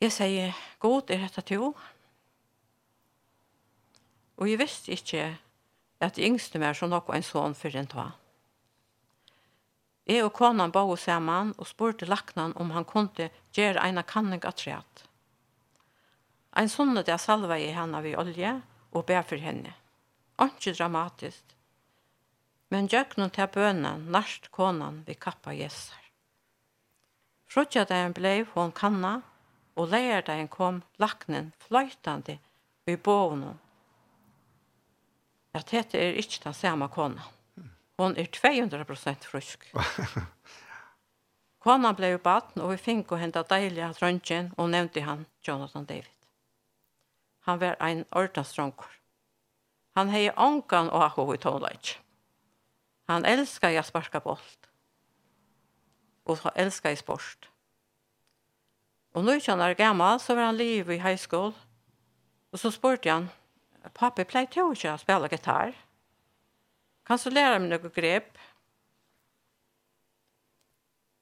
Speaker 2: Jeg sier, god er dette til og jeg visste ikke at jeg yngste mer som nok en son for en tog. Jeg og konan ba hos sammen og spurte laknan om han kunne gjøre en kanning av treet. En sånn at jeg salva i henne ved olje og ber for henne. Ikke dramatisk, men gjøknum til bøna nært konan vi kappa jesser. Frutja dagen blei hon kanna, og leier dagen kom laknen fløytande i bovnum. At dette er ikke den samme konan. Hon er 200% frusk. *laughs* Konan blei baden, og vi fink å henta deilige av trøntjen, og nevnte han Jonathan David. Han var ein ordnadstronkor. Han hei ångan og akko i tonleitje. Han älskar jag sparka bolt. Och han älskar i sport. Och nu är jag gammal så var han liv i high school. Och så spurte han, pappa play till att spela gitarr. Kan du lära mig något grepp?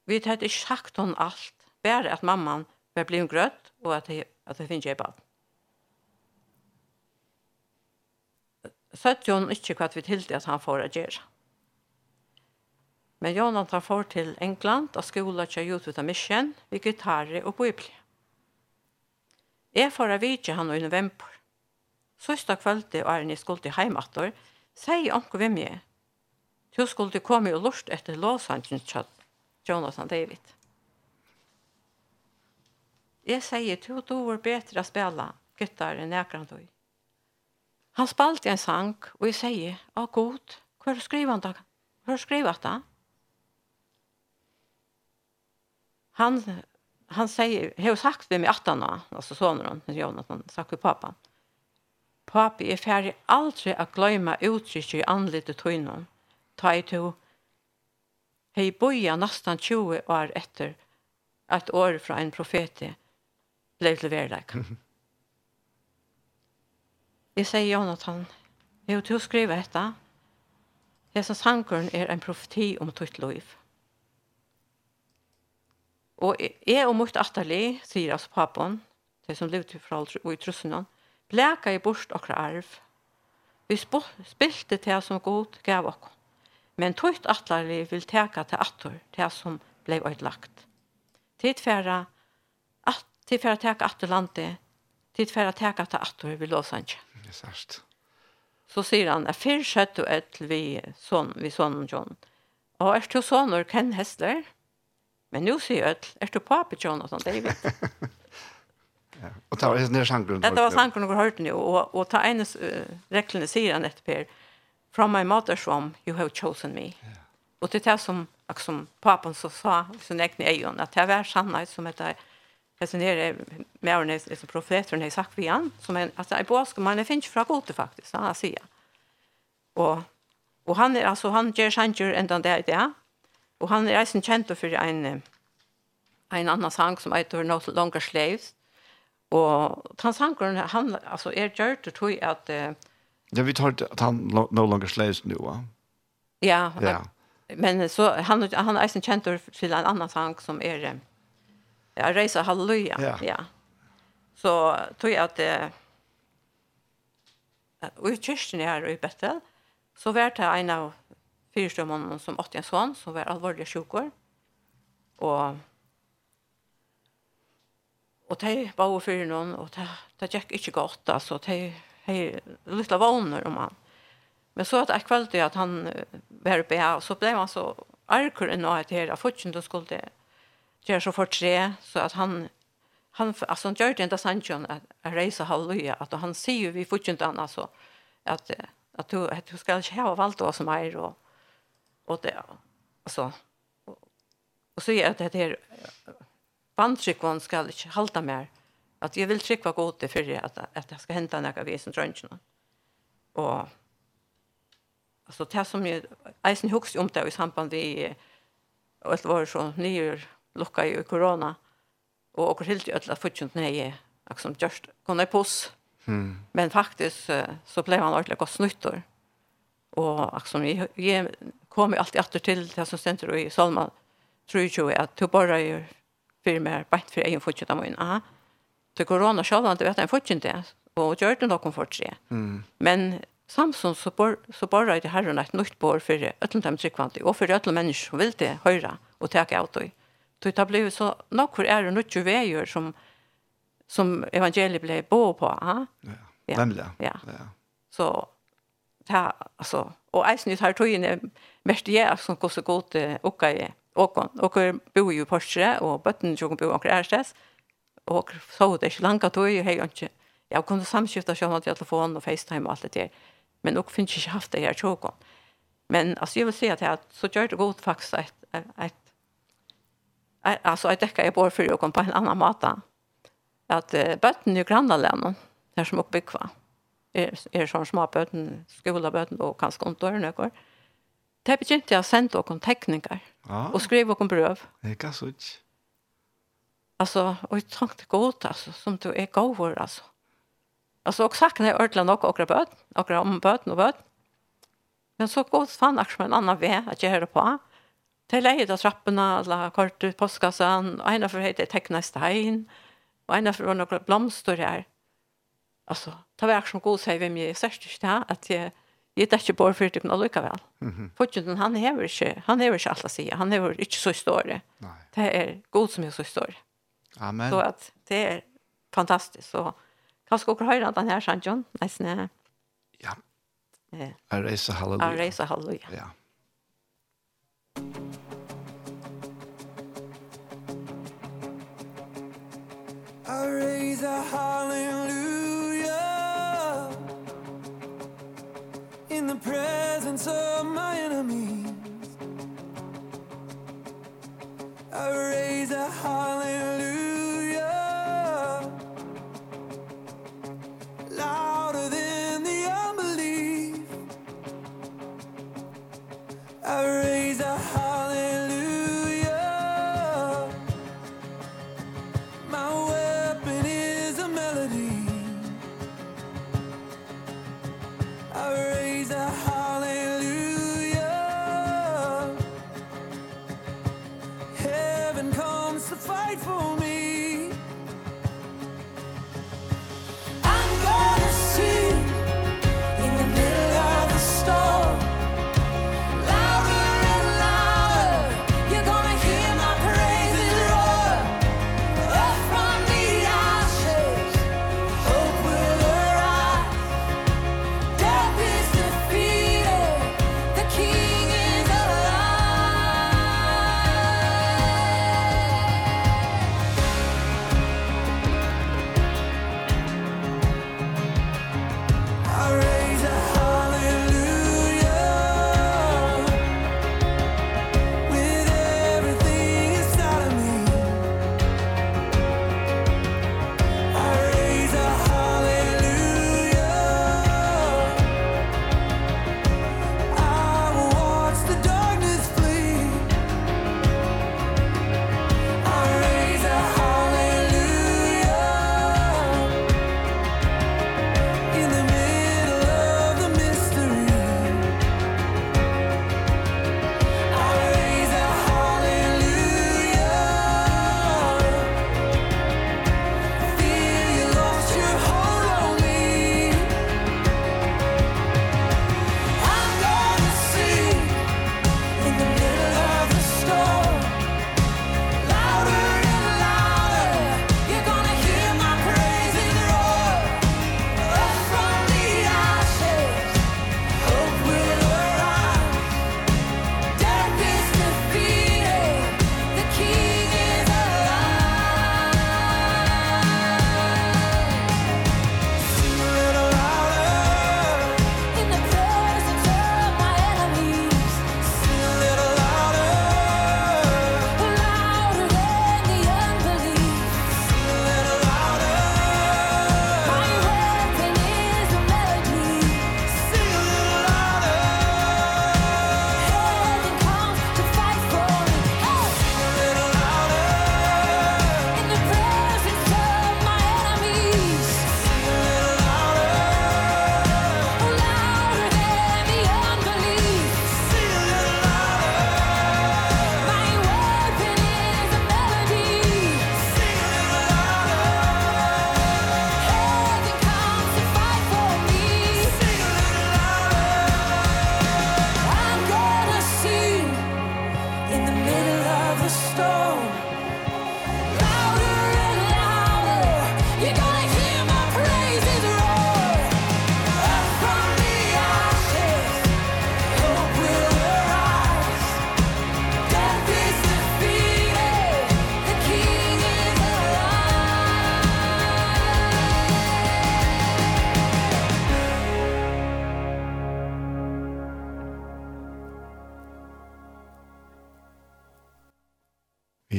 Speaker 2: Vi hade inte sagt hon allt. Bara att mamman var blivit grött och att det, att det finns ett barn. Søtt jo han ikke hva vi tildi at han får å gjøre. Men Jonan tar for til England og skola til ut ut av misjen, vi gitarre og bibli. Jeg får av vidtje han i november. Søsta kvöldi og er ni skuld til heimator, sier onko vi mye. Du skuld komme komi og lort etter låsangen til Jonathan David. Jeg sier tu dover betre a spela gitarre nekran du. Han spalte en sang, og jeg sier, «Å, god, hva er skrivande? Hva er skrivande?» han han säger har sagt vem i attarna alltså sonen när Jonathan sagt med pappa. Papi är färdig aldrig att glömma uttrycket i anlitet tunnan. Ta i to hej boja nästan 20 år efter att år från en profete blev till verdak. Jag säger Jonathan, jag har skrivit detta. Jesus sankorn är en profeti om tutt liv. Mm. Og jeg og mot atterlig, sier altså papen, det som levde fra og i trussene, bleka i bort okra arv. Vi spilte til som god gav okk. Men tøyt atterlig vil teka til attor, til som blei ødelagt. Tidfæra, at, tidfæra teka attor landet, tidfæra teka til attor vil låsa ikke.
Speaker 1: Det er sørst.
Speaker 2: Så sier han, er fyrr skjøtt og et vi sånn, vi sånn, John. Og er to sånner, Ken Hessler, Men nu ser jag, är du papi Jonathan David? *laughs*
Speaker 1: ja. Och ta ner sjankgrunden.
Speaker 2: Det var sanken går hört nu. Och, och ta en uh, reklande säger han ett per. From my mother's womb you have chosen me. Ja. Och det är som, som papan så sa i sin egen ögon. Att det var sanna som heter Hesen där er med och nästan som profeten har sagt vi han som en alltså i påsk man finns fra gode faktiskt han sier. Och och han är alltså han ger sanger det där det, Og han er eisen kjent for en, en annen sang som heter No Longer Slaves. Og han sangren, han altså, er gjørt tror jeg at... Uh,
Speaker 1: ja, vi tar at han No Longer Slaves nå, va?
Speaker 2: Ja,
Speaker 1: ja.
Speaker 2: men så, han, han er eisen kjent til en annen sang som er... Uh, Ja, reisa halleluja.
Speaker 1: Ja.
Speaker 2: ja. Så tror jeg at eh, og i kyrkjen her og i Bethel, så var det en av fyrstrømmene som åtte en sånn, som var alvorlig sjukker. Og, og de var for noen, og det de gikk ikke godt, altså, de har litt vågner om han. Men så at jeg kvalte at han var oppe her, så ble han så arker enn å hette her, at fortsatt skulle gjøre så fort tre, så at han han alltså han gjorde inte sanction att resa halleluja att han ser ju vi fortsätter annars så att att du att du ska inte ha valt oss är och Och det, alltså, och så är det att det här bandtryckvån ska inte halta mer. Att jag vill tryckva gott det för att, att det ska hända några vis som drönsen. Och alltså det som jag eisen högst om det i samband vi och det var så nyer lucka i corona och och helt ju alla fotjent nej liksom just kunde puss.
Speaker 1: Mm.
Speaker 2: Men faktiskt så blev han ordentligt gott snuttor Och liksom jag kommer alltid åter till det som ständer i Salman tror ju att du bara gör för mer bänt för egen fortsätta med aha. Till corona själva inte vet en fortsätta och gör det någon fortsätta
Speaker 1: mm.
Speaker 2: men Samson så bor så bara det här ett nytt bor för öllum dem tryckvanti och för öllum människor som vill det höra och ta ut och det har blivit så några är det nytt vägar som som evangeliet blev bo på
Speaker 1: ja
Speaker 2: ja.
Speaker 1: ja
Speaker 2: ja.
Speaker 1: Ja.
Speaker 2: Så ta alltså och eisen har tog in mest jeg som går så godt åka i och Åker bor jo i Porsche, og bøtten jo bor åker ærestes, og så det ikke langt tog, og hei, ikke, jeg kunne samskifta sånn at jeg telefon og FaceTime og alt det der, men och finnes ikke haft det her tjåkon. Men altså, jeg vil si at jeg, så gjør det godt faktisk ett ett et alltså jag täcker jag bor för och på en annan mata. Att uh, bötten i grannlänen där som uppe kvar. Är er sånn små bötten, skola bötten och kanske kontor något. Det begynte jeg å sende dere tekninger
Speaker 1: ah.
Speaker 2: og skrive dere brøv.
Speaker 1: Det kan så ikke.
Speaker 2: Altså, og jeg trengte godt, altså, som du er god for, altså. Altså, og sakene er ordentlig nok akkurat bøten, akkurat om bøten og bøten. Men så godt fann akkurat en annen vei at jeg hører på. Det er leid av trappene, eller kort ut postkassen, og en av for høyde tekna stein, og en av for noen blomster her. Altså, det var akkurat god sier vi mye, sørst ikke det, at jeg Jeg er ikke bare for det, men allikevel. Mm -hmm. Fortjenten, han hever ikke, han hever ikke alt å si. han hever ikke så store.
Speaker 1: Nei.
Speaker 2: Det er god som er så store.
Speaker 1: Amen.
Speaker 2: Så at det er fantastisk. Så kanskje dere hører den her, Sanjon, nesten.
Speaker 1: Ja.
Speaker 2: Eh.
Speaker 1: Arreisa halleluja.
Speaker 2: Arreisa halleluja.
Speaker 1: Ja.
Speaker 6: Arreisa halleluja. the presence of my enemies. I raise a hallelujah.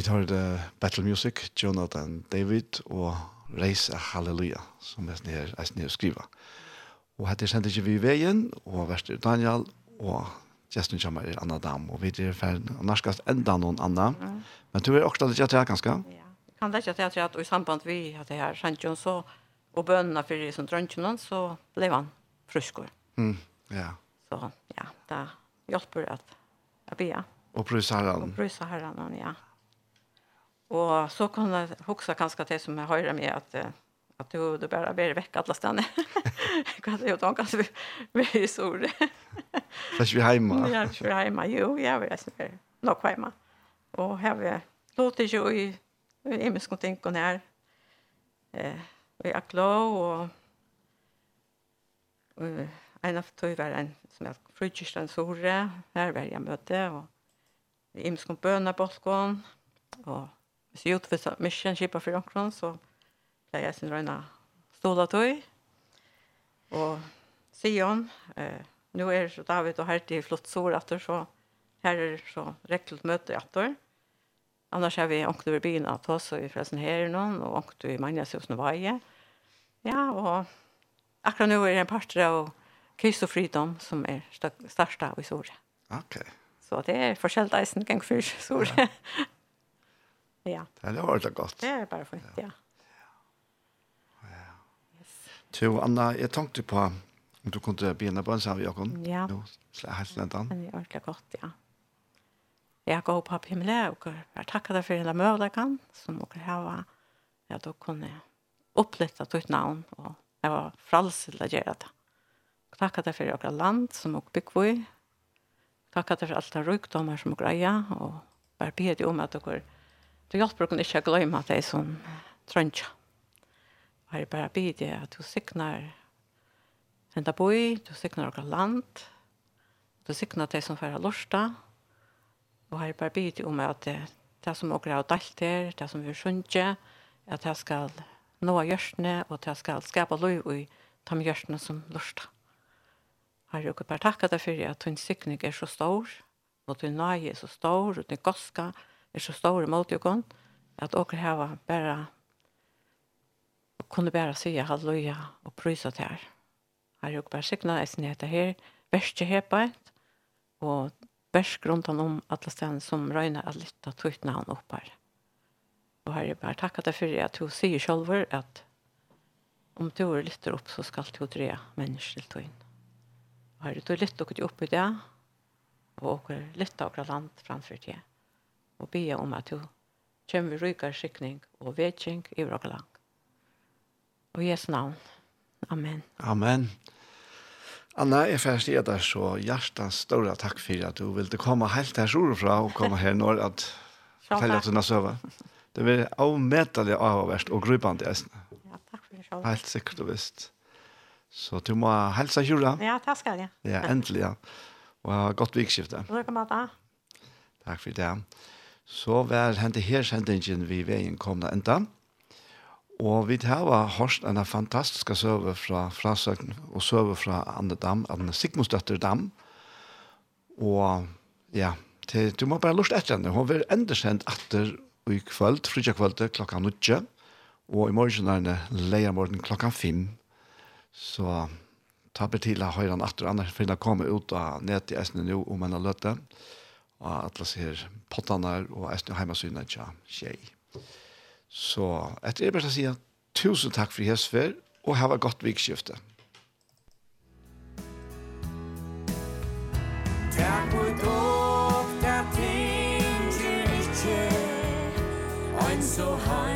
Speaker 1: vi tar det Battle Music, Jonathan David og Reis a Halleluja, som er nere, er nere skriva. Og hette sendte ikke vi i veien, og verster Daniel, og gjesten kommer er Anna Dam, og vi er ferdig, og norskast enda noen Anna. Mm. Men du er også litt at ganske?
Speaker 2: Ja, jeg kan lette at jeg at i samband vi at jeg her, Sjantjon, så, og bønene for i som drøntjonen, så ble han fruskår.
Speaker 1: Mm, ja.
Speaker 2: Så, ja, det hjelper at jeg blir.
Speaker 1: Og prøyser
Speaker 2: herren.
Speaker 1: Og
Speaker 2: prøyser herren, ja. Og så kan jeg huske kanskje til som jeg hører med att at du du bara ber vecka alla stanna. kan *laughs* jag tänka att vi vi er så
Speaker 1: det. Fast vi hjemme.
Speaker 2: Ja, vi hjemme. Jo, jeg vil vi är nok hjemme. Og her vi låter jo i i mig ska tänka när eh vi är klara og en av tog var en som er frukistan sore, her var jeg møte, og imskom bøna bolkon, og hvis jeg utfører kjipa for omkron, så ble jeg sin røyna stola tøy. Og Sion, eh, nå er så David og Herti flott sår etter, så her er så rekkelt møte etter. Annars er vi omkron over byen av oss, og vi forresten her noen, og omkron i Magnus hos Novaie. Ja, og akkurat nå er det en parter av Krist og Fridom som er største av i Sore.
Speaker 1: Ok.
Speaker 2: Så det er forskjellig eisen gang for Sore. Ja. Ja.
Speaker 1: Det var det godt.
Speaker 2: Det er bare fint, ja.
Speaker 1: Ja. Yes. Så Anna, jeg tenkte på om du kunne begynne på en sammen, Jakob.
Speaker 2: Ja.
Speaker 1: Jo, så jeg helst
Speaker 2: nedan. Det er ordentlig godt, ja. Jeg går på himmelen, og jeg takker deg for hele mødelen, som dere har, ja, da kunne oppletta ditt navn, og jeg var fralse til å gjøre det. Takk deg for dere land som dere bygger i. Takk deg for alt det rykdommer som dere eier, og bare be deg om at dere Du hjelper dere ikke å glemme at det er som trøntja. Og jeg bare blir deg at du sikner henta boi, du sikner dere land, du sikner det som færa lorsta, og jeg bare blir det om at det, det som dere har dalt her, det som vi skjønner, at det skal nå gjørsene, og det skal skapa lov i de gjørsene som lorsta. Herre, jeg bare takker deg for at din sikning er så stor, og din nøye er så stor, og din goska er er så stor mot jokon, at åker hava bare kunne bare si halleluja og prysa til her. Her er jo bare sikna eisen heter her, verste hepaet, og versk rundt han om alle stedene som røyner at litt av tøytna han opp her. Og her er bare takket deg for at du sier selv at om du er litt opp så skal du dreja mennesker til tøyen. Og her er du lytter opp i det, og litt av okker land framfor det og be om at du kommer vi rykar skikning og vedkjeng i vår lang. Og Jesu navn. Amen.
Speaker 1: Amen. Anna, jeg får si at det er så hjertens store takk for at du ville komme helt her sorgfra og komme her når at fortelle at du har søve. Det blir avmetelig avhverst og grupende, jeg
Speaker 2: Ja, takk for det selv.
Speaker 1: Helt sikkert og visst. Så du må helse kjura.
Speaker 2: Ja, takk skal jeg.
Speaker 1: Ja, endelig, ja. Og ha godt vikskifte.
Speaker 2: Takk for det.
Speaker 1: Takk for det så var hente her sendingen vi veien komna enda. Og vi har hørt en fantastisk søve fra Frasøgn og søve fra Anne Dam, Anne Sigmundsdøtter Dam. Og ja, til, du må bare lust etter henne. Hun vil enda sendt etter i kvöld, frydja kvöld klokka nutje, og i morgen er det leia morgen klokka fem. Så ta betila han etter, annars finner jeg komme ut av nett i Esne nå om en løte. Og og atlas her pottanar og eisne heimasyna tja tjei. Så etter det bare å si tusen takk for hesfer og ha et godt vikskifte.
Speaker 6: Takk for dog, der ting til ikke, ein så heim.